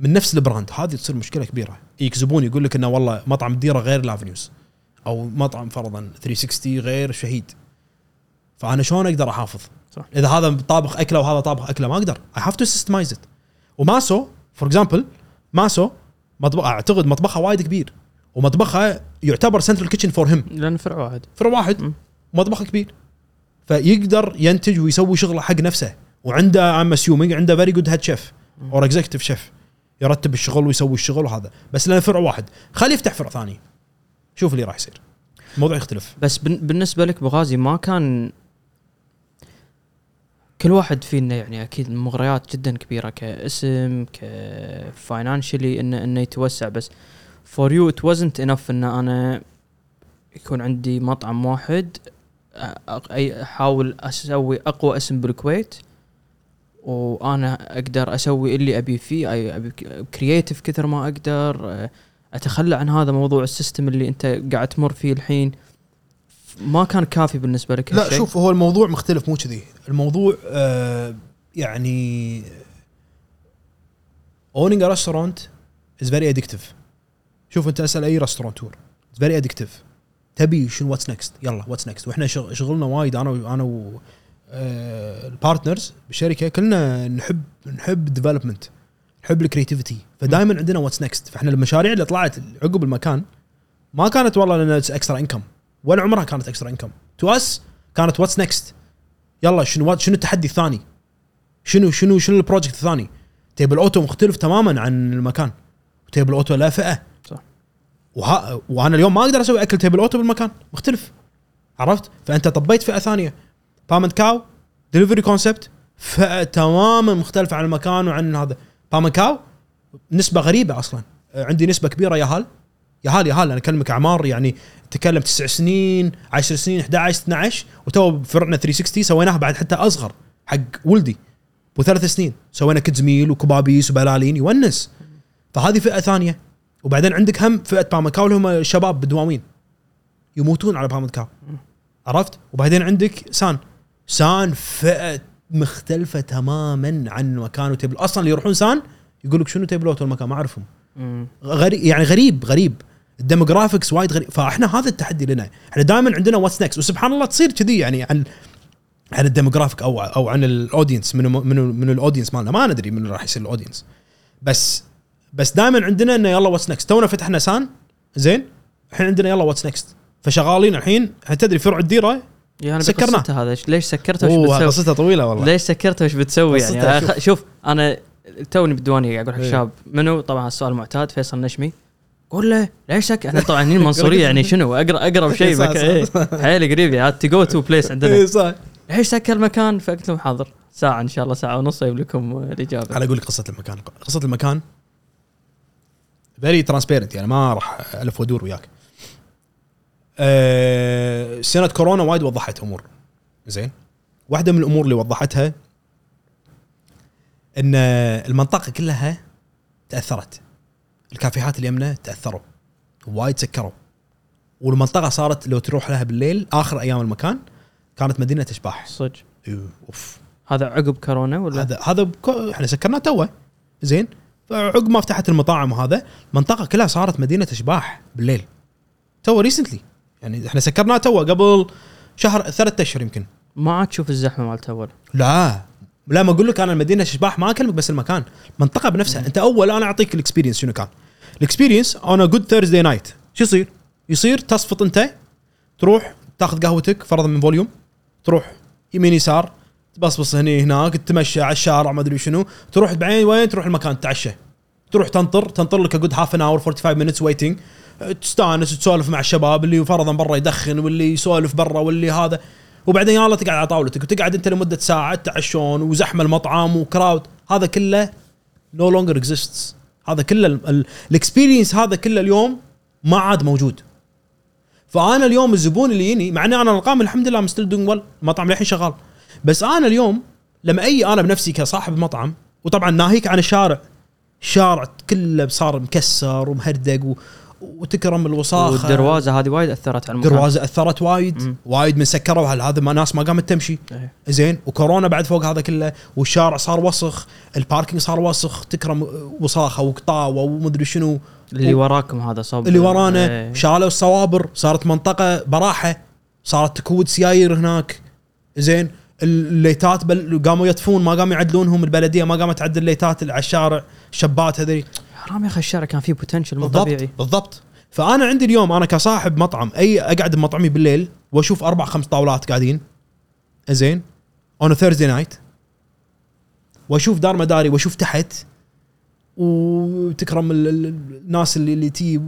من نفس ال brand. هذه تصير مشكلة كبيرة. يجيك زبون يقول لك إنه والله مطعم الديره غير الافنيوز أو مطعم فرضا 360 غير شهيد. فأنا شلون أقدر أحافظ؟ صح. إذا هذا طابخ أكلة وهذا طابخ أكلة ما أقدر. I have to systemize it وماسو for example ماسو مطبخ أعتقد مطبخها وايد كبير. ومطبخها يعتبر central kitchen for him لأن فرع واحد. فرع واحد. مم. مطبخ كبير. فيقدر ينتج ويسوي شغله حق نفسه. وعنده I'm assuming عنده very good head chef or executive chef يرتب الشغل ويسوي الشغل وهذا. بس لأنه فرع واحد. خليه يفتح فرع ثاني. شوف اللي راح يصير. الموضوع يختلف. بس بالنسبة لك بغازي ما كان كل واحد فينا يعني أكيد مغريات جدا كبيرة كاسم ك financially انه إنه يتوسع. بس for you it wasn't enough إن أنا يكون عندي مطعم واحد أحاول أسوي أقوى اسم بالكويت وأنا أقدر أسوي اللي أبي فيه. أبي كثر ما أقدر أتخلى عن هذا موضوع ال system اللي أنت قاعد تمر فيه الحين. ما كان كافي بالنسبة لك لا؟ شوف هو الموضوع مختلف مو كذي. الموضوع آه يعني a restaurant is very addictive. شوف أنت أسأل أي restaurateur it's very addictive. تبي شنو؟ what's next يلا what's next وإحنا شغ- شغلنا وايد أنا و- أنا و آه، ال partners بالشركة كلنا نحب نحب development نحب ال creativity. فدائما عندنا what's next فإحنا المشاريع اللي طلعت عقب المكان ما كانت والله لأن extra income ولا عمرها كانت extra income to us كانت what's next يلا شنو شنو التحدي الثاني؟ شنو شنو شنو ال project الثاني؟ تيبل أوتو مختلف تماما عن المكان. تيبل أوتو لا فئة. صح. وها وأنا اليوم ما أقدر أسوي أكل تيبل أوتو بالمكان. مختلف. عرفت؟ فأنت طبيت فئة ثانية. بامنت كاو delivery concept فئة تماما مختلفة عن المكان وعن هذا. بامنت كاو نسبة غريبة أصلا. عندي نسبة كبيرة ياهال ياهال ياهال أنا أكلمك اعمار يعني تكلم تسع سنين 10 سنين 11 12 وتو فرعنا 360 سويناها بعد حتى أصغر حق ولدي. وثلاث سنين. سوينا kids meal وكبابيس وبلالين يونس. فهذه فئة ثانية. وبعدين عندك هم فئة بامكاو اللي هم الشباب بالدواوين. يموتون على بامكاو عرفت؟ وبعدين عندك سان. سان فئة مختلفة تماما عن المكان وتيبل أصلا اللي يروحون سان يقول لك شنو تيبل اوتو المكان ما أعرفهم. غريب يعني غريب غريب. ال demographics وايد غريب. فإحنا هذا التحدي لنا. إحنا دائما عندنا what's next وسبحان الله تصير كذي يعني عن عن ال demographic أو أو عن ال audience من من من ال audience مالنا؟ ما ندري من راح يصير ال audience بس بس دائما عندنا إنه يلا what's next تونا فتحنا سان. زين؟ الحين عندنا يلا what's next فشغالين الحين. تدري فرع الديرة؟ يعني سكرناه. بقصته هذا ليش سكرته؟ وش بتسوي؟ قصتها طويلة والله. ليش سكرته؟ وش بتسوي يعني؟ خ- شوف. أنا توني بالديوانية قاعد أقول حق إيه. الشباب منو؟ طبعا السؤال المعتاد فيصل نشمي قول له ليش سك إحنا طبعا هني المنصوريه *laughs* يعني شنو؟ اقرب اقرب شيء. صح. إيه. حيل قريب يعني go to place عندنا. إيه، صح. ليش سكر المكان؟ فقلت لهم حاضر. ساعة إن شاء الله ساعة ونص أجيب لكم الإجابة. أنا أقول لك قصة المكان. قصة المكان very transparent يعني ما راح ألف وادور وياك. أه سنة كورونا وايد وضحت أمور. زين؟ واحدة من الأمور اللي وضحتها إن المنطقة كلها تأثرت. الكافيهات اللي يمنا تأثروا. وايد سكروا. والمنطقة صارت لو تروح لها بالليل آخر أيام المكان كانت مدينة اشباح صدق. إيوه، أوف. هذا عقب كورونا ولا؟ هذا هذا بكو- إحنا سكرناه توه. زين؟ فعقب ما فتحت المطاعم وهذا المنطقة كلها صارت مدينة اشباح بالليل. تو recently يعني إحنا سكرناه توه قبل شهر ثلاثة أشهر يمكن. ما عاد تشوف الزحمة مالت اول لا. لا ما أقول لك أنا المدينة اشباح ما أكلمك بس المكان منطقة بنفسها. أنت أول أنا أعطيك ال experience شنو كان. ال experience on good Thursday night شو يصير؟ يصير تصفط أنت تروح تاخذ قهوتك فرضا من فوليوم تروح يمين يسار تبصبص هني هناك تتمشى على الشارع ما أدري شنو. تروح بعدين وين؟ تروح المكان تتعشى. تروح تنطر تنطر لك good half an hour 45 minutes waiting تستانس تسولف مع الشباب اللي فرضا برا يدخن واللي يسولف برا واللي هذا. وبعدين يلا تقعد على طاولتك وتقعد أنت لمدة ساعة تعشون وزحمة المطعم و crowd. هذا كله no longer exists هذا كله ال experience هذا كله اليوم ما عاد موجود. فأنا اليوم الزبون اللي يجيني مع إني أنا الارقام الحمد لله I'm still doing well المطعم للحين شغال. بس أنا اليوم لما أي أنا بنفسي كصاحب مطعم وطبعا ناهيك عن الشارع الشارع كله صار مكسر ومهردق. وتكرم الوساخة. والدروازه هذه وايد أثرت على المكان. دروازه أثرت وايد. مم. وايد من سكروا. هل هذا ما ناس ما قامت تمشي؟ إيه. زين. وكورونا بعد فوق هذا كله والشارع صار وسخ ال parking صار وسخ تكرم وساخة وقطاوة ومدري شنو. اللي وراكم هذا صوب. اللي ورانا. إيه. شالوا الصوابر صارت منطقة براحة. صارت تكود سيايير هناك. زين. الليتات بل قاموا يطفون ما قاموا يعدلونهم البلدية ما قامت تعدل الليتات اللي على الشارع. شبات هذي. حرام يا أخي الشارع كان فيه potential مو بالضبط طبيعي. بالضبط. فأنا عندي اليوم أنا كصاحب مطعم أي أقعد بمطعمي بالليل وأشوف أربع خمس طاولات قاعدين زين on Thursday night وأشوف دار مداري وأشوف تحت وتكرم ال- ال- الناس اللي اللي تي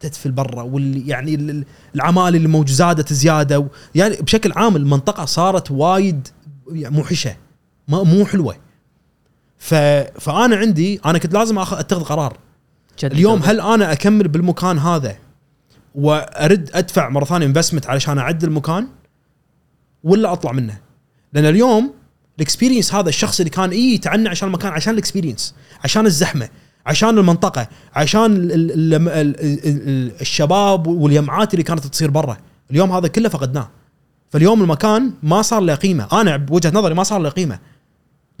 تدفل برا واللي يعني ال- ال- العمال اللي موجود زادت زيادة يعني بشكل عام المنطقة صارت وايد يعني موحشة مو حلوة. ف فأنا عندي أنا كنت لازم اخذ أتخذ قرار. جد اليوم جد. هل أنا أكمل بالمكان هذا وأرد أدفع مرة ثانية investment علشان أعدل المكان؟ ولا أطلع منه؟ لأن اليوم ال experience هذا الشخص اللي كان اي يتعنى عشان المكان عشان ال experience عشان الزحمة عشان المنطقة عشان ال ال ال ال ال الشباب واليمعات اللي كانت تصير برا. اليوم هذا كله فقدناه. فاليوم المكان ما صار له قيمة. أنا بوجهة نظري ما صار له قيمة.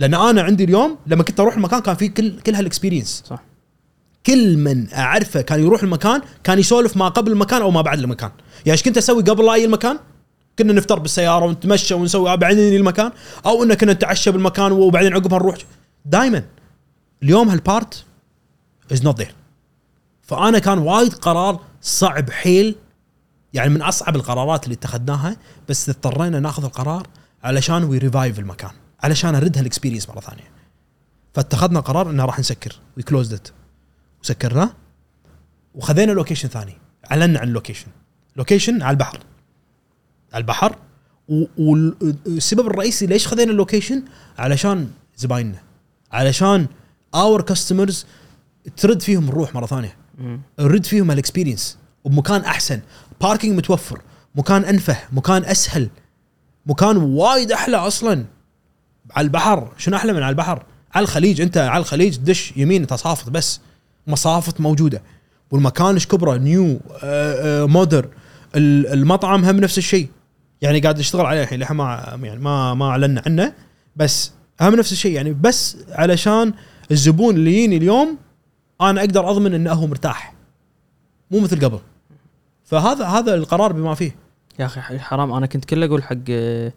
لأن أنا عندي اليوم لما كنت أروح المكان كان في كل كل هال experience صح. كل من أعرفه كان يروح المكان كان يسولف ما قبل المكان أو ما بعد المكان. يعني إيش كنت أسوي قبل لا أجي المكان؟ كنا نفطر بالسيارة ونتمشى ونسوي بعدين المكان. أو ان كنا نتعشى بالمكان وبعدين عقبها نروح دائما اليوم هال part is not there فأنا كان وايد قرار صعب حيل. يعني من أصعب القرارات اللي اتخذناها بس اضطرينا ناخذ القرار علشان we revive المكان. علشان أرد هال experience مرة ثانية. فاتخذنا قرار انه راح نسكر. we closed it وسكرناه وخذينا location ثاني. أعلنا عن ال location location على البحر. على البحر. والسبب الرئيسي ليش خذينا ال location علشان زبايننا. علشان our customers ترد فيهم الروح مرة ثانية. نرد فيهم ال experience وبمكان أحسن. parking متوفر. مكان أنفه. مكان أسهل. مكان وايد أحلى أصلا. على البحر. شنو أحلى من على البحر؟ على الخليج. أنت على الخليج دش يمين تصافط بس. مصافط موجودة. والمكان إيش كبره؟ نيو آه، آه، مودر ال- المطعم هم نفس الشيء. يعني قاعد نشتغل عليه الحين لحين ما يعني ما ما أعلنا عنه. بس هم نفس الشيء. يعني بس علشان الزبون اللي يجيني اليوم أنا أقدر أضمن إنه هو مرتاح. مو مثل قبل. فهذا هذا القرار بما فيه. يا أخي حرام. أنا كنت كله أقول حق آه،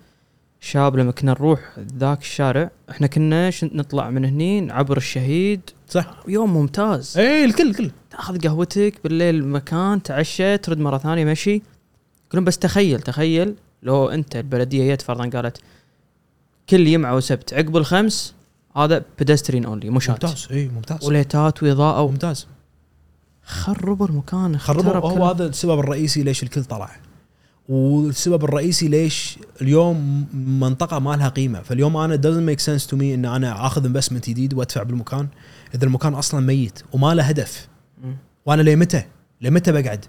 شاب لما كنا نروح ذاك الشارع إحنا كنا نطلع من هني عبر الشهيد. صح. يوم ممتاز. إي الكل الكل. تأخذ قهوتك بالليل مكان تعشى ترد مرة ثانية مشي. يقولون بس تخيل تخيل لو أنت البلدية جت فرضا قالت كل يمعة وسبت عقب الخمس هذا pedestrian only مشاة ممتاز إي ممتاز. وليتات واضاءه ممتاز. خربوا المكان خربوا. هو. هذا السبب الرئيسي ليش الكل طلع. والسبب الرئيسي ليش اليوم منطقة ما لها قيمة فاليوم أنا doesn't make sense to me إن أنا آخذ انفستمنت جديد وأدفع بالمكان إذا المكان أصلا ميت وما له هدف. وأنا لمتى؟ لمتى بقعد؟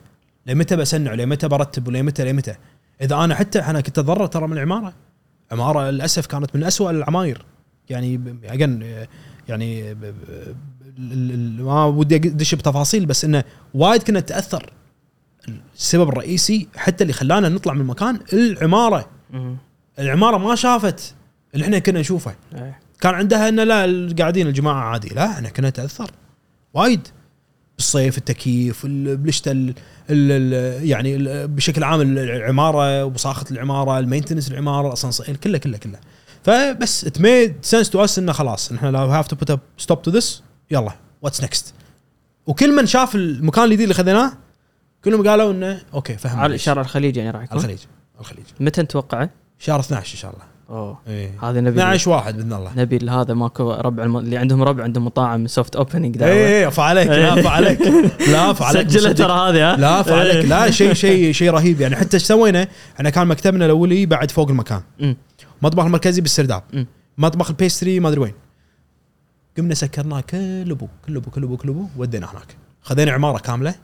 لمتى بسنع؟ لمتى برتب؟ ولمتى لمتى؟ إذا أنا حتى أنا كنت أتضرر ترى من العمارة عماره للأسف كانت من أسوأ العماير يعني again يعني ما ودي أدش بتفاصيل بس إنه وايد كنا نتأثر السبب الرئيسي حتى اللي خلانا نطلع من المكان العمارة. العمارة ما شافت اللي إحنا كنا نشوفه. إيه. كان عندها إنه لا قاعدين الجماعة عادي. لا إحنا كنا نتأثر. وايد. بالصيف التكييف بالشتاء ال- يعني ال- بشكل عام العمارة وبصاخة العمارة ال maintenance العمارة الأسانسير كله كله كله. فبس it made sense to us إنه خلاص إحنا we have to put stop to this يلا what's next وكل من شاف المكان الجديد اللي خذيناه كلهم قالوا إنه أوكي فهم على. شارع الخليج يعني راح يكون؟ الخليج الخليج. متى نتوقعه؟ شهر 12 إن شاء الله. أوه. إيه. هذا نبي. 12 واحد بإذن الله. نبي هذا ماكو ربع الم... اللي عندهم ربع عندهم مطاعم soft opening دعوه اي اي عليك لا عليك. *laughs* لا عليك سجلها. ترى هذه ها؟ لا عليك. لا شيء شيء شيء رهيب. يعني حتى إيش سوينا؟ إحنا كان مكتبنا الأولي بعد فوق المكان. مطبخ المركزي بالسرداب. مطبخ ال pastry ما أدري وين. قمنا سكرناه كل ابو كل ابو كل ابو كل ابو ودينا هناك. خذينا عمارة كاملة.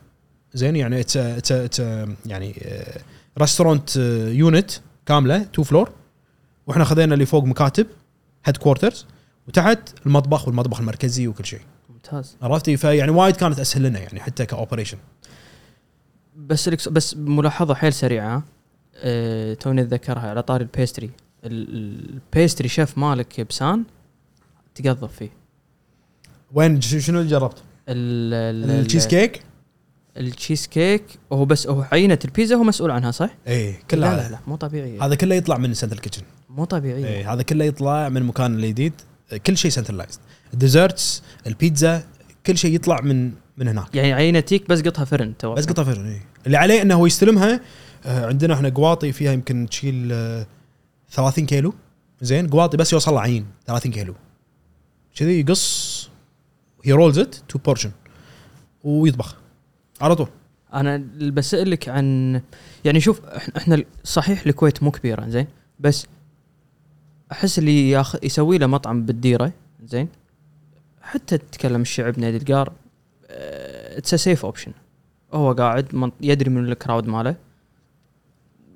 زين يعني it's it's يعني restaurant unit كاملة two floor وإحنا خذينا اللي فوق مكاتب headquarters وتحت المطبخ والمطبخ المركزي وكل شيء. ممتاز. عرفتي فيعني وايد كانت أسهل لنا يعني حتى co-operation بس بس ملاحظة حيل سريعة؟ أه توني اتذكرها على طاري ال pastry ال- ال pastry chef مالك بسان تقضب فيه. وين؟ شنو اللي جربت؟ ال- ال- ال cheesecake؟ ال cheesecake هو بس هو عينه البيتزا هو مسؤول عنها صح؟ إيه كلها لا لا لا مو طبيعية. هذا كله يطلع من central kitchen مو طبيعية. إيه هذا كله يطلع من المكان الجديد كل شيء centralized ال desserts البيتزا كل شيء يطلع من من هناك. يعني عينة تيك بس قطها فرن تو بس قطع فرن إيه. اللي عليه إنه هو يستلمها آه، عندنا إحنا قواطي فيها يمكن تشيل آه، 30 كيلو. زين قواطي بس يوصل عين 30 كيلو. كذي يقص هي رولز ات تو بورشن ويطبخ. على طول. أنا اللي بسألك عن يعني شوف إحنا صحيح الكويت مو كبيرة زين بس أحس اللي ياخذ يسوي له مطعم بالديرة زين حتى تتكلم الشعب نادي القار it's safe option هو قاعد من- يدري من ال crowd ماله.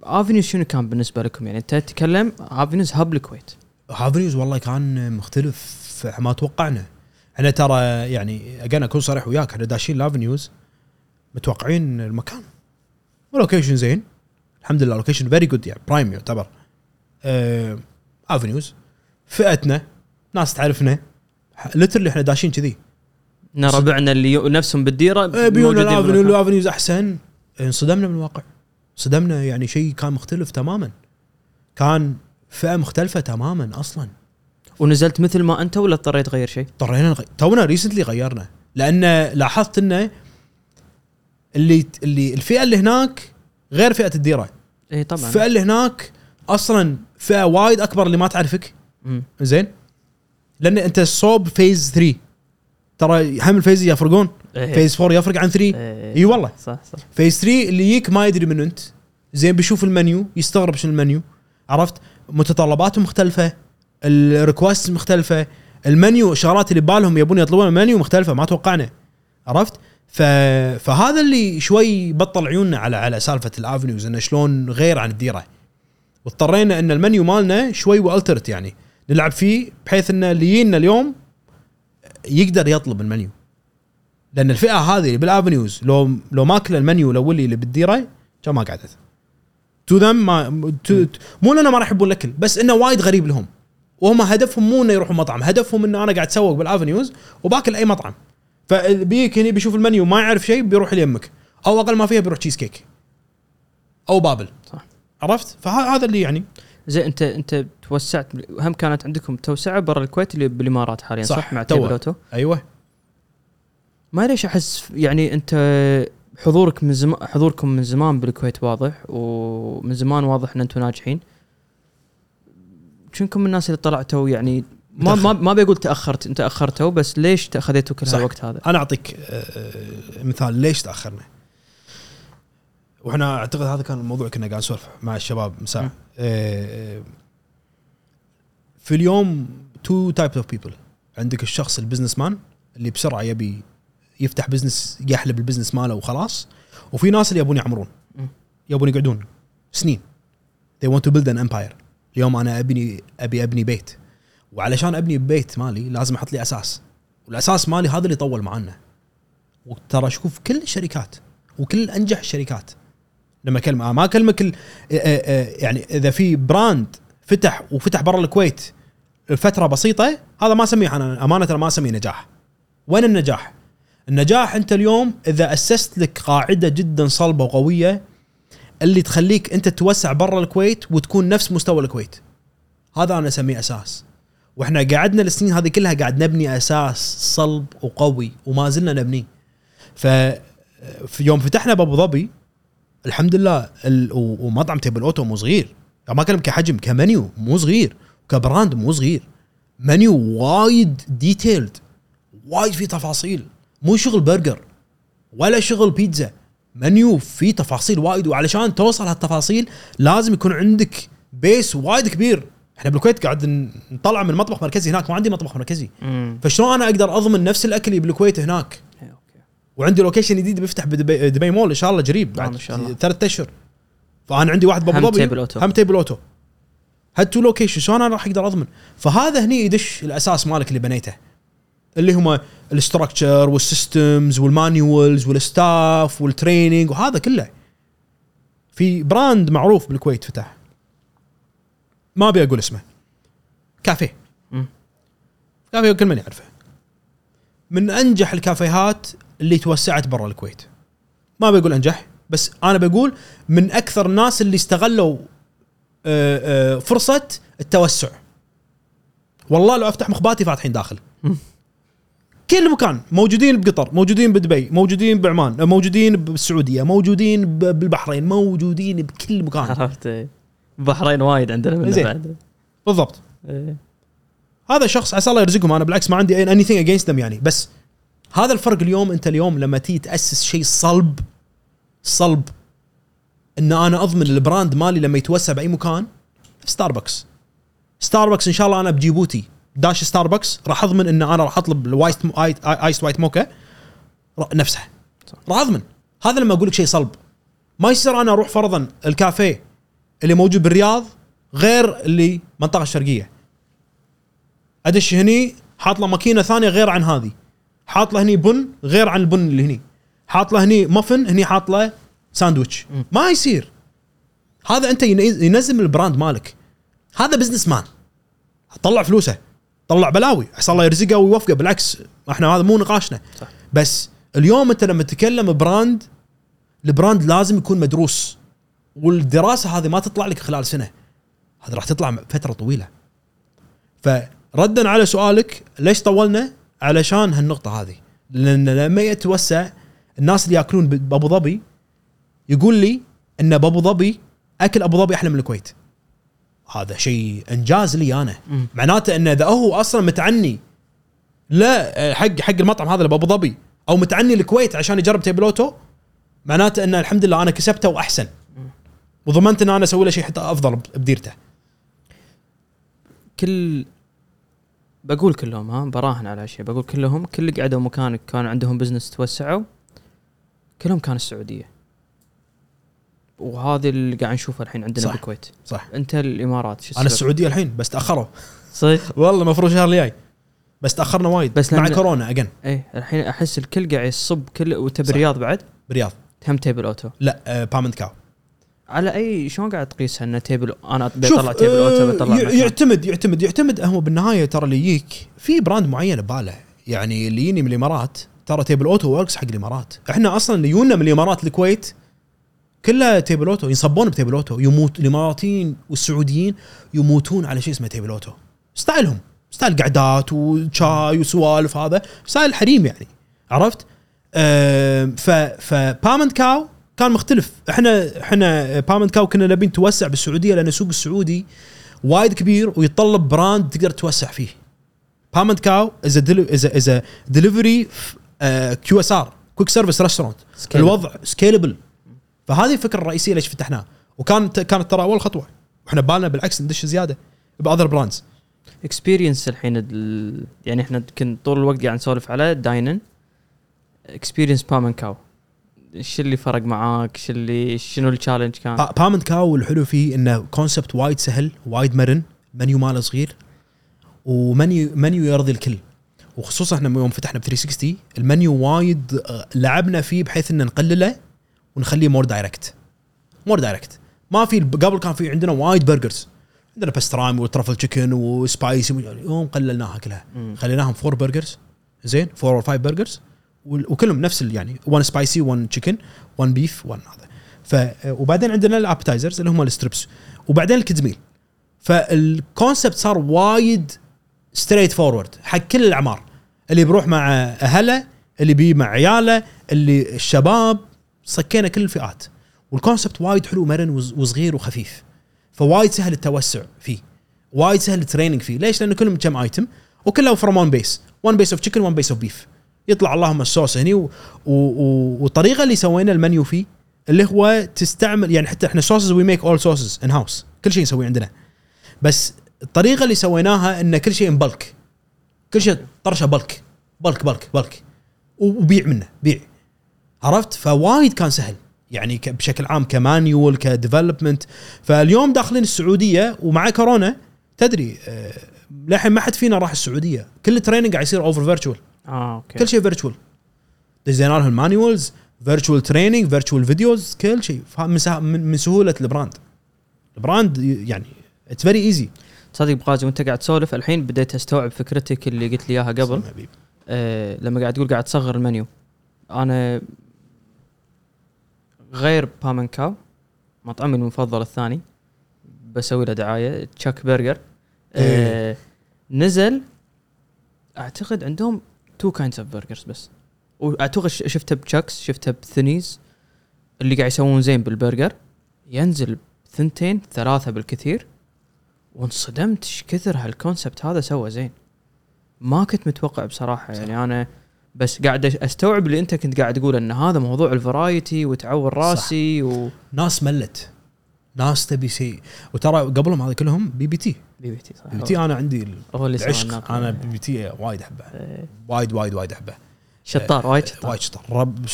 Avenues شنو كان بالنسبة لكم؟ يعني أنت تتكلم Avenues hub الكويت. Avenues والله كان مختلف ما توقعنا. إحنا ترى يعني again أكون صريح وياك إحنا داشين ل Avenues متوقعين المكان. و location زين. الحمد لله location very good يعني prime يعتبر. آه Avenues فئتنا ناس تعرفنا. literally إحنا داشين كذي. إن ربعنا اللي نفسهم بالديرة آه، بيونا ال Avenue. ال Avenues أحسن. انصدمنا بالواقع صدمنا يعني شيء كان مختلف تماما. كان فئة مختلفة تماما أصلا. ونزلت مثل ما أنت ولا اضطريت تغير شيء؟ اضطرينا نغير تونا recently غيرنا. لأن لاحظت إنه اللي اللي الفئة اللي هناك غير فئة الديره اي طبعا. الفئة اللي هناك أصلا فئة وايد أكبر اللي ما تعرفك. مم. زين؟ لأن أنت صوب phase 3 ترى هم ال phase يفرقون. إيه. phase 4 يفرق عن 3 إيه. إي والله. صح صح. phase 3 اللي يجيك ما يدري من أنت. زين بيشوف المنيو يستغرب شنو المنيو. عرفت؟ متطلباتهم مختلفة ال request مختلفة المنيو الشغلات اللي ببالهم يبون يطلبون المنيو مختلفة ما توقعنا. عرفت؟ ف... فهذا اللي شوي بطل عيوننا على على سالفة ال Avenues إنه شلون غير عن الديرة. واضطرينا إن المنيو مالنا شوي we alter it يعني. نلعب فيه بحيث إن اللي يجينا اليوم يقدر يطلب المنيو. لأن الفئة هذه اللي بال Avenues لو لو ماكله المنيو الأولي اللي بالديرة كان ما قعدت to them ما تو مو لأنه ما راح يحبون الاكل بس إنه وايد غريب لهم. وهم هدفهم مو إنه يروحوا مطعم هدفهم انه أنا قاعد اتسوق بال Avenues وباكل أي مطعم. فبيك هني بيشوف المنيو ما يعرف شيء بيروح ليمك. أو أقل ما فيها بيروح تشيز كيك أو بابل. صح. عرفت؟ فهذا اللي يعني. زين أنت أنت توسعت هم كانت عندكم توسعة برا الكويت اللي بالإمارات حاليا صح, صح، مع توه. Table Otto أيوه. ما ليش أحس يعني أنت حضورك من زمان حضوركم من زمان بالكويت واضح ومن زمان واضح إن أنتم ناجحين. شنكم الناس اللي طلعتوا يعني ما ما, ما بيقول تأخرت انت اخرتوا بس ليش اخذتوا كل. هالوقت هذا؟ أنا أعطيك آه، مثال ليش تأخرنا. وإحنا أعتقد هذا كان الموضوع كنا قاعد نسولف مع الشباب من م. ساعه آه، في اليوم two types of people عندك الشخص ال businessman اللي بسرعة يبي يفتح business يحلب ال business ماله وخلاص. وفي ناس اللي يبون يعمرون. يبون يقعدون سنين. They want to build an empire. اليوم أنا أبني أبي أبني بيت. وعلشان ابني بيت مالي لازم أحط لي أساس. والاساس مالي هذا اللي طول معنا وترى شوف كل الشركات وكل انجح الشركات. لما اكلم أنا ما أكلمك آه، آه، يعني إذا في براند فتح وفتح برا الكويت فتره بسيطة هذا ما أسميه أنا أمانة ما أسميه نجاح. وين النجاح؟ النجاح أنت اليوم إذا أسست لك قاعدة جدا صلبة وقوية اللي تخليك أنت توسع برا الكويت وتكون نفس مستوى الكويت. هذا أنا أسميه أساس. وإحنا قعدنا السنين هذه كلها قاعد نبني أساس صلب وقوي وما زلنا نبنيه. ف في يوم فتحنا بأبو ظبي الحمد لله ال- ومطعم تيبل أوتو مو صغير. يعني ما أكلم كحجم كمنيو مو صغير كبراند مو صغير. منيو وايد detailed وايد في تفاصيل. مو شغل برجر ولا شغل بيتزا. منيو في تفاصيل وايد وعلشان توصل هالتفاصيل لازم يكون عندك base وايد كبير. إحنا بالكويت قاعد نطلع من مطبخ مركزي هناك ما عندي مطبخ مركزي. فشلون أنا أقدر أضمن نفس الأكل اللي بالكويت هناك؟ إيه، وعندي location جديد بيفتح بدبي دبي مول إن شاء الله قريب نعم، بعد إن شاء الله. ثلاث أشهر. فأنا عندي واحد بابو هم ظبي تيبل أوتو. هم تيبل اوتو هاد two location شلون أنا راح أقدر أضمن؟ فهذا هني يدش الأساس مالك اللي بنيته. اللي هم الاستراكشر والسيستمز والمانيوالز والستاف والتريننج وهذا كله. في brand معروف بالكويت فتح. ما أبي أقول اسمه. كافيه. كافيه كل من يعرفه. من أنجح الكافيهات اللي توسعت برا الكويت. ما بقول أنجح بس أنا بقول من أكثر الناس اللي استغلوا آه، آه، فرصة التوسع. والله لو أفتح مخباتي فاتحين داخل. *laughs* كل مكان. موجودين بقطر موجودين بدبي موجودين بعمان موجودين بالسعودية موجودين بالبحرين موجودين بكل مكان. عرفت. البحرين وايد عندنا منه زين. بعد. بالضبط. إيه. هذا شخص عسى الله يرزقهم. أنا بالعكس ما عندي anything against them يعني. بس هذا الفرق اليوم أنت اليوم لما تيجي تأسس شيء صلب صلب. إن أنا أضمن ال brand مالي لما يتوسع بأي مكان ستاربكس ستاربكس إن شاء الله أنا بجيبوتي. داش ستاربكس راح أضمن إن أنا راح أطلب ال white ice white mocha. نفسها. راح أضمن. هذا لما أقول لك شيء صلب. ما يصير أنا أروح فرضا الكافيه اللي موجود بالرياض غير اللي منطقة الشرقية. أدش هني حاط له ماكينة ثانية غير عن هذه. حاط له هني بن غير عن البن اللي هني. حاط له هني مافن هني حاط له ساندويتش. ما يصير. هذا أنت ينز- ينزل ال brand مالك. هذا businessman طلع فلوسه. طلع بلاوي. عسى الله يرزقه ويوفقه. بالعكس إحنا هذا مو نقاشنا. صح. بس اليوم أنت لما تتكلم brand ال brand لازم يكون مدروس. والدراسة هذه ما تطلع لك خلال سنة. هذه راح تطلع فترة طويلة. فردا على سؤالك ليش طولنا؟ علشان هالنقطة هذه. لأن لما يتوسع الناس اللي يأكلون بأبو ظبي يقول لي إن بأبو ظبي أكل أبو ظبي أحلى من الكويت. هذا شيء إنجاز لي أنا. معناته انه إذا هو أصلا متعني لا حق حق المطعم هذا اللي بأبو ظبي أو متعني الكويت عشان يجرب تيبل أوتو معناته إن الحمد لله أنا كسبته وأحسن. وضمنت إن أنا أسوي له شيء حتى أفضل بديرته. كل بقول كلهم ها براهن على شيء بقول كلهم كل اللي قعدوا مكانك كان عندهم بزنس توسعوا كلهم كان السعودية. وهذه اللي قاعد نشوفه الحين عندنا صح. بالكويت. صح. أنت الإمارات شو أنا؟ السعودية الحين بس تأخروا. صدق؟ *laughs* والله المفروض الشهر الجاي. بس تأخرنا وايد. بس مع كورونا اجن إيه الحين أحس الكل قاعد يصب كل وتبي الرياض بعد؟ برياض. هم تيبل اوتو لا آه بامنت كاو على أي شلون قاعد تقيسها إنه تيبل أنا بطلع تيبل اوتو آه، مكان. يعتمد يعتمد يعتمد هو بالنهاية ترى اللي يجيك في brand معين بباله. يعني اللي يجيني من الإمارات ترى تيبل اوتو works حق الإمارات. إحنا أصلا اللي يونا من الإمارات الكويت كلها تيبل اوتو ينصبون بتيبل اوتو يموت الإماراتيين والسعوديين يموتون على شيء اسمه تيبل اوتو style هم. style قعدات وشاي وسوالف هذا. style حريم يعني. عرفت؟ آم، ف فبامنت كاو كان مختلف. إحنا إحنا بامنت كاو كنا نبي نتوسع بالسعودية لأن السوق السعودي وايد كبير ويتطلب brand تقدر تتوسع فيه. بامنت كاو is is is delivery QSR quick service restaurant. الوضع scalable فهذه الفكرة الرئيسية ليش فتحناه وكانت كانت ترى أول خطوة. وإحنا بالنا بالعكس ندش زيادة ب other brands experience الحين ال... يعني إحنا كنا طول الوقت قاعد نسولف على dine-in experience بامن كاو إيش اللي فرق معاك؟ إيش اللي شنو ال challenge كان؟ بامنت كاو الحلو فيه إنه concept وايد سهل وايد مرن منيو ماله صغير ومنيو منيو يرضي الكل. وخصوصا إحنا يوم فتحنا ب 360 المنيو وايد آه، لعبنا فيه بحيث إن نقلله ونخليه more direct more direct ما في قبل كان في عندنا وايد burgers عندنا pastrami و truffle chicken و spicy يوم قللناها كلها. خليناهم four burgers زين four or five burgers وكلهم نفس يعني 1 spicy 1 chicken 1 beef 1 هذا ف وبعدين عندنا ال appetizers اللي هم ال strips وبعدين ال kids meal فال concept صار وايد straightforward حق كل الأعمار. اللي بيروح مع أهله اللي بي مع عياله اللي الشباب صكينا كل الفئات. وال concept وايد حلو مرن وصغير وخفيف. فوايد سهل التوسع فيه. وايد سهل ال training فيه. ليش؟ لأنه كلهم كم item وكله from one piece one piece of chicken one piece of beef يطلع اللهم الصوص هني و... و... و... والطريقة اللي سوينا المنيو فيه اللي هو تستعمل يعني حتى إحنا sauces we make all sauces in house كل شيء نسويه عندنا. بس الطريقة اللي سويناها إن كل شيء bulk كل شيء طرشة bulk bulk bulk bulk وبيع منه بيع. عرفت؟ فوايد كان سهل. يعني بشكل عام ك manual ك development فاليوم داخلين السعودية ومع كورونا تدري آه، للحين ما حد فينا راح السعودية. كل ال training قاعد يصير over virtual آه okay. كل شيء virtual دزينا لهم ال manuals virtual training virtual videos كل شيء. من سه- من من سهولة ال brand. ال brand يعني It's very easy تصدق بغازي وأنت قاعد تسولف الحين بديت أستوعب فكرتك اللي قلت لي إياها قبل. آه لما قاعد تقول قاعد تصغر المنيو. أنا غير بامن كاو مطعمي المفضل الثاني بسوي له دعاية Chuck Burger آه نزل أعتقد عندهم two kinds of burgers بس. واعتقد ش- شفته ب Chuck's شفته بثنيز. اللي قاعد يسوون زين بالبرجر. ينزل ثنتين ثلاثة بالكثير. وانصدمت إيش كثر هال concept هذا سوى زين. ما كنت متوقع بصراحة يعني أنا بس قاعد أستوعب اللي أنت كنت قاعد تقول إن هذا موضوع ال variety وتعور راسي و ناس ملت. ناس تبي شيء. وترى قبلهم هذا كلهم BBT. بي بي تي صح؟ بي تي أنا عندي هو اللي العشق. أنا بي بي تي وايد أحبه. إيه. وايد وايد وايد أحبه. شطار وايد شطار. وايد شطار. رب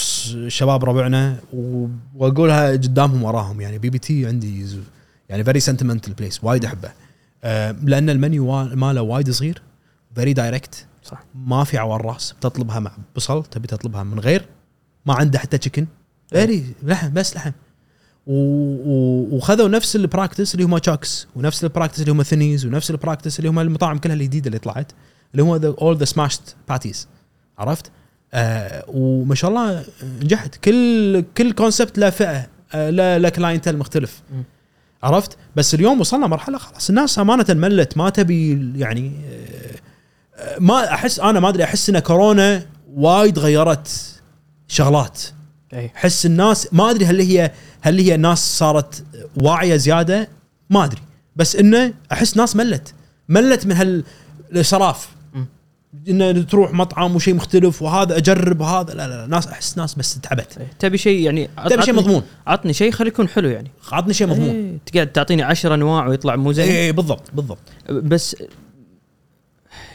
شباب ربعنا وأقولها قدامهم وراهم. يعني BBT عندي يعني very sentimental place وايد أحبه. آه، لأن المنيو ماله وايد صغير very direct صح. ما في عوار راس. بتطلبها مع بصل تبي تطلبها من غير. ما عنده حتى chicken very لحم بس لحم. وخذوا نفس ال practice اللي هم Chuck's ونفس ال practice اللي هم ثنيز ونفس ال practice اللي هم المطاعم كلها الجديده اللي طلعت اللي هو all the smashed patties عرفت؟ آه وما شاء الله نجحت كل كل concept له فئة آه له له clientele مختلف مم. عرفت؟ بس اليوم وصلنا مرحلة خلاص الناس أمانة ملت ما تبي يعني آه، ما أحس أنا ما أدري أحس إن كورونا وايد غيرت شغلات اي احس الناس ما أدري هل هي هل هي الناس صارت واعية زيادة؟ ما أدري. بس إنه أحس ناس ملت. ملت من هالسراف مم. إنه تروح مطعم وشيء مختلف وهذا أجرب وهذا لا لا, لا ناس أحس ناس بس تعبت. إيه. تبي شيء يعني تبي شيء مضمون. عطني شيء خليه يكون حلو يعني. عطني شيء مضمون. إيه. تقعد تعطيني عشر انواع ويطلع مو زين. اي بالضبط بالضبط. بس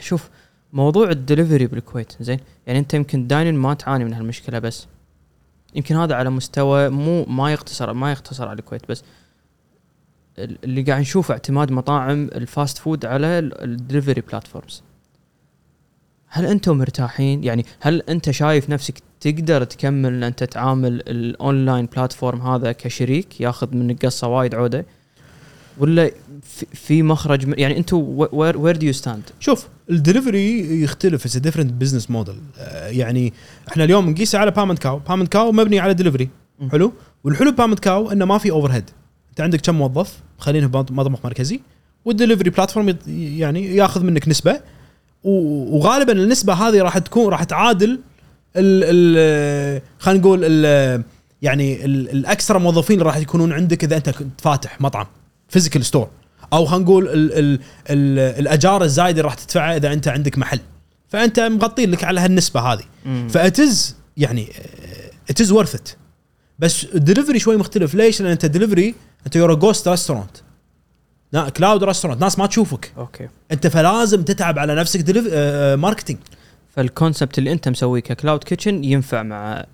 شوف موضوع الدليفري بالكويت زين؟ يعني أنت يمكن dine-in ما تعاني من هالمشكلة بس يمكن هذا على مستوى مو ما يقتصر ما يقتصر على الكويت بس ال- اللي قاعد نشوف اعتماد مطاعم ال fast food على ال delivery platforms هل أنتم مرتاحين؟ يعني هل انت شايف نفسك تقدر تكمل إن أنت تعامل ال online platform هذا كشريك ياخذ منك قصة وايد عودة؟ ولا في- مخرج يعني أنتم where where do you stand شوف الدليفري يختلف it's different business model يعني إحنا اليوم نقيسه على بامنت كاو بامنت كاو مبني على دليفري. حلو؟ والحلو بامنت كاو إنه ما في overhead أنت عندك كم موظف؟ مخلينه بمطبخ مركزي. وال delivery platform يعني ياخذ منك نسبة. وغالبا النسبة هذه راح تكون راح تعادل ال ال خلينا نقول ال يعني ال- الأكثر موظفين اللي راح يكونون عندك إذا أنت كنت فاتح مطعم. physical store أو خلينا نقول ال ال ال الأجار الزايدة اللي راح تدفعها إذا أنت عندك محل. فأنت مغطي لك على هالنسبة هذه. ف it's يعني it's worth it بس الدليفري شوي مختلف. ليش؟ لأن أنت دليفري أنت you're ghost restaurant cloud restaurant ناس ما تشوفك. Okay. أنت فلازم تتعب على نفسك deliv آه marketing فال concept اللي أنت مسويه ك cloud kitchen ينفع مع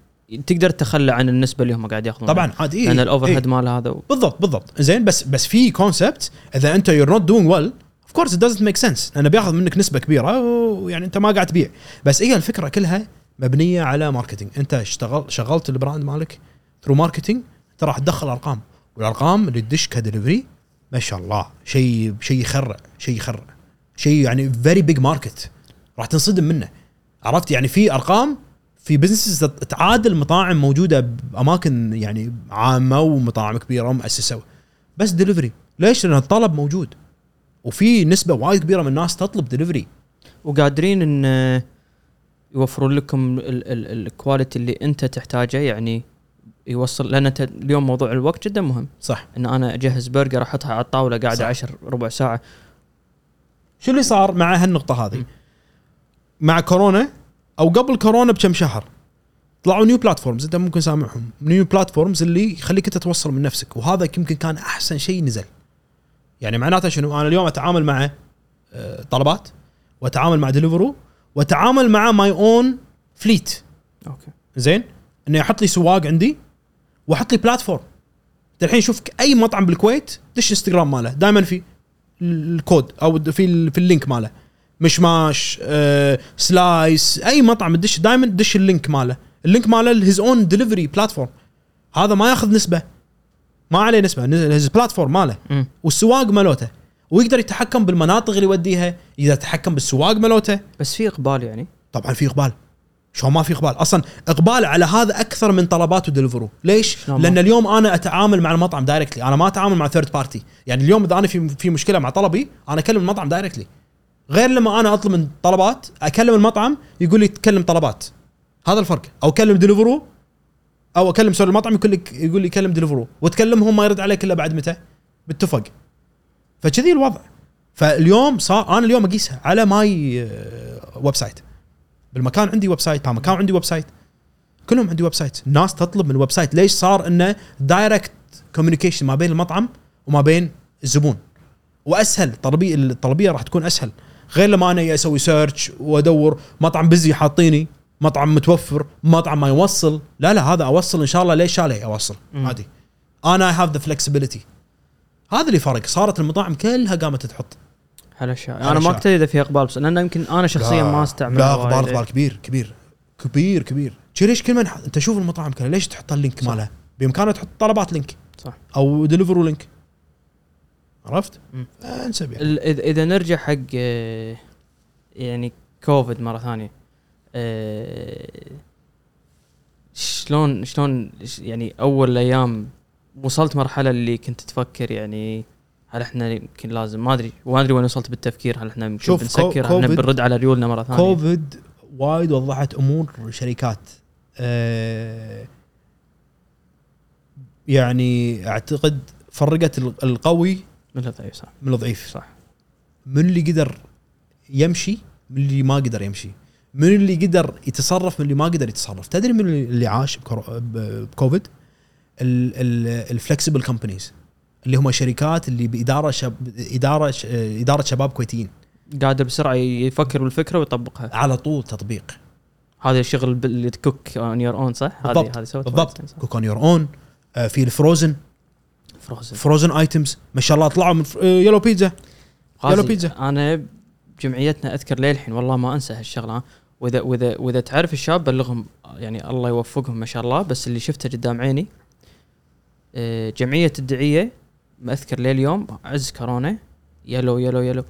تقدر تتخلى عن النسبة اللي هم قاعد ياخذونها. طبعا عاد إيه لأن ال over إيه. head مال هذا و... بالضبط بالضبط. زين بس بس في concept إذا أنت you're not doing well of course it doesn't make sense لأنه بياخذ منك نسبة كبيرة ويعني أنت ما قاعد تبيع. بس هي الفكرة كلها مبنية على marketing أنت اشتغل شغلت ال brand مالك through marketing انت راح تدخل ارقام والأرقام اللي تدش كدليفري ما شاء الله شيء شيء يخرع شيء يخرع. شيء يعني very big market راح تنصدم منه. عرفت؟ يعني في أرقام في businesses تعادل مطاعم موجودة بأماكن يعني عامة ومطاعم كبيرة ومؤسسة. بس دليفري ليش؟ لأن الطلب موجود. وفي نسبة وايد كبيرة من الناس تطلب دليفري وقادرين إن يوفرون لكم ال- ال- ال quality اللي أنت تحتاجه يعني يوصل لأن اليوم موضوع الوقت جدا مهم. صح. إن أنا أجهز برجر أحطها على الطاولة قاعدة. 10 ربع ساعة. شو اللي صار مع هالنقطة هذه. مع كورونا أو قبل كورونا بكم شهر. طلعوا new platforms أنت ممكن سامعهم. New platforms اللي يخليك أنت توصل من نفسك. وهذا يمكن كان أحسن شيء نزل. يعني معناته شنو؟ أنا اليوم أتعامل مع آه، طلبات وأتعامل مع Deliveroo وأتعامل مع my own fleet أوكي. زين؟ انه يحط لي سواق عندي وأحط لي platform أنت الحين شوف أي مطعم بالكويت دش انستغرام ماله. دائما في الكود أو في في ال link ماله. مشماش آه، سلايس أي مطعم تدش دائما دش ال link ماله. ال link ماله his own delivery platform هذا ما ياخذ نسبة. ما عليه نسبة. his platform ماله. مم. والسواق مالوته ويقدر يتحكم بالمناطق اللي يوديها يقدر يتحكم بالسواق مالوته بس في إقبال يعني. طبعا في إقبال. شلون ما في إقبال. أصلا إقبال على هذا أكثر من طلبات و Deliveroo ليش؟ ما؟ لأن اليوم أنا أتعامل مع المطعم directly أنا ما أتعامل مع third party يعني اليوم إذا أنا في في مشكلة مع طلبي أنا أكلم المطعم directly غير لما أنا أطلب من طلبات أكلم المطعم يقول لي تكلم طلبات. هذا الفرق. أو أكلم Deliveroo أو أكلم sorry المطعم يقول لك يقول لي كلم Deliveroo وتكلمهم ما يرد عليك إلا بعد متى؟ باتفق فكذي الوضع. فاليوم صار أنا اليوم أقيسها على my آه، website ما كان عندي website ما كان عندي website كلهم عندي website الناس تطلب من ال website ليش صار إنه direct communication ما بين المطعم وما بين الزبون؟ وأسهل الطلبيه الطلبية راح تكون أسهل. غير لما أنا أسوي search وأدور مطعم بزي حاطيني مطعم متوفر مطعم ما يوصل لا لا هذا أوصل إن شاء الله ليش شالي أوصل. عادي. أنا have the flexibility هذا اللي فرق. صارت المطاعم كلها قامت تحط. هالأشياء. أنا. ما كنت إذا في إقبال بس لأن يمكن أنا شخصيا ما أستعمل لا. إقبال إقبال كبير كبير كبير كبير. ليش كل من أنت شوف المطاعم كلها ليش تحط ال link. مالها؟ بامكانها تحط طلبات link صح. أو Deliveroo link عرفت؟ آه انسب يعني. اذا إذا نرجع حق آه، يعني كوفيد مرة ثانية آه، شلون شلون يعني أول أيام وصلت مرحلة اللي كنت تفكر يعني هل إحنا يمكن لازم ما ادري ما أدري وين وصلت بالتفكير هل إحنا شوف، بنسكر هل إحنا بنرد على ريولنا مرة ثانية كوفيد وايد وضحت أمور شركات يعني أعتقد فرقت ال- القوي من الضعيف صح. من الضعيف صح. من اللي قدر يمشي من اللي ما قدر يمشي. من اللي قدر يتصرف من اللي ما قدر يتصرف. تدري من اللي عاش بكوفيد؟ ال flexible companies اللي هم شركات اللي بإدارة شب إدارة ش- إدارة شباب كويتيين. قادر بسرعة يفكر بالفكرة ويطبقها. على طول تطبيق. هذا الشغل اللي ت cook on your own صح؟ بالضبط، هذه بالضبط؟ cook on your own في ال frozen frozen frozen items ما شاء الله طلعوا من Yellow Pizza Yellow Pizza. أنا جمعيتنا أذكر للحين والله ما أنسى هالشغلة. وإذا وإذا وإذا تعرف الشاب بلغهم يعني الله يوفقهم ما شاء الله بس اللي شفته قدام عيني آه، جمعية الدعية ما اذكر لليوم عز كورونا Yellow Yellow Yellow.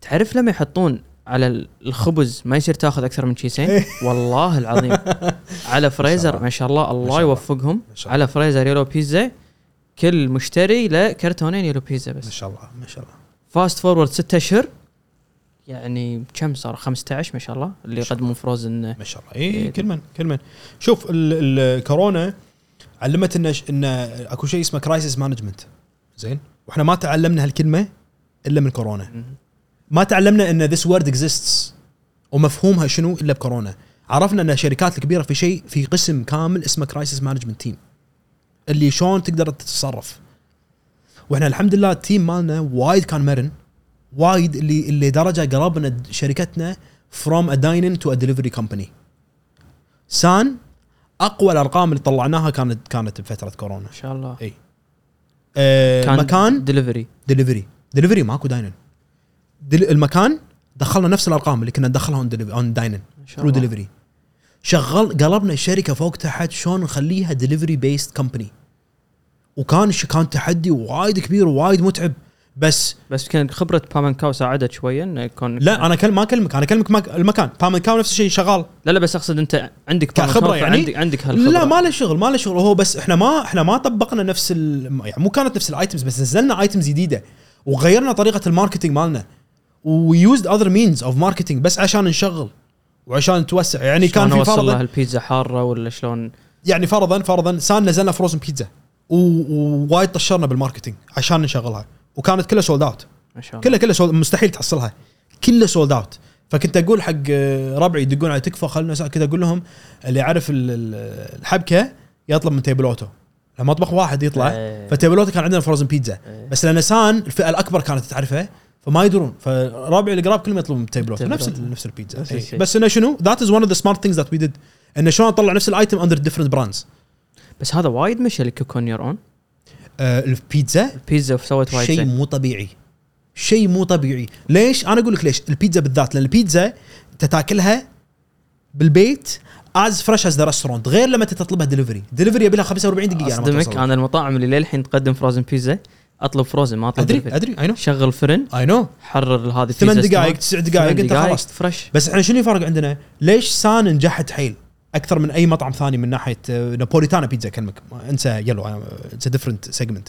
تعرف لما يحطون على الخبز ما يصير تاخذ أكثر من كيسين *laughs* والله العظيم. *laughs* على فريزر ما شاء الله الله. يوفقهم. على فريزر Yellow Pizza كل مشتري له كرتونين Yellow Pizza بس. ما شاء الله ما شاء الله. fast forward ستة أشهر. يعني كم صار؟ 15 ما شاء الله. اللي يقدمون frozen ما شاء الله. اي إيه. كل من كل من. شوف ال- الكورونا علمتنا ش- إن أكو شيء اسمه crisis management زين؟ وإحنا ما تعلمنا هالكلمة إلا من كورونا. ما تعلمنا إن this word exists ومفهومها شنو إلا بكورونا. عرفنا إن الشركات الكبيرة في شيء في قسم كامل اسمه crisis management team اللي شلون تقدر تتصرف. وإحنا الحمد لله ال team مالنا وايد كان مرن. وايد اللي اللي درجة قربنا شركتنا from a dine-in to a delivery company سان أقوى الأرقام اللي طلعناها كانت كانت بفترة كورونا. ما شاء الله. إي. آه كان مكان delivery delivery delivery ماكو dine-in دل المكان دخلنا نفس الأرقام اللي كنا ندخلها on dine-in ما شاء الله. دليفري شغل قلبنا الشركة فوق تحت شلون نخليها delivery based company وكان كان تحدي وايد كبير ووايد متعب. بس بس كان خبرة بام Cow ساعدت شوية إنه يكون لا أنا كلم ما أكلمك. أنا أكلمك مك- المكان. بام Cow نفس الشيء شغال. لا لا بس أقصد أنت عندك Cow، يعني؟ فعندك عندك هالخبرة. لا ما له شغل ما له شغل. هو بس إحنا ما إحنا ما طبقنا نفس ال... يعني مو كانت نفس ال items بس نزلنا items جديدة. وغيرنا طريقة ال marketing مالنا. We used other means of marketing بس عشان نشغل. وعشان نتوسع يعني كان في اوصل له فرض البيتزا حارة ولا شلون؟ يعني فرضا فرضا سان نزلنا frozen pizza و- ووايد طشرنا بال marketing عشان نشغلها. وكانت كلها sold out كلها كلها sold مستحيل تحصلها. كلها sold out فكنت أقول حق ربعي يدقون على تكفى خلنا كذا أقول لهم اللي يعرف ال- ال- الحبكة يطلب من Table Otto مطبخ واحد يطلع إيه. ف Table Otto كان عندنا frozen pizza إيه. بس لأن سان الفئة الأكبر كانت تعرفها فما يدرون. فربعي القراب كلهم يطلبون من Table Otto Table نفس. ال- نفس البيتزا. نفس إيه. الشيء. بس إنه شنو؟ that is one of the smart things that we did إنه شلون نطلع نفس ال item under different brands بس هذا وايد مشى ال cook on your own. البيتزا البيتزا سوت وايد شيء مو طبيعي. شيء مو طبيعي. ليش؟ أنا أقول لك ليش. البيتزا بالذات. لأن البيتزا انت تاكلها بالبيت as fresh as the restaurant غير لما تطلبها delivery delivery يبي لها 45 دقيقة أنا أصدمك. أنا المطاعم اللي للحين تقدم frozen pizza أطلب frozen ما أطلب أدري. أدري I know شغل فرن I know حرر هذه ثمان دقائق. تسع دقائق انت خلصت fresh بس إحنا شنو الفرق عندنا؟ ليش سان نجحت حيل؟ أكثر من أي مطعم ثاني من ناحية آه، Napoletana pizza اكلمك ما- انسى Yellow it's different segment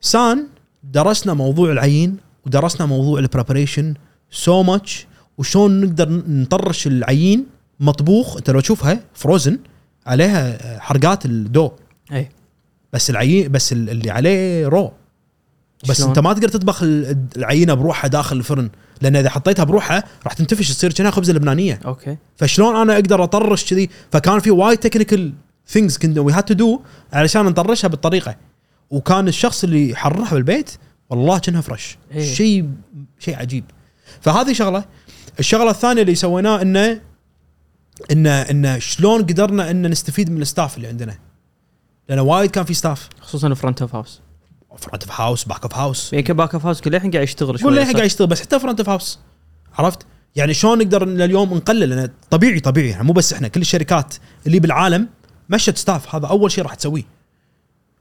سان درسنا موضوع العيين ودرسنا موضوع ال preparation so much وشلون نقدر نطرش العيين مطبوخ. انت لو تشوفها frozen عليها آه، حرقات ال dough. اي بس العيين بس ال- اللي عليه raw بس شلون؟ انت ما تقدر تطبخ ال- العينة بروحها داخل الفرن. لأن إذا حطيتها بروحها راح تنتفش تصير كأنها خبزة لبنانية. okay. فشلون أنا أقدر أطرش كذي؟ فكان في وايد technical things كنا we had to do علشان نطرشها بالطريقة. وكان الشخص اللي يحرها بالبيت والله كأنها إيه. شيء شيء عجيب. فهذه شغلة. الشغلة الثانية اللي سويناه انه انه إنه شلون قدرنا ان نستفيد من ال staff اللي عندنا. لأن وايد كان في staff خصوصا front of house front of house back of house يعني back of house كل الحين قاعد يشتغل شوي قول لي قاعد يشتغل بس حتى front of house عرفت؟ يعني شلون نقدر ان اليوم نقلل؟ لأن طبيعي طبيعي يعني مو بس إحنا كل الشركات اللي بالعالم مشت staff هذا أول شيء راح تسويه.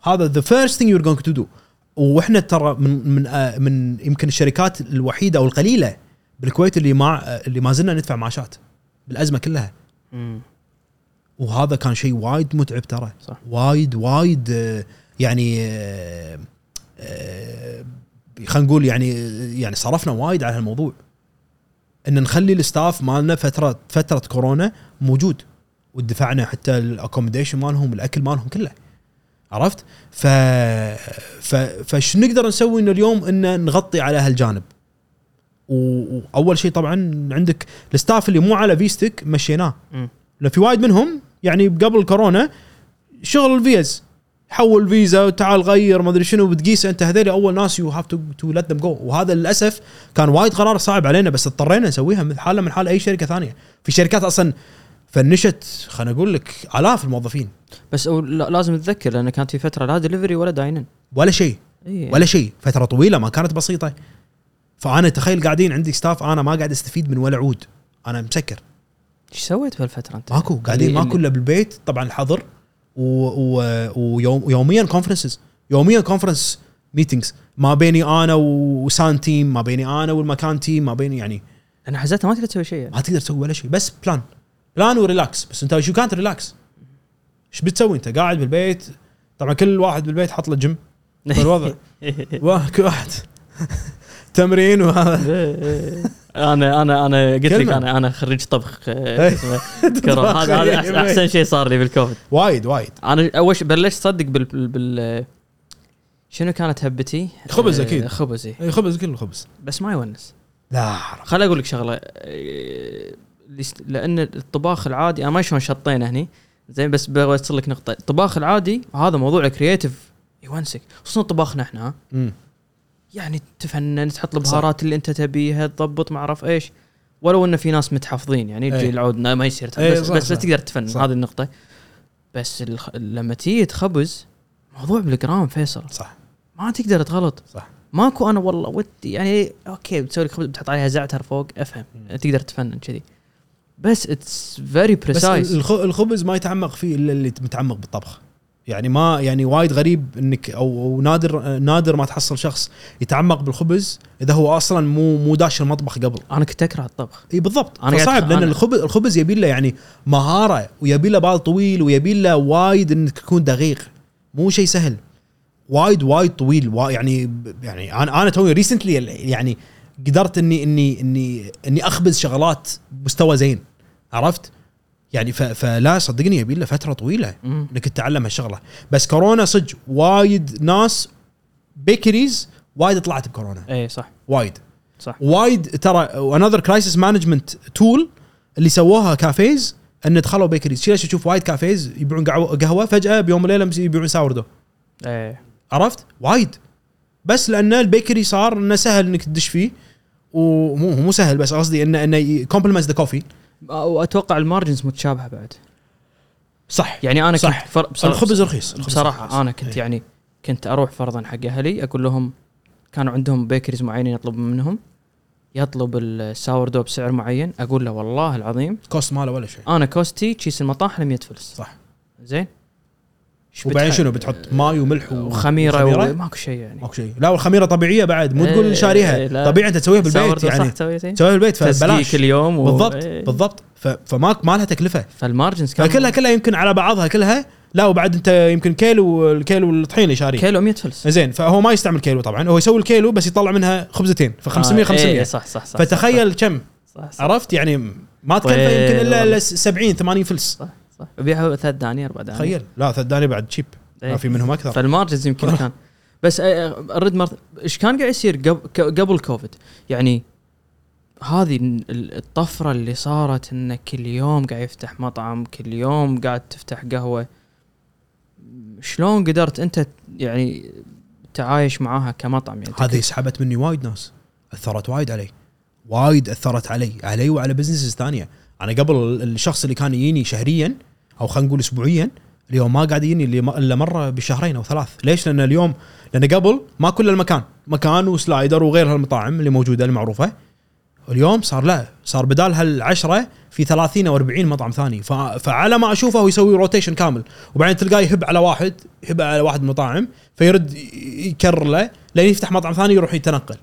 هذا the first thing you're going to do وإحنا ترى من من آه من يمكن الشركات الوحيدة أو القليلة بالكويت اللي ما اللي ما زلنا ندفع معاشات بالأزمة كلها. وهذا كان شيء وايد متعب ترى. صح. وايد وايد آه، يعني آه، خلينا نقول يعني يعني صرفنا وايد على هالموضوع. إن نخلي ال staff مالنا فترة فترة كورونا موجود ودفعنا حتى ال accommodation مالهم الأكل مالهم كله. عرفت؟ ف ف فش نقدر نسوي انه اليوم إن نغطي على هالجانب؟ وأول شيء طبعا عندك ال staff اللي مو على فيزتك مشيناه. لأن في وايد منهم يعني قبل كورونا شغل الفيز. حول فيزا وتعال غير ما أدري شنو بتقيس أنت. هذول أول ناس you have to let them go وهذا للأسف كان وايد قرار صعب علينا بس اضطرينا نسويها من حاله من حال أي شركة ثانية. في شركات أصلا فنشت خلينا أقول لك آلاف الموظفين. بس لازم تتذكر لأن كانت في فترة لا دليفري ولا dine-in ولا شيء. اي ولا شيء. فترة طويلة ما كانت بسيطة. فأنا تخيل قاعدين عندي staff أنا ما قاعد أستفيد من ولا عود. أنا مسكر. إيش سويت بهالفترة أنت؟ ماكو. قاعدين ماكو إلا بالبيت. طبعا الحظر. ويوميا conferences يوميا conference meetings ما بيني أنا وسان team ما بيني أنا والمكان team ما بيني يعني. أنا حزتها ما تقدر تسوي شيء. يعني. ما تقدر تسوي ولا شيء. بس plan plan و relax بس أنت شو كانت relax إيش بتسوي أنت؟ قاعد بالبيت. طبعا كل واحد بالبيت حط له جيم *laughs* فالوضع. وا- *laughs* كل واحد. تمرين وهذا. أنا أنا أنا قلت لك. أنا أنا خريج طبخ إيه. *laughs* هذا هذا احسن شيء صار لي بالكوفيد. وايد وايد. أنا أول شيء بلشت صدق بال بال شنو كانت هبتي؟ خبز أكيد. خبز إيه. إي خبز كله خبز. بس ما يونس. لا. خل أقول لك شغلة لأن الطباخ العادي أنا ما شلون شطينا هني زين بس بوصل لك نقطة. الطباخ العادي هذا موضوع كرييتيف يونسك. خصوصا طباخنا إحنا. يعني تفنن تحط البهارات اللي انت تبيها تضبط ما أعرف إيش. ولو انه في ناس متحفظين يعني يجي إيه. العود "لا، ما يصير إيه، بس, صح، بس صح. تقدر تفنن صح. هذه النقطة. بس الخ... لما تيجي تخبز موضوع بالجرام فيصل. صح. ما تقدر تغلط. صح. ماكو أنا والله ودي يعني okay بتسوي لك خبز بتحط عليها زعتر فوق أفهم. تقدر تفنن كذي. بس it's very بس precise الخ- الخبز ما يتعمق فيه إلا اللي متعمق بالطبخ. يعني ما يعني وايد غريب إنك أو, نادر نادر ما تحصل شخص يتعمق بالخبز إذا هو أصلا مو مو داش المطبخ قبل. أنا كنت أكره الطبخ. إي بالضبط. أنا صعب لأن الخبز الخبز يبي له يعني مهارة ويبي له بال طويل ويبي له وايد إنك تكون دقيق. مو شيء سهل. وايد وايد طويل. وا يعني يعني أنا أنا توي recently يعني قدرت اني اني اني إني أخبز شغلات بمستوى زين. عرفت؟ يعني فلا صدقني يبي له فترة طويلة. إنك تتعلم هالشغلة. بس كورونا صدق وايد ناس bakeries وايد طلعت بكورونا. اي صح. وايد. صح. وايد ترى و another crisis management tool اللي سووها cafes إن دخلوا bakeries. ليش تشوف وايد cafes يبيعون قهوة فجأة بيوم وليلة يبيعون sourdough اي عرفت؟ وايد. بس لأن ال bakery صار إنه سهل إنك تدش فيه. ومو مو سهل بس قصدي انه إنه complements the coffee وأتوقع ال margins متشابهة بعد صح يعني أنا صح. كنت فر... بصراحة الخبز رخيص الخبز بصراحة رخيص. أنا كنت إيه. يعني كنت أروح فرضا حق أهلي أقول لهم كانوا عندهم bakeries معينين يطلب منهم يطلب ال sourdough بسعر معين أقول له والله العظيم cost ماله ولا شيء أنا cost ي كيس المطاحن 100 فلس صح زين وبعدين شنو؟ بتحط ماي وملح وخميرة؟ وخميرة؟ وماكو شيء يعني. ماكو شيء. لا والخميرة طبيعية بعد. مو تقول إيه، شاريها. لا. طبيعي أنت تسويها بالبيت يعني. تسويها بالبيت فبلاش. اليوم و... بالضبط إيه. بالضبط. فما ما لها تكلفة. فال margins فكلها كلها يمكن على بعضها كلها. لا وبعد أنت يمكن كيلو الكيلو الطحين اللي شاريه. كيلو 100 فلس. زين فهو ما يستعمل كيلو طبعا. هو يسوي الكيلو بس يطلع منها خبزتين. ف 500 آه، 500 إيه، صح صح صح فتخيل كم؟ عرفت؟ يعني ما تكلفة طيب يمكن إلا والله. إلا 70 80 فلس. صح. صح. يبيعها ثلاث دنانير أربع دنانير. تخيل. لا ثلاث دنانير بعد تشيب ما إيه. في منهم أكثر. فال margins يمكن *laughs* كان. بس آه، ارد مرة إيش كان قاعد يصير قبل كوفيد يعني هذه ال- الطفرة اللي صارت إنه كل يوم قاعد يفتح مطعم كل يوم قاعد تفتح قهوة. شلون قدرت أنت يعني تعايش معاها كمطعم؟ يعني هذه سحبت مني وايد ناس. أثرت وايد علي. وايد أثرت علي. علي وعلى businesses ثانية. أنا قبل الشخص اللي كان يجيني شهريا أو خلينا نقول اسبوعيا اليوم ما قاعد يجيني إلا مرة بشهرين أو ثلاث. ليش؟ لأن اليوم لأن قبل ما كل المكان مكان وسلايدر وغير هالمطاعم اللي موجودة المعروفه اليوم صار لا صار بدال هالعشرة في 30 أو 40 مطعم ثاني. فعلى ما أشوفه هو يسوي rotation كامل. وبعدين تلقاه يهب على واحد يهب على واحد من المطاعم فيرد يكرر له لين يفتح مطعم ثاني يروح يتنقل.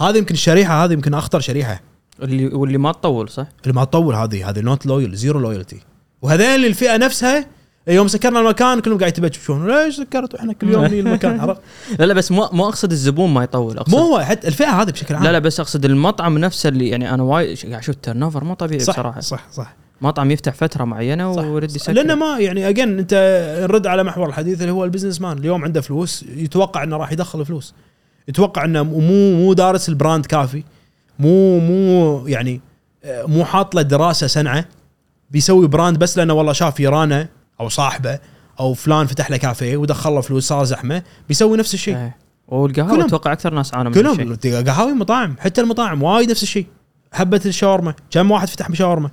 هذه يمكن الشريحة هذه يمكن أخطر شريحة. اللي واللي ما تطول صح؟ اللي ما تطول هذه هذه not loyal zero loyalty وهذيل الفئة نفسها يوم سكرنا المكان كلهم قاعد يتبجحون ليش سكرت وإحنا كل يوم *laughs* المكان؟ عرفت؟ لا لا بس مو مو أقصد الزبون ما يطول اقصد مو هو حتى الفئة هذه بشكل عام. لا لا بس أقصد المطعم نفسه اللي يعني أنا وايد قاعد أشوف turnover مو طبيعي صح بصراحة. صح صح. مطعم يفتح فترة معينة ويرد. يسكر. لأنه ما يعني again أنت نرد على محور الحديث اللي هو ال businessman اليوم عنده فلوس يتوقع إنه راح يدخل فلوس. يتوقع إنه مو مو دارس ال brand كافي. مو مو يعني آه، مو حاط له دراسة سنعه بيسوي brand بس لأنه والله شاف يرانا أو صاحبه أو فلان فتح له كافيه ودخل له فلوس صار زحمة بيسوي نفس الشيء إيه. كلهم. أتوقع أكثر ناس عانوا من. كلهم قهاوي مطاعم حتى المطاعم وايد نفس الشيء هبة الشاورما كم واحد فتح بشاورما.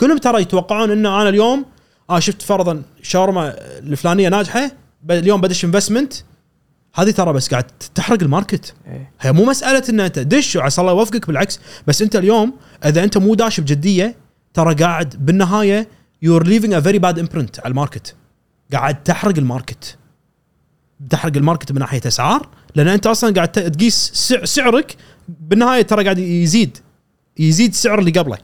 كلهم ترى يتوقعون ان أنا اليوم آه شفت فرضا شاورما الفلانية ناجحة اليوم بدش investment هذه ترى بس قاعد تحرق ال market. إيه. هي مو مسألة إن أنت دش وعسى الله يوفقك بالعكس. بس أنت اليوم إذا أنت مو داش بجدية ترى قاعد بالنهاية you're leaving a very bad imprint على ال market. قاعد تحرق ال market. تحرق ال market من ناحية أسعار لأن أنت أصلا قاعد تقيس سع- سعرك بالنهاية ترى قاعد يزيد. يزيد السعر اللي قبله.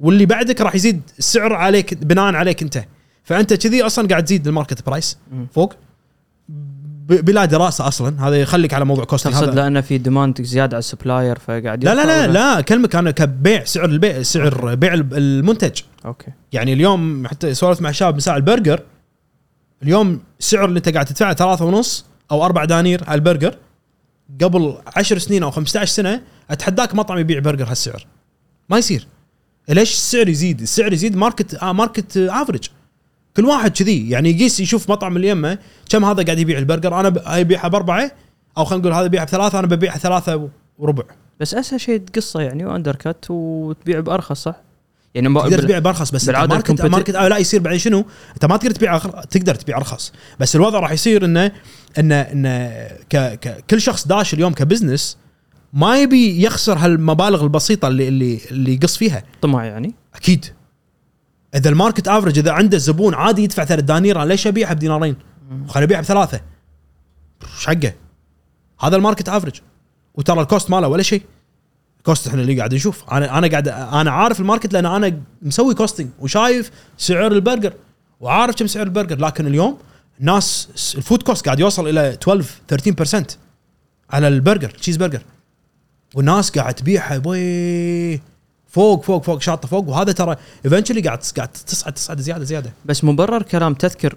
واللي بعدك راح يزيد السعر عليك بناء عليك أنت. فأنت كذي أصلا قاعد تزيد ال market price. فوق. بلا دراسة أصلا. هذا يخليك على موضوع costing تقصد لأن في demand زيادة على ال supplier فقاعد لا لا لا لا. اكلمك أنا كبيع سعر البيع سعر بيع المنتج. أوكي. يعني اليوم حتى سولفت مع شباب مساء البرجر اليوم السعر اللي انت قاعد تدفعه ثلاثة ونص أو أربع دنانير على البرجر. قبل 10 سنين أو 15 سنة أتحداك مطعم يبيع برجر هالسعر. ما يصير. ليش السعر يزيد؟ السعر يزيد market آه market average كل واحد كذي. يعني يقيس يشوف مطعم اللي يمه كم هذا قاعد يبيع البرجر؟ أنا يبيعها بأربعة أو خلينا نقول هذا يبيعها بثلاثة أنا ببيعها ثلاثة وربع. بس أسهل شيء تقصه يعني و undercut وتبيع بأرخص صح؟ يعني ما- تقدر تبيع برخص بس بالعادة market market آه لا يصير بعدين شنو؟ أنت ما تقدر تبيع أخر... تقدر تبيع أرخص. بس الوضع راح يصير انه انه إنه ك... ك... كل شخص داش اليوم ك business ما يبي يخسر هالمبالغ البسيطة اللي اللي اللي يقص فيها. طمع يعني؟ أكيد. إذا ال market average إذا عنده زبون عادي يدفع ثلاث دنانير أنا ليش ابيعها بدينارين؟ خليني ابيعها بثلاثة. إيش حقه؟ هذا ال market average وترى ال cost ماله ولا شيء. cost إحنا اللي قاعد نشوف. أنا أنا قاعد أنا عارف ال market لأن أنا مسوي costing وشايف سعر البرجر. وعارف كم سعر البرجر. لكن اليوم الناس ال food cost قاعد يوصل إلى 12 13% على البرجر تشيز برجر والناس قاعد تبيعها بوي. فوق فوق فوق شاطه فوق. وهذا ترى eventually قاعد قاعد تصعد تصعد زياده زياده. بس مبرر كلام تذكر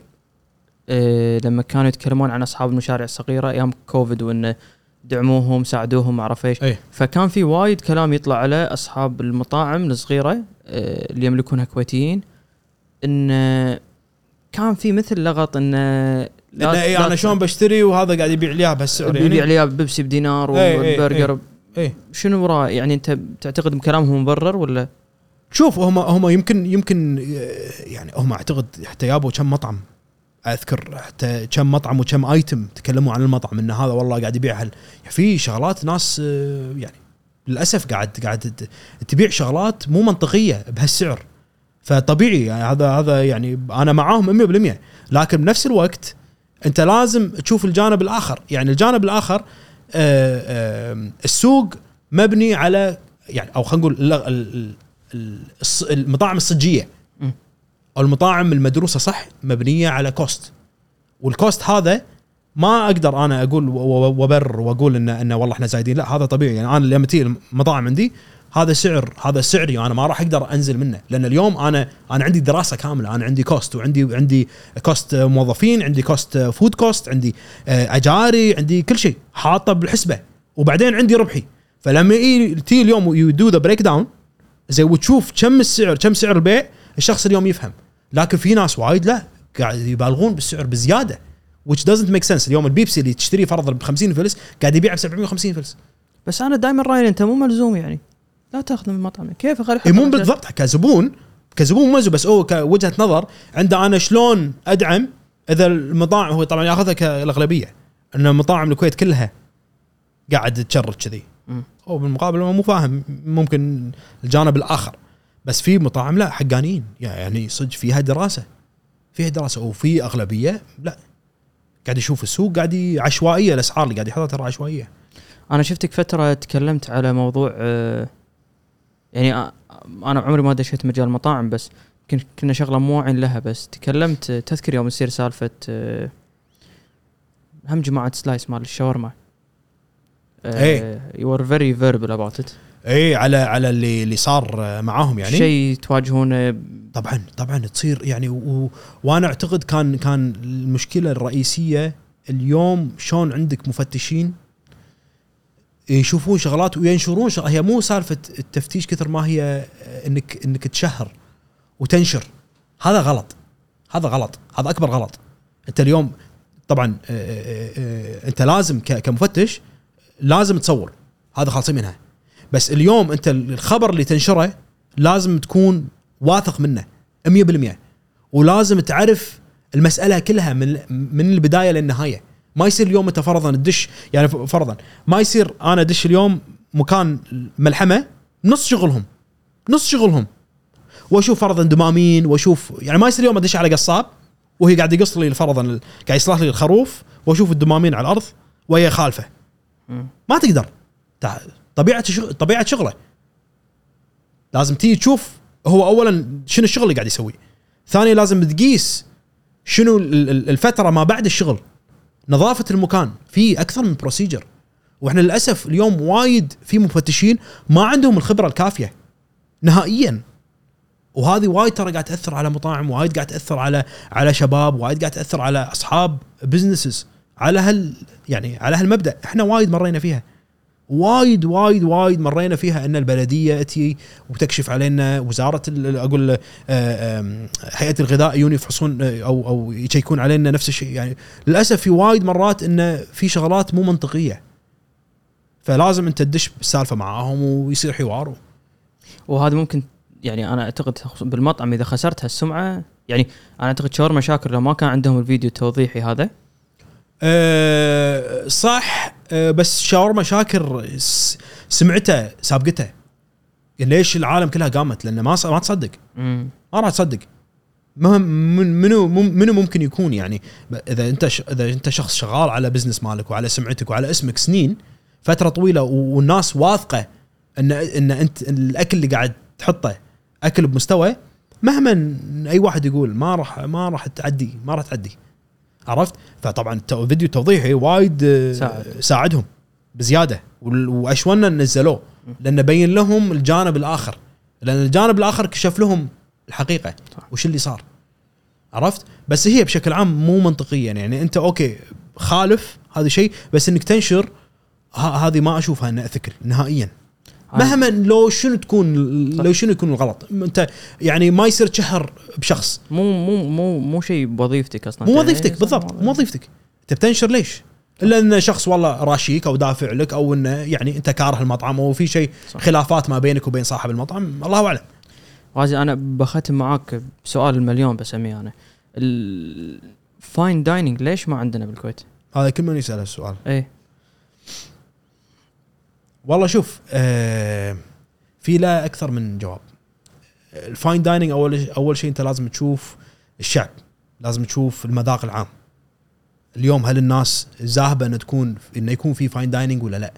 آه لما كانوا يتكلمون عن أصحاب المشاريع الصغيرة أيام كوفيد وإنه دعموهم ساعدوهم ما اعرف إيش. اي فكان في وايد كلام يطلع على أصحاب المطاعم الصغيرة آه، اللي يملكونها كويتيين إن كان في مثل لغط إن إيه أنا شلون بشتري وهذا قاعد يبيع لي اياها بهالسعر بيبيع يعني. لي بيبسي بدينار إيه، إيه، والبرجر اي شنو وراه يعني أنت تعتقد بكلامهم مبرر ولا؟ شوف هم هم يمكن يمكن آه، يعني هم أعتقد حتى جابوا كم مطعم. أذكر حتى كم مطعم وكم ايتم تكلموا عن المطعم إن هذا والله قاعد يبيع هال. في شغلات ناس آه، يعني للأسف قاعد قاعد تبيع شغلات مو منطقية بهالسعر. فطبيعي يعني هذا هذا يعني أنا معاهم 100% لكن بنفس الوقت أنت لازم تشوف الجانب الآخر. يعني الجانب الآخر السوق مبني على يعني أو خلينا نقول ال- ال- ال- الص- المطاعم الصجية. أو المطاعم المدروسة صح؟ مبنية على cost وال cost هذا ما أقدر أنا أقول و- و- وأبرر وأقول ان انه والله إحنا زايدين. لا هذا طبيعي. يعني أنا لما تيجي المطاعم عندي هذا سعر هذا سعري أنا ما راح أقدر أنزل منه لأن اليوم أنا أنا عندي دراسة كاملة أنا عندي cost وعندي عندي cost موظفين عندي cost food cost عندي آه، أجاري عندي كل شيء حاطه بالحسبة وبعدين عندي ربحي. فلما تيجي اليوم you do the breakdown زي وتشوف كم السعر كم سعر البيع الشخص اليوم يفهم. لكن في ناس وايد لا قاعد يبالغون بالسعر بزيادة which doesn't make sense. اليوم البيبسي اللي تشتريه فرضا ب 50 فلس قاعد يبيع ب 750 فلس. بس أنا دائما رأيي أنت مو ملزوم يعني. لا تاخذ من المطعم كيف؟ خلي إيه مو بالضبط كزبون كزبون مو ملزوم بس هو كوجهة نظر عنده. أنا شلون أدعم إذا المطاعم هو طبعا ياخذها كالأغلبية إن مطاعم الكويت كلها قاعد تشرد كذي. هو بالمقابل مو فاهم ممكن الجانب الآخر. بس في مطاعم لا حقانيين يعني صدق فيها دراسة. فيها دراسة. وفي أغلبية لا. قاعد يشوف السوق قاعد عشوائية الأسعار اللي قاعد يحطها ترى عشوائية. أنا شفتك فترة تكلمت على موضوع آه، يعني آه، أنا عمري ما دشيت مجال المطاعم بس كن- كنا شغلة مو واعين لها بس تكلمت آه، تذكر يوم يصير سالفة آه، هم جماعة سلايس مال الشاورما إيه. you are very verbal about it اي على على اللي اللي صار معاهم يعني شيء تواجهونه طبعا طبعا تصير يعني. و- وأنا أعتقد كان كان المشكلة الرئيسية اليوم شلون عندك مفتشين يشوفون شغلات وينشرون شغلات هي مو سالفة التفتيش كثر ما هي إنك إنك تشهر وتنشر. هذا غلط. هذا غلط. هذا أكبر غلط. أنت اليوم طبعا آه، آه، آه، أنت لازم كمفتش لازم تصور. هذا خالصين منها. بس اليوم أنت الخبر اللي تنشره لازم تكون واثق منه 100% ولازم تعرف المسألة كلها من من البداية للنهاية. ما يصير اليوم أنت فرضا تدش يعني فرضا ما يصير أنا أدش اليوم مكان ملحمة نص شغلهم نص شغلهم. وأشوف فرضا دمامين وأشوف يعني ما يصير اليوم أدش على قصاب وهي قاعد يقص لي فرضا قاعد يصلح لي الخروف وأشوف الدمامين على الأرض وهي خالفة. ما تقدر. طبيعة شغل طبيعة شغله. لازم تيجي تشوف هو اولا شنو الشغل اللي قاعد يسويه ثانيا لازم تقيس شنو ال- ال- الفترة ما بعد الشغل. نظافة المكان. في أكثر من بروسيجر وإحنا للأسف اليوم وايد في مفتشين ما عندهم الخبرة الكافية. نهائيا. وهذه وايد ترى قاعد تأثر على مطاعم وايد قاعد تأثر على على شباب وايد قاعد تأثر على أصحاب businesses على هال يعني على هالمبدأ. إحنا وايد مرينا فيها. وايد وايد وايد مرينا فيها أن البلدية تي وتكشف علينا وزارة أقول آه، هيئة الغذاء يجون يفحصون آه، أو أو يشيكون علينا نفس الشيء. يعني للأسف في وايد مرات انه في شغلات مو منطقية. فلازم أنت تدش بالسالفه معاهم ويصير حوار. وهذا ممكن يعني أنا أعتقد بالمطعم إذا خسرت هالسمعة يعني أنا أعتقد شاورما شاكر لو ما كان عندهم الفيديو التوضيحي هذا. أه صح. بس شاورما شاكر سمعته سابقته. ليش العالم كلها قامت؟ لأنه ما ما تصدق. ما راح تصدق. منو منو ممكن يكون يعني؟ إذا أنت إذا أنت شخص شغال على بزنس مالك وعلى سمعتك وعلى اسمك سنين فترة طويلة والناس واثقة ان إن أنت الأكل اللي قاعد تحطه أكل بمستوى مهما أي واحد يقول ما راح ما راح تعدي ما راح تعدي. عرفت؟ فطبعا الفيديو التوضيحي وايد آه، ساعد. ساعدهم بزيادة. واشونا نزلوه لأنه بين لهم الجانب الآخر. لأن الجانب الآخر كشف لهم الحقيقة. وش اللي صار؟ عرفت؟ بس هي بشكل عام مو منطقيا. يعني أنت أوكي خالف هذا شيء بس إنك تنشر هذه ما أشوفها إنها اثيكال نهائيا. مهما لو شنو تكون لو شنو يكون الغلط أنت يعني ما يصير تشهر بشخص. مو مو مو مو شيء بوظيفتك أصلا. مو أنت- وظيفتك بالضبط. مو وظيفتك. أنت بتنشر ليش؟ إلا إن شخص والله راشيك أو دافع لك أو إنه يعني أنت كاره المطعم أو في شيء. خلافات ما بينك وبين صاحب المطعم الله أعلم. غازي أنا بختم معاك بسؤال المليون بسميه أنا. ال fine dining ليش ما عندنا بالكويت؟ هذا كل من يسأل السؤال إيه. والله شوف آه في لا أكثر من جواب. ال fine dining أول أول شيء أنت لازم تشوف الشعب لازم تشوف المذاق العام. اليوم هل الناس ذاهبه ان تكون إنه يكون في fine dining ولا لا؟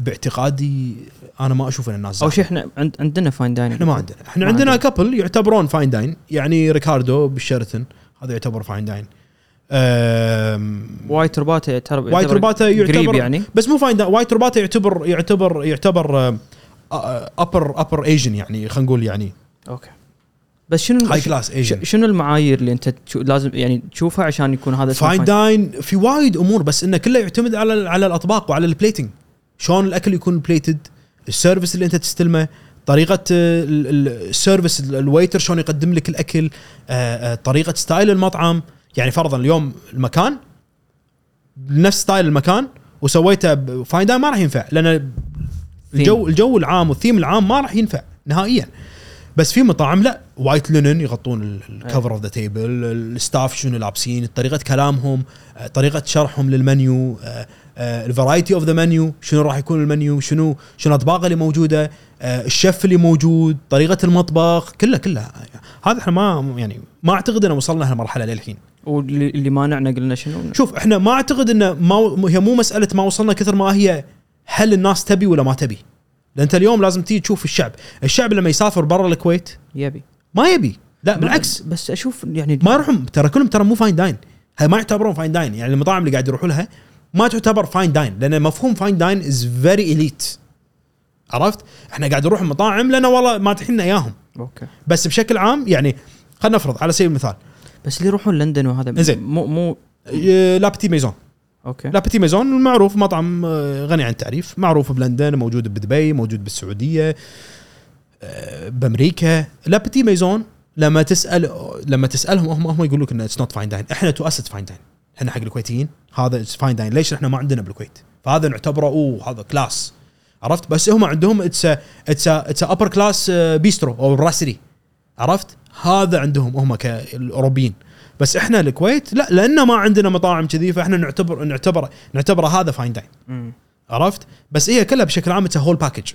باعتقادي أنا ما أشوف إن الناس اول. شيء إحنا عند عندنا fine dining إحنا ما عندنا. إحنا ما عندنا عندنا. couple يعتبرون fine dine يعني ريكاردو بالشيراتون هذا يعتبر fine dine White Robata يعتبر White يعتبر Robata قريب يعتبر يعني. بس مو fine White Robata يعتبر يعتبر يعتبر upper upper Asian يعني خلينا نقول يعني. okay. بس شنو high class Asian شنو المعايير اللي أنت لازم يعني تشوفها عشان يكون هذا فاين داين في وايد أمور بس إنه كله يعتمد على على الأطباق وعلى ال plating شلون الأكل يكون plated ال service اللي أنت تستلمه طريقة ال- ال- ال service ال- ال waiter شلون يقدم لك الأكل طريقة style المطعم. يعني فرضا اليوم المكان نفس style المكان وسويته dine ما راح ينفع لأن الجو الجو العام والثيم العام ما راح ينفع نهائيا. بس في مطاعم لا white linen يغطون ال cover of the table ال staff شنو لابسين طريقة كلامهم آه، طريقة شرحهم لل menu ال variety of the menu شنو راح يكون المنيو شنو شنو الاطباق اللي موجودة آه، الشيف اللي موجود طريقة المطبخ كله كله هذا إحنا ما يعني ما أعتقد ان وصلنا هالمرحلة للحين. واللي اللي مانعنا قلنا شنو؟ شوف إحنا ما أعتقد إنه ما هي مو مسألة ما وصلنا كثر ما هي هل الناس تبي ولا ما تبي. لأن أنت اليوم لازم تيجي تشوف الشعب. الشعب لما يسافر برا الكويت يبي. ما يبي. لا بالعكس. بس أشوف يعني ما يروحون. ترى كلهم ترى مو fine dine هاي ما يعتبرون fine dine يعني المطاعم اللي قاعد يروحوا لها ما تعتبر fine dine لأن مفهوم fine dine is very elite عرفت؟ إحنا قاعد نروح المطاعم لأن والله ماتحين إياهم. okay. بس بشكل عام يعني خلينا نفرض على سبيل المثال بس اللي يروحون لندن وهذا زين. مو مو آه، La Petite Maison. okay. La Petite Maison معروف مطعم آه، غني عن التعريف. معروف بلندن موجود بدبي موجود بالسعودية آه، بأمريكا. La Petite Maison لما تسأل لما تسألهم هم هم يقول لك انه it's not fine dine إحنا to us it's fine dine إحنا حق الكويتيين هذا it's fine dine ليش إحنا ما عندنا بالكويت؟ فهذا نعتبره أوه هذا class عرفت؟ بس هم عندهم it's it's it's upper class bistro أو brasserie عرفت؟ هذا عندهم هم كالاوروبيين. بس إحنا الكويت لا لأن ما عندنا مطاعم كذي فإحنا نعتبر نعتبر نعتبر هذا fine dine. عرفت؟ بس هي كلها بشكل عام it's whole package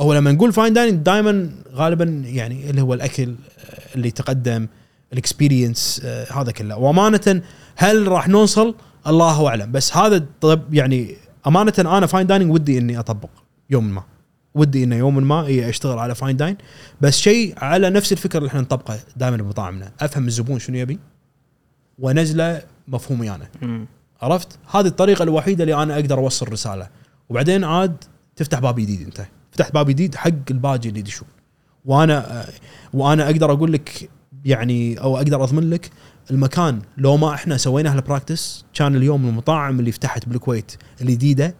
هو لما نقول fine dining دائما غالبا يعني اللي هو الأكل آه، اللي تقدم ال experience آه، هذا كله. وأمانة هل راح نوصل؟ الله أعلم. بس هذا طب يعني أمانة أنا fine dining ودي إني أطبق يوم ما. ودي إنه يوم ما إيه أشتغل على fine dine بس شيء على نفس الفكرة اللي إحنا نطبقه دائما بمطاعمنا أفهم الزبون شنو يبي؟ وانزله مفهومي أنا. عرفت؟ هذه الطريقة الوحيدة اللي أنا أقدر أوصل رسالة. وبعدين عاد تفتح باب جديد أنت. فتحت باب جديد حق الباجي اللي يدشون وأنا وأنا أقدر أقول لك يعني أو أقدر أضمن لك المكان. لو ما إحنا سوينا هال practice كان اليوم المطاعم اللي فتحت بالكويت الجديدة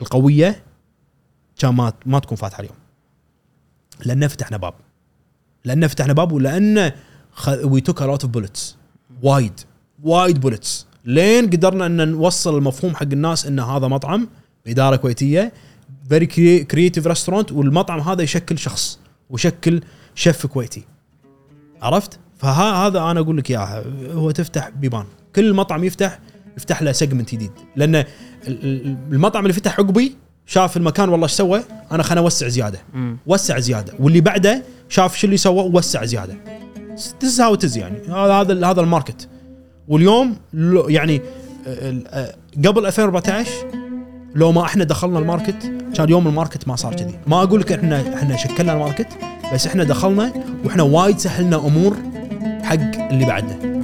القوية كان ما ما تكون فاتحة اليوم. لأن فتحنا باب. لأن فتحنا باب ولأن we took lot of bullets وايد. وايد bullets لين قدرنا إن نوصل المفهوم حق الناس إن هذا مطعم بإدارة كويتية very creative restaurant والمطعم هذا يشكل شخص ويشكل شيف كويتي. عرفت؟ فهذا أنا أقول لك إياها. هو تفتح بيبان. كل مطعم يفتح يفتح له segment جديد. لأن ال- ال- المطعم اللي فتح عقبي شاف المكان والله إيش سوى؟ أنا خليني أوسع زيادة. مم. وسع زيادة. واللي بعده شاف شو اللي سوى؟ ووسع زيادة. that's how يعني. هذا هذا هذا ال market. واليوم يعني قبل 2014 لو ما إحنا دخلنا ال market كان اليوم ال market ما صار كذي. ما أقول لك إحنا إحنا شكلنا ال market بس إحنا دخلنا وإحنا وايد سهلنا أمور حق اللي بعدنا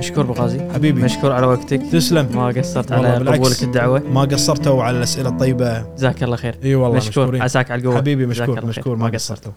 مشكور أبو غازي. حبيبي. مشكور على وقتك. تسلم. ما قصرت على. قبولك الدعوة. ما قصرتوا على الأسئلة الطيبة. جزاك الله خير. إي والله مشكور. مشكورين. عساك على القوة. حبيبي مشكور. مشكور. ما ما قصرت. قصرتوا.